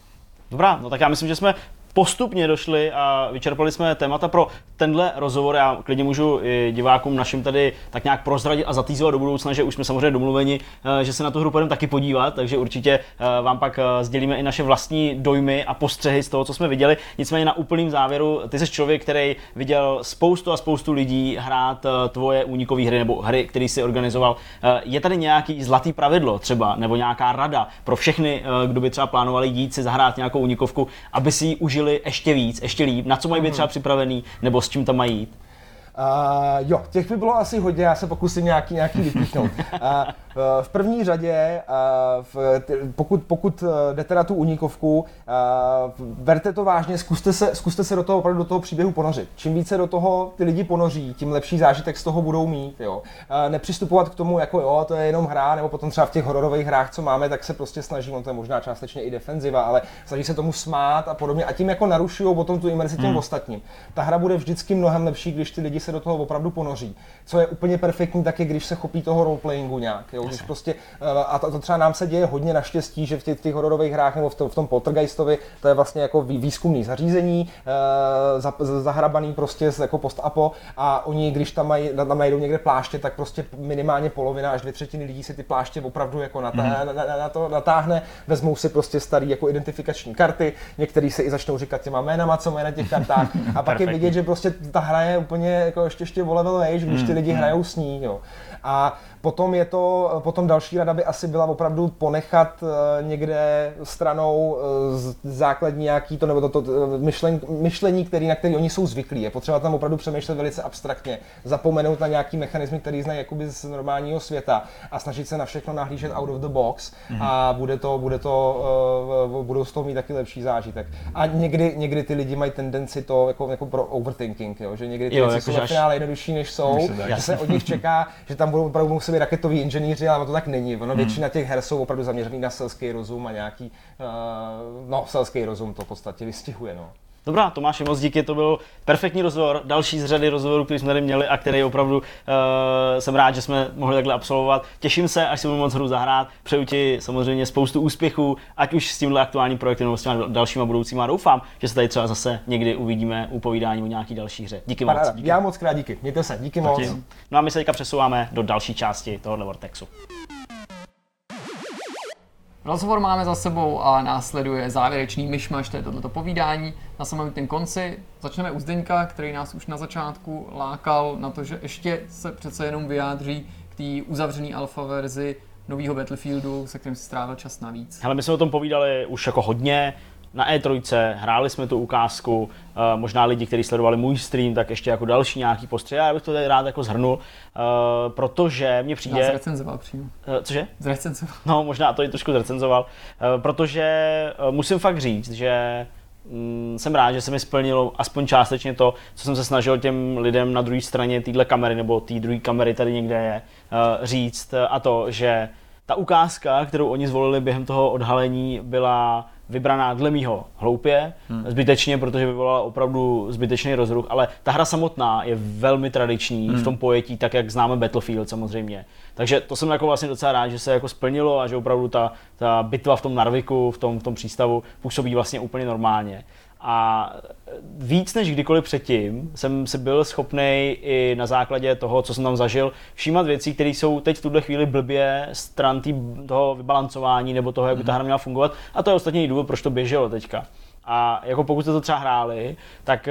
Dobrá, no tak já myslím, že jsme postupně došli a vyčerpali jsme témata pro tenhle rozhovor. Já klidně můžu i divákům našim tady tak nějak prozradit a zatýzovat do budoucna, že už jsme samozřejmě domluveni, eh, že se na tu hru půjdeme taky podívat, takže určitě eh, vám pak eh, sdělíme i naše vlastní dojmy a postřehy z toho, co jsme viděli. Nicméně na úplným závěru, ty jsi člověk, který viděl spoustu a spoustu lidí hrát tvoje únikové hry nebo hry, který si organizoval. Je tady nějaký zlatý pravidlo třeba, nebo nějaká rada pro všechny, kdo by třeba plánovali jít si zahrát nějakou únikovku, aby si ji užili ještě víc, ještě líp, na co mají být mhm. třeba připravený, nebo s čím tam mají jít? Uh, jo, těch by bylo asi hodně, já se pokusím nějaký, nějaký vypíchnout. Uh, v první řadě, uh, v, pokud, pokud jdete na tu unikovku, uh, berte to vážně, zkuste se, zkuste se do toho opravdu do toho příběhu ponořit. Čím více do toho ty lidi ponoří, tím lepší zážitek z toho budou mít. Jo. Uh, nepřistupovat k tomu, jako jo, to je jenom hra, nebo potom třeba v těch hororových hrách, co máme, tak se prostě snaží, on to je možná částečně i defenziva, ale snaží se tomu smát a podobně a tím jako narušují potom tu imerzi těm hmm. ostatním. Ta hra bude vždycky mnohem lepší, když ty lidi se do toho opravdu ponoří. Co je úplně perfektní, tak je, když se chopí toho roleplayingu nějak. Jo? Když prostě, eh, a to, to, třeba nám se děje hodně naštěstí, že v těch, těch hororových hrách nebo v, to, v tom Poltergeistovi to je vlastně jako výzkumný zařízení, uh, zahrabaný prostě jako post-apo a oni, když tam, mají, tam najdou někde pláště, tak prostě minimálně polovina až dvě třetiny lidí si ty pláště opravdu jako natá, mm-hmm. na, na, na, to natáhne, vezmou si prostě starý jako identifikační karty, některý se i začnou říkat těma jménama, co mají na těch kartách a pak je vidět, že prostě ta hra je úplně jako ještě, ještě o level vejš, když ty hmm, lidi hmm. hrajou s ní. Jo. A potom je to, potom další rada by asi byla opravdu ponechat eh, někde stranou eh, základní nějaký to, nebo to, to myšlení, myšlení který, na který oni jsou zvyklí. Je potřeba tam opravdu přemýšlet velice abstraktně, zapomenout na nějaký mechanismy, který znají jakoby z normálního světa a snažit se na všechno nahlížet out of the box mm-hmm. a bude to, bude to, budou z toho mít taky lepší zážitek. A někdy, někdy ty lidi mají tendenci to jako, jako pro overthinking, jo? že někdy ty jo, věci jako jsou až... jednodušší, než jsou, že se od nich čeká, že tam budou opravdu muset být raketoví inženýři, ale to tak není. Ono hmm. většina těch her jsou opravdu zaměřený na selský rozum a nějaký, uh, no, selský rozum to v podstatě vystihuje. No. Dobrá, Tomáši, moc díky, to byl perfektní rozhovor, další z řady rozhovorů, který jsme tady měli a který opravdu uh, jsem rád, že jsme mohli takhle absolvovat. Těším se, až si budu moc hru zahrát, přeju ti samozřejmě spoustu úspěchů, ať už s tímhle aktuálním projektem nebo s těma dalšíma budoucíma. Doufám, že se tady třeba zase někdy uvidíme u povídání o nějaký další hře. Díky moc. Díky. Já moc krát díky, mějte se, díky moc. No a my se teďka přesouváme do další části tohohle Vortexu. Rozhovor máme za sebou a následuje závěrečný myšmaš, to je tohleto povídání. Na samotném konci začneme u Zdeňka, který nás už na začátku lákal na to, že ještě se přece jenom vyjádří k té uzavřené alfa verzi nového Battlefieldu, se kterým si strávil čas navíc. Ale my jsme o tom povídali už jako hodně, na E3, hráli jsme tu ukázku, uh, možná lidi, kteří sledovali můj stream, tak ještě jako další nějaký postřeh. Já bych to tady rád jako zhrnul, uh, protože mě přijde... Já zrecenzoval přímo. Uh, cože? Zrecenzoval. No, možná to i trošku zrecenzoval, protože musím fakt říct, že mm, jsem rád, že se mi splnilo aspoň částečně to, co jsem se snažil těm lidem na druhé straně téhle kamery, nebo té druhé kamery tady někde je, říct, a to, že ta ukázka, kterou oni zvolili během toho odhalení, byla vybraná dle mýho hloupě, hmm. zbytečně, protože vyvolala opravdu zbytečný rozruch, ale ta hra samotná je velmi tradiční hmm. v tom pojetí, tak jak známe Battlefield samozřejmě. Takže to jsem jako vlastně docela rád, že se jako splnilo a že opravdu ta, ta bitva v tom Narviku, v tom, v tom přístavu působí vlastně úplně normálně. A víc než kdykoliv předtím jsem si byl schopný i na základě toho, co jsem tam zažil, všímat věcí, které jsou teď v tuhle chvíli blbě stran tý, toho vybalancování nebo toho, jak by ta hra měla fungovat. A to je ostatní důvod, proč to běželo teďka. A jako pokud jste to třeba hráli, tak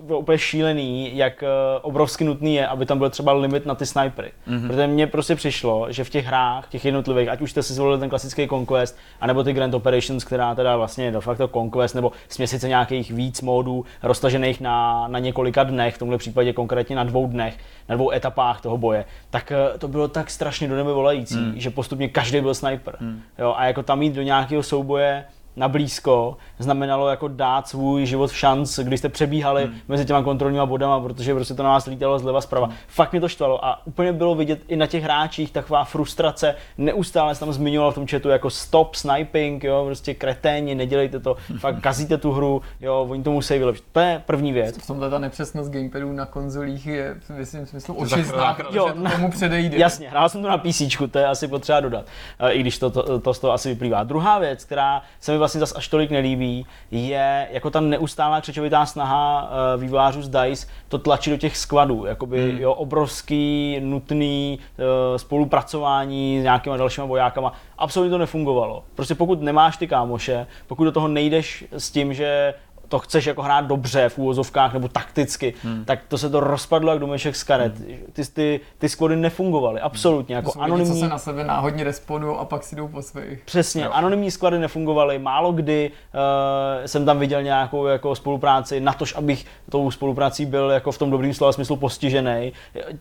uh, bylo úplně šílený, jak uh, obrovsky nutný je, aby tam byl třeba limit na ty snipery. Mm-hmm. Protože mně prostě přišlo, že v těch hrách, těch jednotlivých, ať už jste si zvolili ten klasický Conquest, anebo ty Grand Operations, která teda vlastně je de facto Conquest, nebo směsice nějakých víc módů roztažených na, na několika dnech, v tomhle případě konkrétně na dvou dnech, na dvou etapách toho boje, tak uh, to bylo tak strašně do nebe volající, mm. že postupně každý byl sniper. Mm. Jo, a jako tam jít do nějakého souboje, na blízko znamenalo jako dát svůj život v šanc, když jste přebíhali hmm. mezi těma kontrolníma bodama, protože prostě to na vás lítalo zleva zprava. Hmm. Fakt mě to štvalo a úplně bylo vidět i na těch hráčích taková frustrace. Neustále se tam zmiňoval v tom chatu jako stop sniping, jo, prostě kreténi, nedělejte to, fakt kazíte tu hru, jo, oni to musí vylepšit. To je první věc. V tomhle ta nepřesnost gamepadů na konzolích je v myslím smyslu očistná, jo, že tomu předejde. Jasně, hrál jsem to na PC, to je asi potřeba dodat, i když to, to, to, to z toho asi vyplývá. Druhá věc, která se mi vlastně zas až tolik nelíbí, je jako ta neustálá křečovitá snaha uh, vývářů z DICE to tlačit do těch skladů, jakoby hmm. jo, obrovský, nutný uh, spolupracování s nějakýma dalšíma vojákama. Absolutně to nefungovalo. Prostě pokud nemáš ty kámoše, pokud do toho nejdeš s tím, že to chceš jako hrát dobře v úvozovkách nebo takticky, hmm. tak to se to rozpadlo jak domeček z karet. Hmm. Ty, ty, ty squady nefungovaly, absolutně. Jako anonymní... co se na sebe náhodně responují a pak si jdou po svých. Přesně, jo. anonymní squady nefungovaly. Málo kdy uh, jsem tam viděl nějakou jako spolupráci, na tož, abych tou spoluprací byl jako v tom dobrým slova smyslu postižený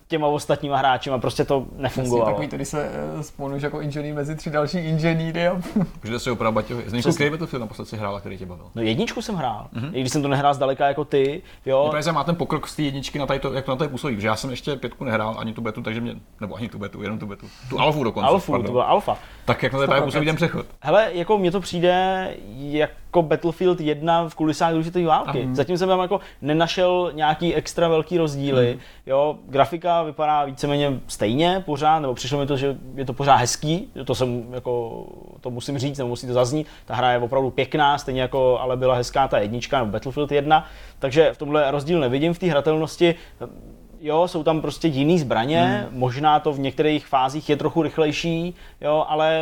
těma ostatníma hráči, a prostě to nefungovalo. Jasně, takový, tady se uh, spoluješ jako inženýr mezi tři další inženýry. A... Můžete si opravdu. Zdeňku, který Battlefield naposled si hrál, který tě bavil? No jedničku jsem hrál. Mm-hmm mm-hmm. i když jsem to nehrál zdaleka jako ty. Jo. Mě má ten pokrok z té jedničky na tady to, jak to na to působí, že já jsem ještě pětku nehrál, ani tu betu, takže mě, nebo ani tu betu, jenom tu betu, tu alfu dokonce. Alfu, to byla alfa. Tak jak na to působí ten přechod? Hele, jako mně to přijde jako Battlefield 1 v kulisách důležité války. Aha. Zatím jsem tam jako nenašel nějaký extra velký rozdíly. Hmm. Jo, grafika vypadá víceméně stejně pořád, nebo přišlo mi to, že je to pořád hezký, to jsem jako, to musím říct, nebo musí to zaznít. Ta hra je opravdu pěkná, stejně jako ale byla hezká ta jednička nebo Battlefield 1, takže v tomhle rozdíl nevidím v té hratelnosti jo, jsou tam prostě jiný zbraně, hmm. možná to v některých fázích je trochu rychlejší, jo, ale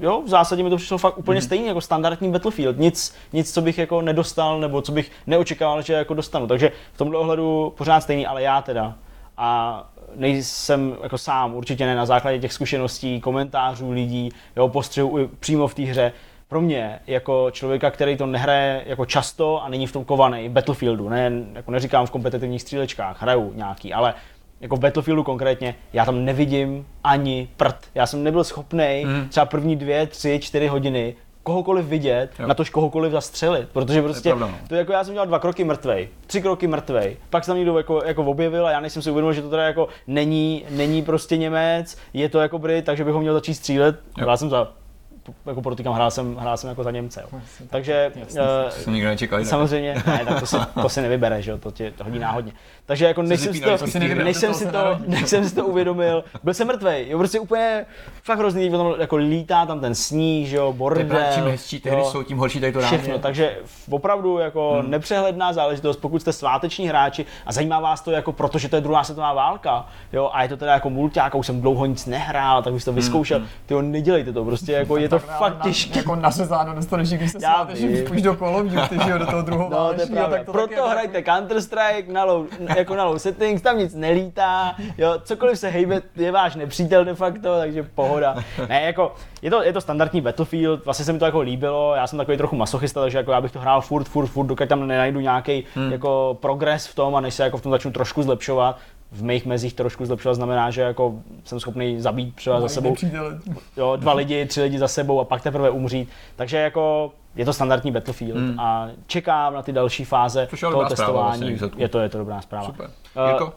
jo, v zásadě mi to přišlo fakt úplně hmm. stejně jako standardní Battlefield. Nic, nic, co bych jako nedostal, nebo co bych neočekával, že jako dostanu. Takže v tomhle ohledu pořád stejný, ale já teda. A nejsem jako sám, určitě ne na základě těch zkušeností, komentářů lidí, jo, postřehu přímo v té hře, pro mě, jako člověka, který to nehraje jako často a není v tom kovaný, Battlefieldu, ne, jako neříkám v kompetitivních střílečkách, hraju nějaký, ale jako v Battlefieldu konkrétně, já tam nevidím ani prd. Já jsem nebyl schopný mm. třeba první dvě, tři, čtyři hodiny kohokoliv vidět, jo. na tož kohokoliv zastřelit, protože prostě, to, no. to jako já jsem dělal dva kroky mrtvej, tři kroky mrtvej, pak se tam někdo jako, jako objevil a já nejsem si uvědomil, že to teda jako není, není prostě Němec, je to jako Brit, takže bych ho měl začít střílet, já jsem za jako podotýkám, hrál jsem, hrál jsem jako za Němce. Jo. Takže uh, nikdo nečekal, samozřejmě, ne, tak to si, to si nevybere, že jo, to tě to hodí náhodně. Takže jako než jsem, si to, než jsem si to, než jsem si to uvědomil, byl jsem mrtvej, jo, prostě úplně fakt hrozný, potom jako lítá tam ten sníh, že jo, bordel. Čím hezčí ty hry jsou, tím horší tady to dá. Všechno, takže opravdu jako hmm. nepřehledná záležitost, pokud jste sváteční hráči a zajímá vás to jako protože to je druhá světová válka, jo, a je to teda jako mulťák, už jsem dlouho nic nehrál, tak bych to hmm, vyzkoušel, hmm. ty nedělejte to, prostě jako je to fakt těžké. Jako nařezáno dostaneš, když se sváteč, už do kolovňů, ty do toho druhého no, to je tak to Proto hrajte Counter-Strike na jako na low settings, tam nic nelítá, jo, cokoliv se hejbe, je váš nepřítel de facto, takže pohoda. Ne, jako, je to, je to standardní Battlefield, vlastně se mi to jako líbilo, já jsem takový trochu masochista, takže jako já bych to hrál furt, furt, furt, dokud tam nenajdu nějaký hmm. jako progres v tom a než se jako v tom začnu trošku zlepšovat, v mých mezích trošku zlepšovat znamená, že jako jsem schopný zabít třeba za sebou jo, dva lidi, tři lidi za sebou a pak teprve umřít. Takže jako je to standardní Battlefield hmm. a čekám na ty další fáze toho testování. Vlastně, je to, je to dobrá zpráva. Super. Uh, Jirko?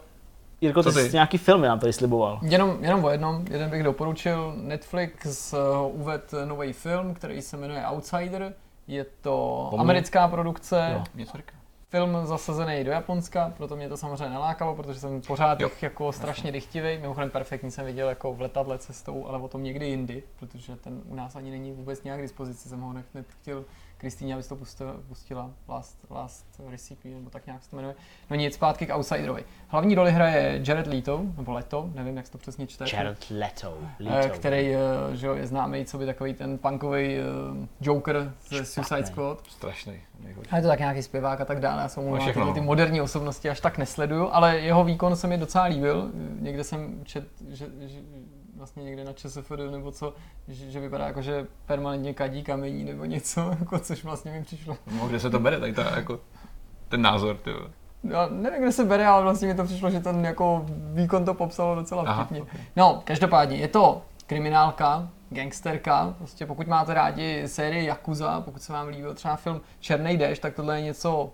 Jirko, ty, ty jsi nějaký film nám tady sliboval. Jenom, jenom o jednom, jeden bych doporučil. Netflix uh, uved nový film, který se jmenuje Outsider. Je to Pomůj. americká produkce. Jo, říká film zasazený do Japonska, proto mě to samozřejmě nelákalo, protože jsem pořád jo. jako strašně dychtivý. Mimochodem perfektní jsem viděl jako v letadle cestou, ale o tom někdy jindy, protože ten u nás ani není vůbec nějak k dispozici, jsem ho hned chtěl Kristýně, abys to pustila, pustila Last, Last Recipe, nebo tak nějak se to jmenuje. No nic, zpátky k Outsiderovi. Hlavní roli hraje Jared Leto, nebo Leto, nevím, jak se to přesně čte. Jared Leto. Eh, Leto. Který eh, že jo, je známý, co by takový ten punkový Joker ze Suicide Squad. Strašný. A je to tak nějaký zpěvák a tak dále. Já jsem mu ty, ty moderní osobnosti až tak nesleduju, ale jeho výkon se mi docela líbil. Někde jsem čet, že, že vlastně někde na ČSFD nebo co, že, že vypadá jako, že permanentně kadí kamení nebo něco, jako, což vlastně mi přišlo. No, kde se to bere, tak to jako ten názor, ty já nevím, kde se bere, ale vlastně mi to přišlo, že ten jako výkon to popsalo docela vtipně. Okay. No, každopádně, je to kriminálka, gangsterka, prostě pokud máte rádi sérii Yakuza, pokud se vám líbil třeba film Černý déšť, tak tohle je něco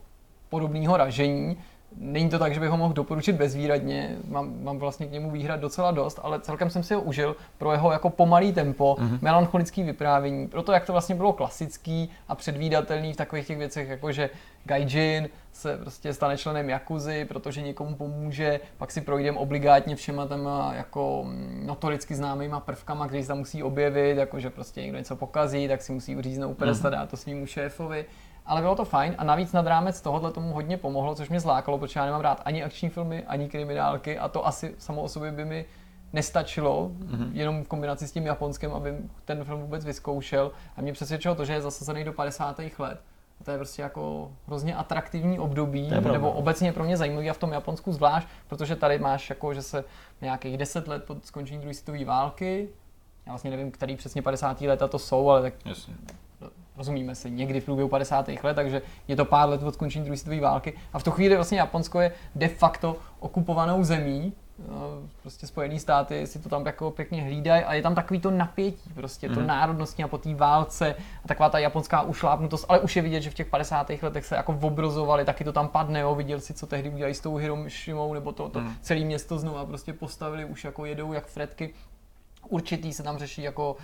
podobného ražení. Není to tak, že bych ho mohl doporučit bezvýradně, mám, mám vlastně k němu výhrad docela dost, ale celkem jsem si ho užil pro jeho jako pomalý tempo, mm-hmm. melancholický vyprávění, pro to, jak to vlastně bylo klasický a předvídatelný v takových těch věcech, jako že Gaijin se prostě stane členem Jakuzy, protože někomu pomůže, pak si projdem obligátně všema tam jako notoricky známýma prvkama, který se tam musí objevit, jako že prostě někdo něco pokazí, tak si musí uříznout pedesta, mm-hmm. dát to svýmu šéfovi ale bylo to fajn a navíc nad rámec tohohle tomu hodně pomohlo, což mě zlákalo, protože já nemám rád ani akční filmy, ani kriminálky a to asi samo o sobě by mi nestačilo, mm-hmm. jenom v kombinaci s tím Japonskem, aby ten film vůbec vyzkoušel a mě přesvědčilo to, že je zasazený do 50. let. A to je prostě jako hrozně atraktivní období, nebo obecně pro mě zajímavý a v tom Japonsku zvlášť, protože tady máš jako, že se nějakých 10 let po skončení druhé světové války, já vlastně nevím, který přesně 50. leta to jsou, ale tak Jasně rozumíme si, někdy v průběhu 50. let, takže je to pár let od skončení druhé světové války. A v tu chvíli vlastně Japonsko je de facto okupovanou zemí, no, prostě Spojené státy si to tam jako pěkně hlídají a je tam takový to napětí, prostě mm. to mhm. národnostní a po té válce a taková ta japonská ušlápnutost, ale už je vidět, že v těch 50. letech se jako obrozovali, taky to tam padne, jo, viděl si, co tehdy udělali s tou Hiroshimou, nebo to, to mm. celé město znova prostě postavili, už jako jedou jak fretky určitý se tam řeší jako,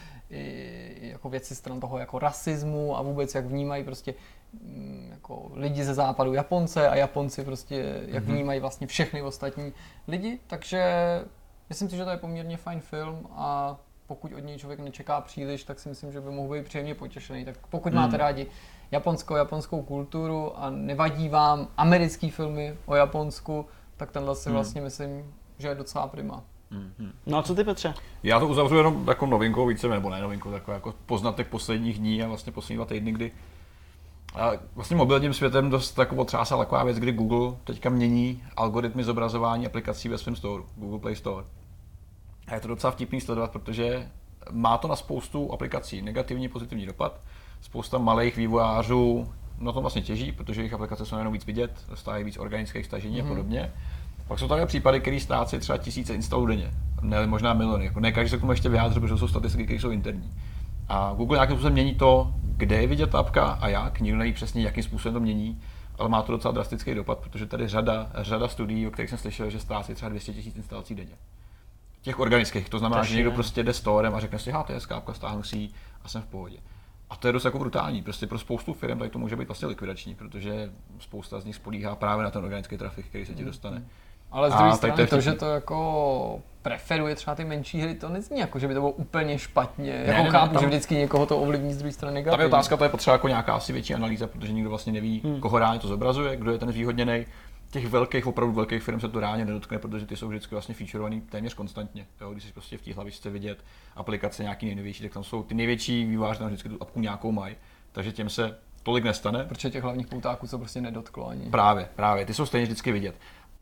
jako věci stran toho jako rasismu a vůbec jak vnímají prostě mm, jako lidi ze západu Japonce a Japonci prostě jak mm-hmm. vnímají vlastně všechny ostatní lidi, takže myslím si, že to je poměrně fajn film a pokud od něj člověk nečeká příliš, tak si myslím, že by mohl být příjemně potěšený. Tak pokud mm. máte rádi japonskou, japonskou kulturu a nevadí vám americké filmy o Japonsku, tak tenhle si mm. vlastně myslím, že je docela prima. Mm-hmm. No a co ty, Petře? Já to uzavřu jenom jako novinkou více, nebo ne novinkou, takový jako poznatek posledních dní a vlastně poslední dva týdny, kdy a vlastně mobilním světem dost jako otřásá taková věc, kdy Google teďka mění algoritmy zobrazování aplikací ve svém store, Google Play Store. A je to docela vtipný sledovat, protože má to na spoustu aplikací negativní, pozitivní dopad. Spousta malých vývojářů na tom vlastně těží, protože jejich aplikace jsou jenom víc vidět, dostávají víc organických stažení mm-hmm. a mhm. podobně. Pak jsou také případy, které ztrácí třeba tisíce instalů denně, ne, možná miliony. Jako ne každý se k tomu ještě vyjádří, protože jsou statistiky, které jsou interní. A Google nějakým způsobem mění to, kde je vidět ta apka a jak, nikdo neví přesně, jakým způsobem to mění, ale má to docela drastický dopad, protože tady řada, řada studií, o kterých jsem slyšel, že ztrácí třeba 200 000 instalací denně. Těch organických, to znamená, Tež že někdo prostě jde storem a řekne si, to je skápka, stáhnu si ji a jsem v pohodě. A to je dost jako brutální. Prostě pro spoustu firm tady to může být vlastně likvidační, protože spousta z nich spolíhá právě na ten organický trafik, který se ti dostane. Mm. Ale z druhé strany to, to, že to jako preferuje třeba ty menší hry, to nezní jako, že by to bylo úplně špatně. Ne, jako ne, chápu, tam, že vždycky někoho to ovlivní z druhé strany negativně. Tam je otázka, to je potřeba jako nějaká asi větší analýza, protože nikdo vlastně neví, hmm. koho reálně to zobrazuje, kdo je ten zvýhodněný. Těch velkých, opravdu velkých firm se to reálně nedotkne, protože ty jsou vždycky vlastně featurovaný téměř konstantně. Jo? Když si prostě v té hlavičce vidět aplikace nějaký nejnovější, tak tam jsou ty největší výváři, tam vždycky tu apku nějakou mají. Takže těm se tolik nestane. Protože těch hlavních poutáků se prostě nedotklo ani. Právě, právě, ty jsou stejně vždycky vidět.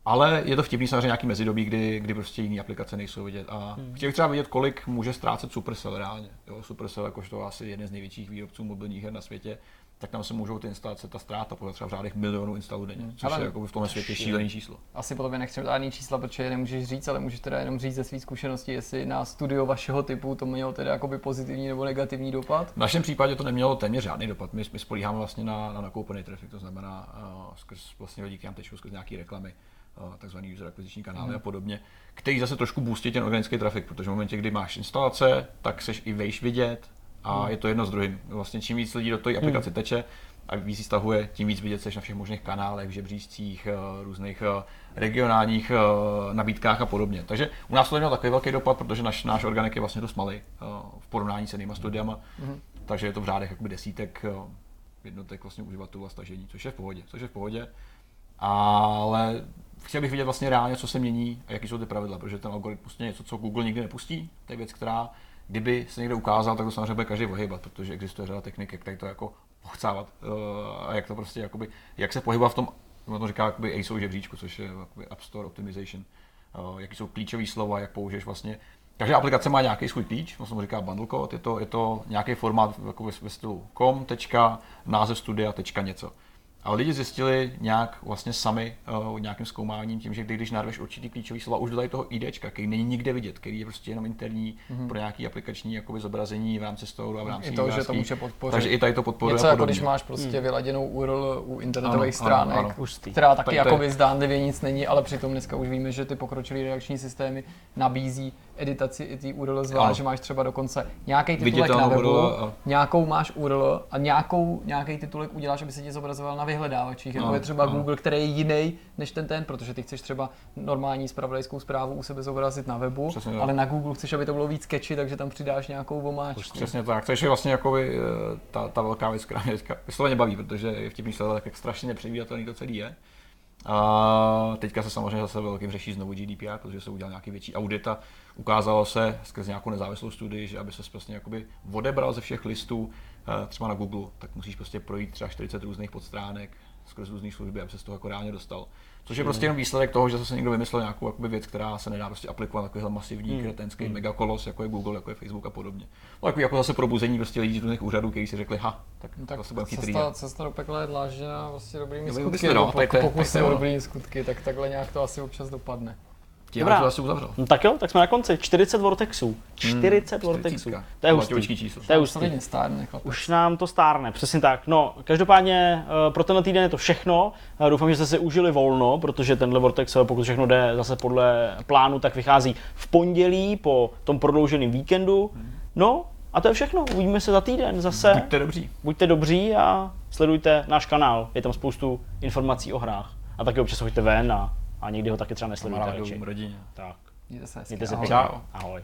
Ale je to vtipný samozřejmě nějaký mezidobí, kdy, kdy prostě jiné aplikace nejsou vidět. A hmm. chtěl bych třeba vidět, kolik může ztrácet Supercell reálně. Jo, Supercell, jakožto asi jeden z největších výrobců mobilních her na světě, tak tam se můžou ty instalace, ta ztráta, pokud třeba v řádech milionů instalů denně, což ale je jako v tomhle světě šílený číslo. Asi po tobě nechci žádný čísla, protože je nemůžeš říct, ale můžeš teda jenom říct ze své zkušenosti, jestli na studio vašeho typu to mělo teda jakoby pozitivní nebo negativní dopad. V našem případě to nemělo téměř žádný dopad. My, my spolíháme vlastně na, na nakoupený trafik, to znamená uh, skrz vlastně lidi, nám tečou skrz nějaké reklamy takzvaný user akviziční kanály mm. a podobně, který zase trošku boostí ten organický trafik, protože v momentě, kdy máš instalace, tak seš i vejš vidět a mm. je to jedno z druhým. Vlastně čím víc lidí do té aplikace mm. teče a víc si stahuje, tím víc vidět seš na všech možných kanálech, žebříčcích, eh, různých eh, regionálních eh, nabídkách a podobně. Takže u nás to mělo takový velký dopad, protože naš, náš organik je vlastně dost malý v porovnání s jinými studiama, mm. takže je to v řádech jakoby desítek jednotek vlastně uživatelů a stažení, což je v pohodě, což je v pohodě. Ale chtěl bych vidět vlastně reálně, co se mění a jaký jsou ty pravidla, protože ten algoritmus je něco, co Google nikdy nepustí. To je věc, která, kdyby se někde ukázal, tak to samozřejmě bude každý ohýbat, protože existuje řada technik, jak tady to jako pochcávat uh, a jak to prostě, jakoby, jak se pohybovat v tom, on to říká jakoby ASO žebříčku, což je jakoby App Store Optimization, uh, jaký jsou klíčové slova, jak použiješ vlastně Každá aplikace má nějaký svůj klíč, to se mu říká bundle code, je to, je to nějaký formát jako ve, ve stylu com, tečka, název studia, tečka něco. Ale lidi zjistili nějak vlastně sami uh, nějakým zkoumáním tím, že když narveš určitý klíčový slova už do tady toho IDčka, který není nikde vidět, který je prostě jenom interní mm-hmm. pro nějaký aplikační jakoby zobrazení v rámci storu a v rámci I to, že to může podpořit. Takže i tady to podporuje. Něco jako když máš prostě hmm. vyladěnou URL u internetových ano, stránek, ano, ano. která taky jako zdánlivě nic není, ale přitom dneska už víme, že ty pokročilé reakční systémy nabízí editaci i ty URL zvlášť, že máš třeba dokonce nějaký titulek na webu, a... nějakou máš URL a nějakou, nějaký titulek uděláš, aby se ti zobrazoval na vyhledávačích, jako je třeba Google, který je jiný než ten ten, protože ty chceš třeba normální spravodajskou zprávu u sebe zobrazit na webu, Přesně ale tak. na Google chceš, aby to bylo víc catchy, takže tam přidáš nějakou vomáčku. Přesně tak, takže vlastně jako by, ta, ta velká věc, která mě teďka vysloveně baví, protože je vtipný sledovat, jak strašně nepředvídatelný to celý je. A teďka se samozřejmě zase velkým řeší znovu GDPR, protože se udělal nějaký větší audit a ukázalo se skrze nějakou nezávislou studii, že aby se prostě jakoby odebral ze všech listů, eh, třeba na Google, tak musíš prostě projít třeba 40 různých podstránek skrz různé služby, aby se z toho jako reálně dostal. Což je prostě jenom výsledek toho, že zase někdo vymyslel nějakou jakoby, věc, která se nedá prostě aplikovat na takovýhle masivní hmm. kretenský hmm. megakolos, jako je Google, jako je Facebook a podobně. No, jako, jako zase probuzení prostě lidí z různých úřadů, kteří si řekli, ha, tak no, tak zase budeme chytrý. Cesta, cesta do pekla je dlážděna vlastně dobrými no, skutky. No, pokud, pokusy o dobrými skutky, tak takhle nějak to asi občas dopadne. Tím Dobrá. to asi uzavřel. No tak jo, tak jsme na konci. 40 vortexů. 40 hmm, vortexů. To je hustý. číslo. To je hustý. Stárne, Už nám to stárne, přesně tak. No, každopádně eh, pro tenhle týden je to všechno. Eh, doufám, že jste si užili volno, protože tenhle Vortex, eh, pokud všechno jde zase podle plánu, tak vychází v pondělí po tom prodlouženém víkendu. No, a to je všechno. Uvidíme se za týden zase. Buďte dobří. Buďte dobří a sledujte náš kanál. Je tam spoustu informací o hrách. A taky občas choďte ven a a někdy ho taky třeba nesledujete. rodině. Tak. Mějte se Mějte se pěkně. Ahoj.